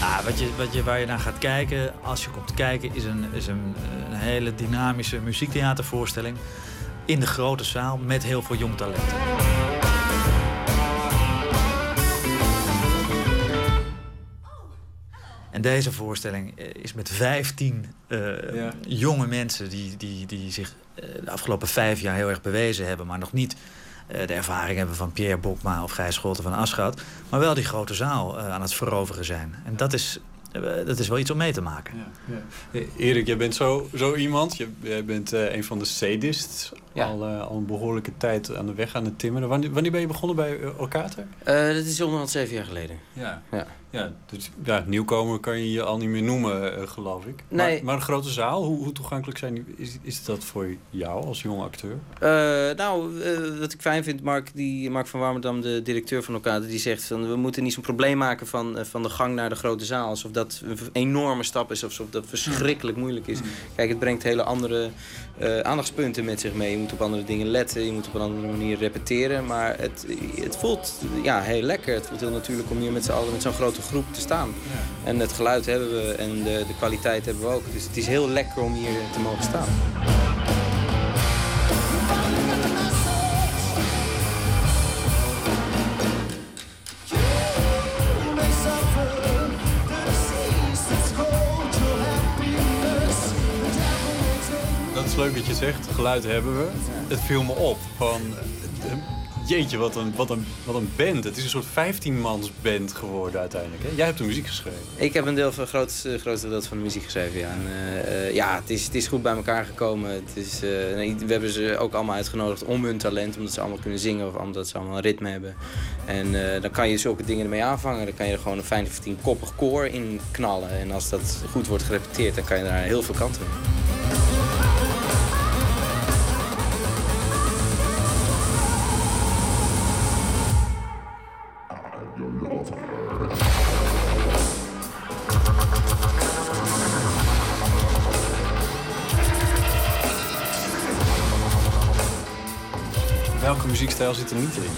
Ah, wat je, wat je, waar je naar gaat kijken, als je komt kijken, is een, is een, een hele dynamische muziektheatervoorstelling. In de grote zaal met heel veel jong talent. En deze voorstelling eh, is met 15 eh, jonge mensen die, die, die zich eh, de afgelopen vijf jaar heel erg bewezen hebben, maar nog niet de ervaring hebben van Pierre Bokma of Gijs Scholten van Aschat. Maar wel die grote zaal aan het veroveren zijn. En dat is, dat is wel iets om mee te maken. Eh, Erik, jij bent zo, zo iemand. Jij bent een van de sadists. Al, eh, al een behoorlijke tijd aan de weg aan het timmeren. Wanneer, wanneer ben je begonnen bij Orkater? Eh, dat is onderhand zeven jaar geleden. Ja. ja. Ja, dus ja, nieuwkomer kan je je al niet meer noemen, eh, geloof ik. Nee. Maar, maar een grote zaal, hoe, hoe toegankelijk zijn die, is, is dat voor jou als jonge acteur? Eh, nou, eh, wat ik fijn vind, Mark, die, Mark van Warmerdam, de directeur van Okade, die zegt van we moeten niet zo'n probleem maken van, eh, van de gang naar de grote zaal. Alsof dat een enorme stap is, alsof dat verschrikkelijk moeilijk is. Kijk, het brengt hele andere eh, aandachtspunten met zich mee. Je moet op andere dingen letten, je moet op een andere manier repeteren. Maar het, het voelt ja, heel lekker. Het voelt heel natuurlijk om hier met z'n allen met zo'n grote groep te staan. En het geluid hebben we en de, de kwaliteit hebben we ook. Dus het is heel lekker om hier te mogen staan. Leuk dat je zegt, geluid hebben we. Het viel me op van... eh, Jeetje, wat een, wat, een, wat een band. Het is een soort 15-mans band geworden uiteindelijk. Hè? Jij hebt de muziek geschreven. Ik heb een deel van het grootste, grootste deel van de muziek geschreven, ja. En, eh, eh, ja, het is, het is goed bij elkaar gekomen. Het is, eh, we hebben ze ook allemaal uitgenodigd om hun talent, omdat ze allemaal kunnen zingen of omdat ze allemaal een ritme hebben. En eh, dan kan je zulke dingen ermee aanvangen. Dan kan je er gewoon een fijn 15 koppig koor in knallen. En als dat goed wordt gerepeteerd, dan kan je daar heel veel kanten mee. Muziekstijl zit er niet in?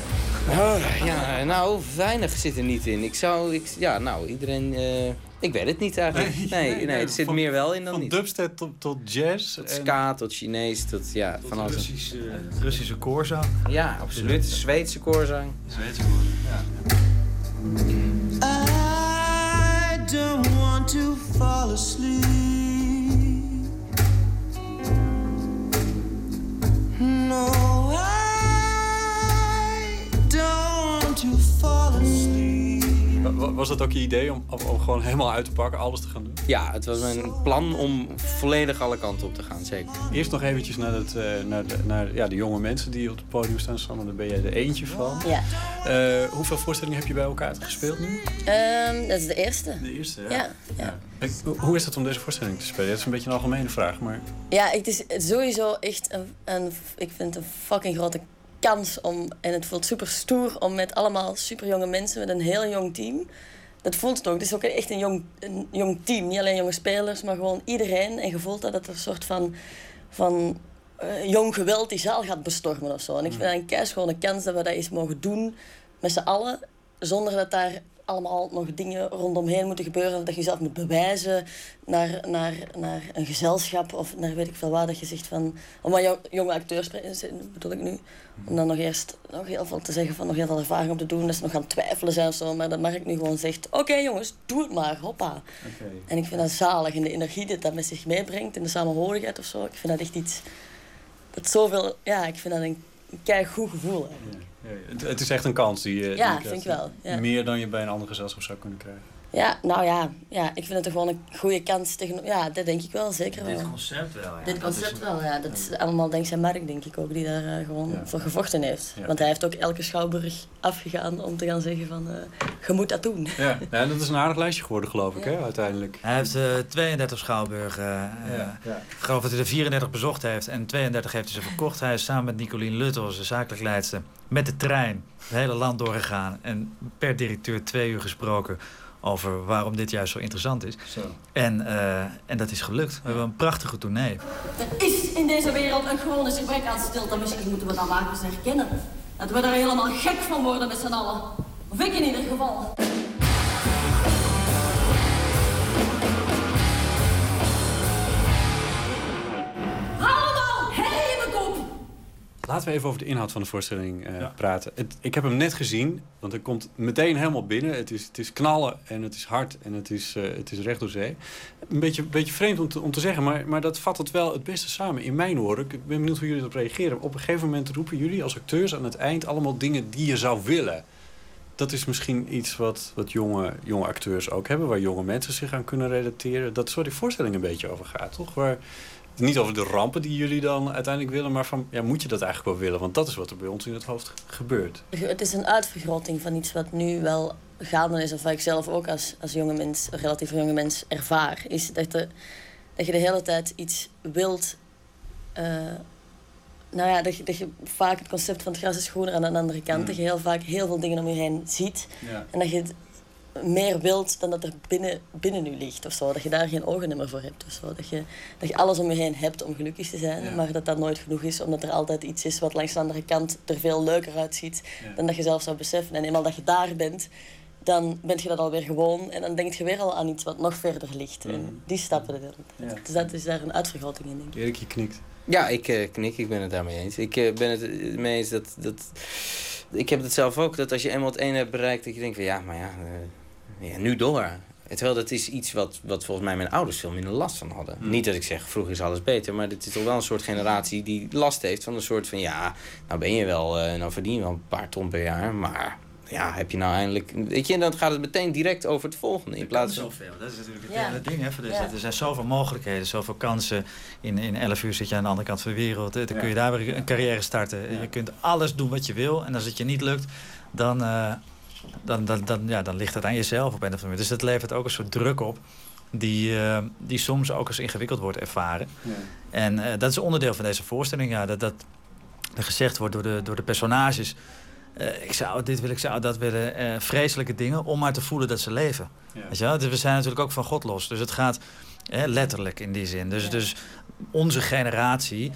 Ah, ja, nou, weinig zit er niet in. Ik zou, ik, ja, nou, iedereen, eh, ik weet het niet eigenlijk. Nee, nee, er zit van- meer wel in dan Van niet. dubstep tot, tot jazz. Tot en- ska, tot Chinees, tot ja, van alles. Russische, Russische koorzang. Ja, absoluut. Zweedse koorzang. Zweedse koorzang, ja. I don't want to fall asleep. No, I Was dat ook je idee om, gewoon helemaal uit te pakken, alles te gaan doen? Ja, het was mijn plan om volledig alle kanten op te gaan, zeker. Eerst nog eventjes naar, het, eh, naar, de, naar ja, de jonge mensen die op het podium staan. Samen, daar ben jij er eentje van. Ja. Eh, hoeveel voorstellingen heb je bij elkaar gespeeld nu? Ehm, dat is de eerste. De eerste, Ja, ja. Ik- hoe is het om deze voorstelling te spelen? Dat is een beetje een algemene vraag, maar... Ja, het is sowieso echt een, een, ik vind het een fucking grote kans om, en het voelt super stoer om met allemaal super jonge mensen, met een heel jong team. Dat voelt het ook. Het is ook echt een jong, een jong team. Niet alleen jonge spelers, maar gewoon iedereen. En je voelt dat het een soort van, van eh, jong geweld die zaal gaat bestormen of zo. En ik vind dat een keis gewoon een kans dat we dat eens mogen doen met z'n allen. Zonder dat daar allemaal nog dingen rondomheen moeten gebeuren. Dat je jezelf moet bewijzen naar, naar, naar een gezelschap of naar weet ik veel waar. Dat je zegt van... Om jou- jonge acteurs pre- bedoel ik nu. Om dan nog eerst nog heel veel te zeggen van nog heel veel ervaring op te doen. Dat ze nog gaan twijfelen zijn of zo. Maar dat Mark nu gewoon zegt... Oké jongens, doe het maar. Hoppa. En ik vind dat zalig. En de energie die dat met zich meebrengt. En de samenhorigheid of zo. Ik vind dat echt iets... Dat zoveel... Ja, ik vind dat een, een keigoed gevoel eigenlijk. Ja, het, het is echt een kans die je... die Ja, je krijgt. vind ik wel, ja. Meer dan je bij een ander gezelschap zou kunnen krijgen. Ja, nou ja, ja, ik vind het toch gewoon een goede kans tegen. Ja, dat denk ik wel, zeker wel. Dit concept wel, ja. Dit concept wel, ja. Dat is allemaal dankzij Mark, denk ik ook, die daar eh, gewoon voor gevochten heeft. Ja. Want hij heeft ook elke schouwburg afgegaan om te gaan zeggen van, eh, je moet dat doen. Ja. ja, dat is een aardig lijstje geworden, geloof ik, hè, uiteindelijk. Hij heeft eh 32 schouwburgen. eh, Ja, ja. Ik geloof dat hij er 34 bezocht heeft en 32 heeft hij ze verkocht. Hij is samen met Nicolien Luttel, zijn zakelijk leidster, met de trein het hele land doorgegaan. En per directeur twee uur gesproken over waarom dit juist zo interessant is. En, eh, en dat is gelukt. We hebben een prachtige tournee. Er is in deze wereld een chronisch gebrek aan stilte. Misschien moeten we dat maar eens herkennen. Dat we er helemaal gek van worden met z'n allen. Of ik in ieder geval. Laten we even over de inhoud van de voorstelling eh, praten. Het, ik heb hem net gezien, want hij komt meteen helemaal binnen. Het is, het is knallen en het is hard en het is, eh, het is recht door zee. Een beetje, beetje vreemd om te, om te zeggen, maar, maar dat vat het wel het beste samen in mijn oren. Ik ben benieuwd hoe jullie erop reageren. Op een gegeven moment roepen jullie als acteurs aan het eind allemaal dingen die je zou willen. Dat is misschien iets wat, wat jonge, jonge acteurs ook hebben, waar jonge mensen zich aan kunnen relateren. Dat is waar die voorstelling een beetje over gaat, toch? Waar, niet over de rampen die jullie dan uiteindelijk willen, maar van ja, moet je dat eigenlijk wel willen? Want dat is wat er bij ons in het hoofd gebeurt. Het is een uitvergroting van iets wat nu wel gaande is, of wat ik zelf ook als, als jonge mens, relatief jonge mens, ervaar. Is dat, de, dat je de hele tijd iets wilt. eh, nou ja, dat je, dat je vaak het concept van het gras is groener aan de andere kant. Dat je heel vaak heel veel dingen om je heen ziet. Ja. En dat je het meer wilt dan dat er binnen, binnen u ligt of zo. Dat je daar geen ogen meer voor hebt of zo. Dat je, dat je alles om je heen hebt om gelukkig te zijn, Ja. maar dat dat nooit genoeg is, omdat er altijd iets is wat langs de andere kant er veel leuker uitziet dan dat je zelf zou beseffen. En eenmaal dat je daar bent, dan ben je dat alweer gewoon en dan denk je weer al aan iets wat nog verder ligt. En die stappen er. Ja. Dus dat is daar een uitvergroting in, denk ik. Erik, je knikt. Ja, ik eh, knik, ik ben het daarmee eens. Ik eh, ben het eh, mee eens dat, dat... Ik heb het zelf ook, dat als je eenmaal het ene hebt bereikt... dat je denkt van ja, maar ja, ja nu door. Terwijl dat is iets wat, wat volgens mij mijn ouders veel minder last van hadden. Hmm. Niet dat ik zeg, vroeger is alles beter... maar dit is toch wel een soort generatie die last heeft van een soort van... ja, nou ben je wel, eh, nou verdien je wel een paar ton per jaar... maar ja, heb je nou eindelijk... Weet je, en dan gaat het meteen direct over het volgende. In plaats van... zoveel. Dat is natuurlijk het Ja. hele ding. Hè, voor deze- Ja. Er zijn zoveel mogelijkheden, zoveel kansen. In, in 11 uur zit je aan de andere kant van de wereld. Dan kun je daar weer een carrière starten. Je kunt alles doen wat je wil. En als het je niet lukt, dan, eh, dan, dan, dan, ja, dan ligt het aan jezelf op een of andere manier. Dus dat levert ook een soort druk op. Die, eh, die soms ook als ingewikkeld wordt ervaren. En eh, dat is onderdeel van deze voorstelling. Ja, dat, dat er gezegd wordt door de, door de personages. eh, ik zou dit willen, ik zou dat willen. vreselijke dingen om maar te voelen dat ze leven. Ja. Weet je wel? Dus we zijn natuurlijk ook van God los. Dus het gaat hè, letterlijk in die zin. Dus, dus onze generatie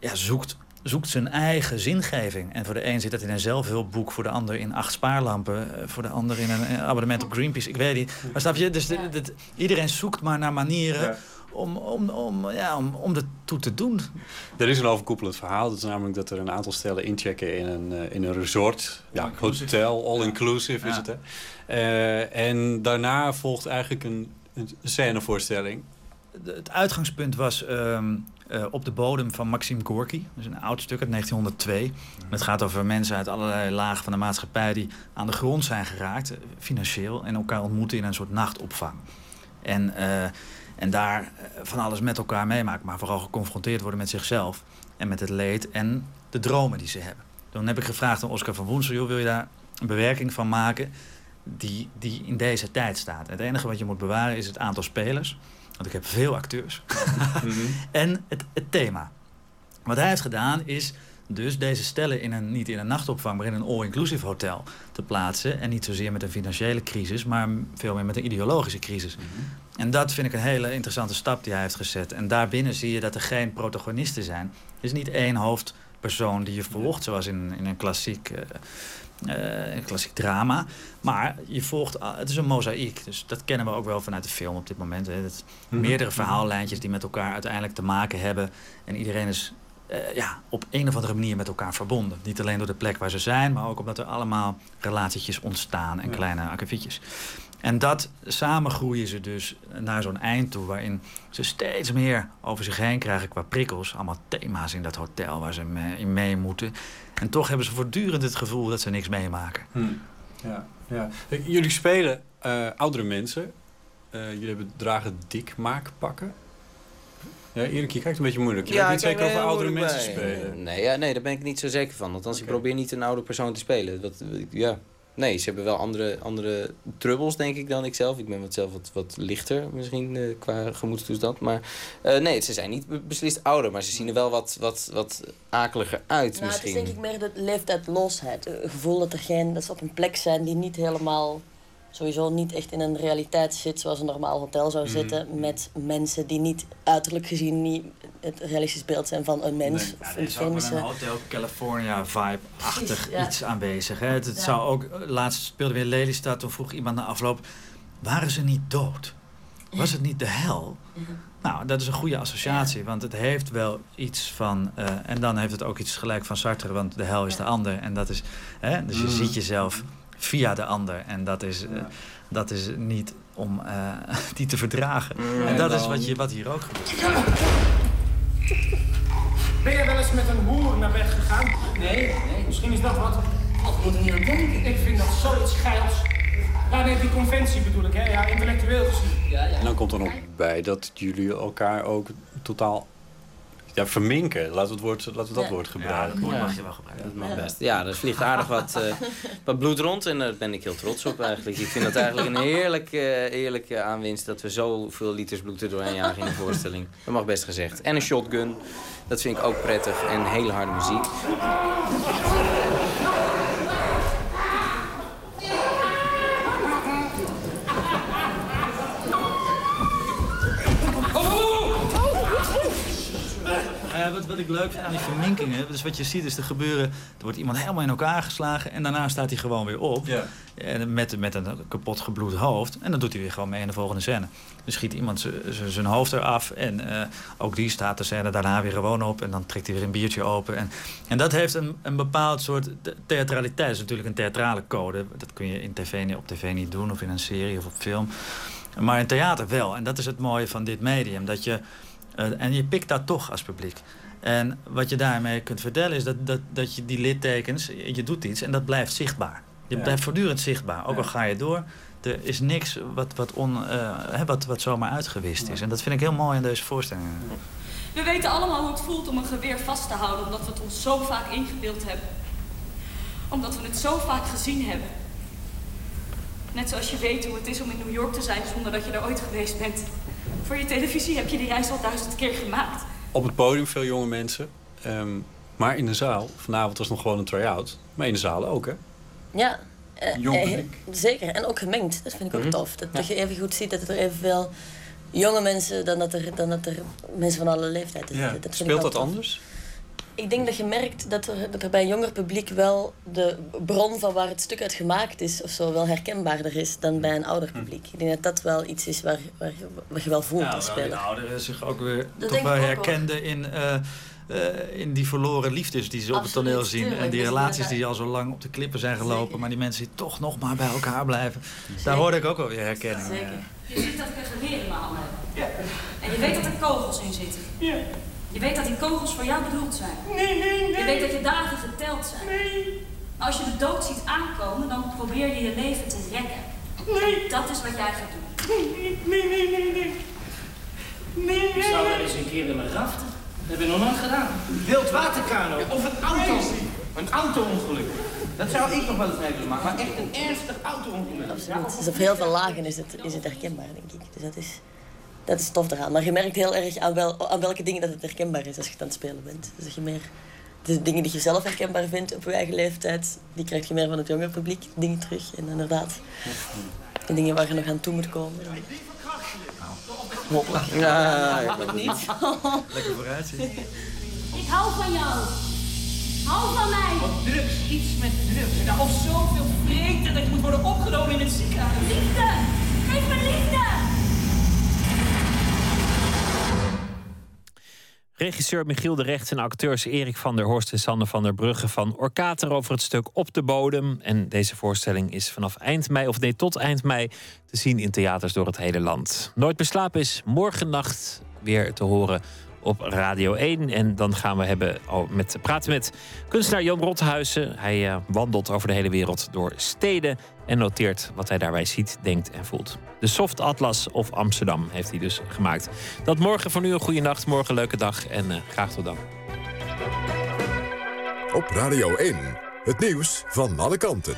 ja, zoekt, zoekt zijn eigen zingeving. En voor de een zit dat in een zelfhulpboek, voor de ander in acht spaarlampen, eh, voor de ander in een, eh, abonnement op Greenpeace. Ik weet niet. Maar snap je? Dus dit- dit- iedereen zoekt maar naar manieren Ja. om, om, om, ja, om, om ertoe te doen. Er is een overkoepelend verhaal. Dat is namelijk dat er een aantal stellen inchecken in een, eh, in een resort. Ja, hotel, all-inclusive is Ja. het. Hè? Eh, en daarna volgt eigenlijk een, een scènevoorstelling. De- Het uitgangspunt was ehm, eh, op de bodem van Maxim Gorky. Dat is een oud stuk uit 1902. Het gaat over mensen uit allerlei lagen van de maatschappij... die aan de grond zijn geraakt, eh, financieel... en elkaar ontmoeten in een soort nachtopvang. En, eh, en daar van alles met elkaar meemaken... maar vooral geconfronteerd worden met zichzelf... en met het leed en de dromen die ze hebben. Toen heb ik gevraagd aan Oscar van Woensel... joh, wil je daar een bewerking van maken die, die in deze tijd staat? Het enige wat je moet bewaren is het aantal spelers... Want ik heb veel acteurs. en het, het thema. Wat hij heeft gedaan is dus deze stellen in een, niet in een nachtopvang, maar in een all-inclusive hotel te plaatsen. En niet zozeer met een financiële crisis, maar veel meer met een ideologische crisis. En dat vind ik een hele interessante stap die hij heeft gezet. En daarbinnen zie je dat er geen protagonisten zijn. Er is niet één hoofdpersoon die je volgt, zoals in, in een klassiek... eh, een klassiek drama. Maar je volgt, ah, het is een mozaïek. Dus dat kennen we ook wel vanuit de film op dit moment. Hè. Dat Mhm. Meerdere verhaallijntjes die met elkaar uiteindelijk te maken hebben. En iedereen is eh, ja, op een of andere manier met elkaar verbonden. Niet alleen door de plek waar ze zijn, maar ook omdat er allemaal relatietjes ontstaan en Ja. kleine akkefietjes. En dat samen groeien ze dus naar zo'n eind toe, waarin ze steeds meer over zich heen krijgen qua prikkels. Allemaal thema's in dat hotel waar ze me- in mee moeten. En toch hebben ze voortdurend het gevoel dat ze niks meemaken. Ja, ja. Kijk, Jullie spelen eh, oudere mensen. Eh, jullie hebben dragen dikmaakpakken. Ja, Erik, je kijkt een beetje moeilijk. Je weet niet zeker over oudere mensen bij. spelen. Nee, ja, nee, daar ben ik niet zo zeker van. Althans, ik probeer niet een oude persoon te spelen. Dat, ja. Nee, ze hebben wel andere, andere trubbels, denk ik, dan ik zelf. Ik ben wat zelf wat, wat lichter misschien eh, qua gemoedstoestand. Maar eh, nee, ze zijn niet be- beslist ouder. Maar ze zien er wel wat, wat, wat akeliger uit Nou, het is misschien. denk ik meer de leeftijdlosheid. Een gevoel dat, er geen, dat ze op een plek zijn die niet helemaal... sowieso niet echt in een realiteit zit zoals een normaal hotel zou Mhm. zitten... met mensen die niet uiterlijk gezien niet het realistisch beeld zijn van een mens. Ja, of er een is ook een Hotel California vibe-achtig ja. iets aanwezig. Hè? Het, het Ja. zou ook, laatst speelde weer Lelystad, toen vroeg iemand na afloop, waren ze niet dood? was het niet de hel? Nou, dat is een goede associatie, want het heeft wel iets van... eh, en dan heeft het ook iets gelijk van Sartre, want de hel is de ander. En dat is, hè, dus je Mm. ziet jezelf via de ander. En dat is, eh, dat is niet om eh, die te verdragen. en dat is wat, je, wat hier ook gebeurt. Ben jij wel eens met een hoer naar bed gegaan? Nee, nee. Misschien is dat wat. Wat moet er niet aan denken? Ik vind dat zoiets geils. Ja, nee, die conventie bedoel ik, hè? Ja, intellectueel gezien. Ja, En dan komt er nog bij dat jullie elkaar ook totaal ja, verminken. Laten we, het woord, laten we dat Ja. woord gebruiken. Ja, mag je wel gebruiken. Dat mag best. Ja, er vliegt aardig wat, eh, wat bloed rond en daar ben ik heel trots op eigenlijk. Ik vind het eigenlijk een heerlijk, eh, heerlijke aanwinst dat we zoveel liters bloed er doorheen jagen in een voorstelling. Dat mag best gezegd. En een shotgun, dat vind ik ook prettig en hele harde muziek. Wat, wat ik leuk vind aan die verminkingen, dus wat je ziet is er gebeuren, er wordt iemand helemaal in elkaar geslagen en daarna staat hij gewoon weer op. En met, met een kapot gebloed hoofd. En dan doet hij weer gewoon mee in de volgende scène. Dan schiet iemand zijn hoofd eraf en eh, ook die staat de scène daarna weer gewoon op en dan trekt hij weer een biertje open. En, en dat heeft een, een bepaald soort the- theatraliteit. Dat is natuurlijk een theatrale code. Dat kun je in tv, niet- op tv niet doen of in een serie of op film. Maar in theater wel. En dat is het mooie van dit medium. Dat je, eh, en je pikt dat toch als publiek. En wat je daarmee kunt vertellen is dat, dat, dat je die littekens, je doet iets en dat blijft zichtbaar. Je Ja. blijft voortdurend zichtbaar. Ook al ga je door, er is niks wat, wat, on, eh, hè, wat, wat zomaar uitgewist is. En dat vind ik heel mooi aan deze voorstelling. We weten allemaal hoe het voelt om een geweer vast te houden, omdat we het ons zo vaak ingebeeld hebben. Omdat we het zo vaak gezien hebben. Net zoals je weet hoe het is om in New York te zijn zonder dat je er ooit geweest bent. Voor je televisie heb je die reis al duizend keer gemaakt. Op het podium veel jonge mensen. ehm, maar in de zaal, vanavond was nog gewoon een try-out. Maar in de zaal ook, hè? Ja, eh, Jong eh, publiek. zeker. En ook gemengd. Dat vind ik ook Mhm. tof. Dat, dat je even goed ziet dat er evenveel jonge mensen dan dat er, dan dat er mensen van alle leeftijden Ja. Dat Speelt dat tof. anders? Ik denk dat je merkt dat er, dat er bij een jonger publiek wel de bron van waar het stuk uit gemaakt is of zo wel herkenbaarder is dan bij een ouder Hm. publiek. Ik denk dat dat wel iets is waar, waar, je, wel voelt Ja, als speler. ouderen zich ook weer toch wel herkenden in, eh, eh, in die verloren liefdes die ze op het toneel zien. tuurlijk. En die relaties die al zo lang op de klippen zijn gelopen, maar die mensen die toch nog maar bij elkaar blijven. Daar hoorde ik ook wel weer herkenning. Zeker. eh. Je ziet dat ik een geweer in mijn handen heb. En je weet dat er kogels in zitten. Je weet dat die kogels voor jou bedoeld zijn. Nee, nee, nee. Je weet dat je dagen geteld zijn. Maar als je de dood ziet aankomen, dan probeer je je leven te rekken. Nee. Dat is wat jij gaat doen. Nee, nee, nee, nee, nee. Nee, Ik nee, zou wel nee. eens een keer willen raften. Dat heb ik nog nooit gedaan. Wildwaterkano. Of een auto. Een auto-ongeluk. Dat zou ik nog wel eens mee willen maken. Maar echt een ernstig auto-ongeluk. Absoluut. Dus op heel veel lagen is het, is het herkenbaar, denk ik. Dus dat is, dat is tof eraan. Maar je merkt heel erg aan, wel, aan welke dingen dat het herkenbaar is als je het aan het spelen bent. Dus dat je meer de dingen die je zelf herkenbaar vindt op je eigen leeftijd, die krijg je meer van het jonge publiek, dingen terug. En inderdaad, de dingen waar je nog aan toe moet komen. Hopelijk. Ja, ik niet. Lekker vooruitzien. Ik hou van jou. Hou van mij. Of drugs. Iets met drugs. Nou, of zoveel vreten dat je moet worden opgenomen in het ziekenhuis. Liefde. Geef me liefde. Regisseur Michiel de Recht en acteurs Erik van der Horst en Sander van der Brugge van Orkater over het stuk Op de Bodem. En deze voorstelling is vanaf eind mei, of nee, tot eind mei te zien in theaters door het hele land. Nooit beslapen is morgennacht weer te horen op Radio 1. En dan gaan we hebben, met, praten met kunstenaar Jan Rothuizen. Hij eh, wandelt over de hele wereld door steden en noteert wat hij daarbij ziet, denkt en voelt. De Soft Atlas of Amsterdam heeft hij dus gemaakt. Dat morgen voor nu een goede nacht, morgen een leuke dag en eh, graag tot dan. Op Radio 1, het nieuws van alle kanten.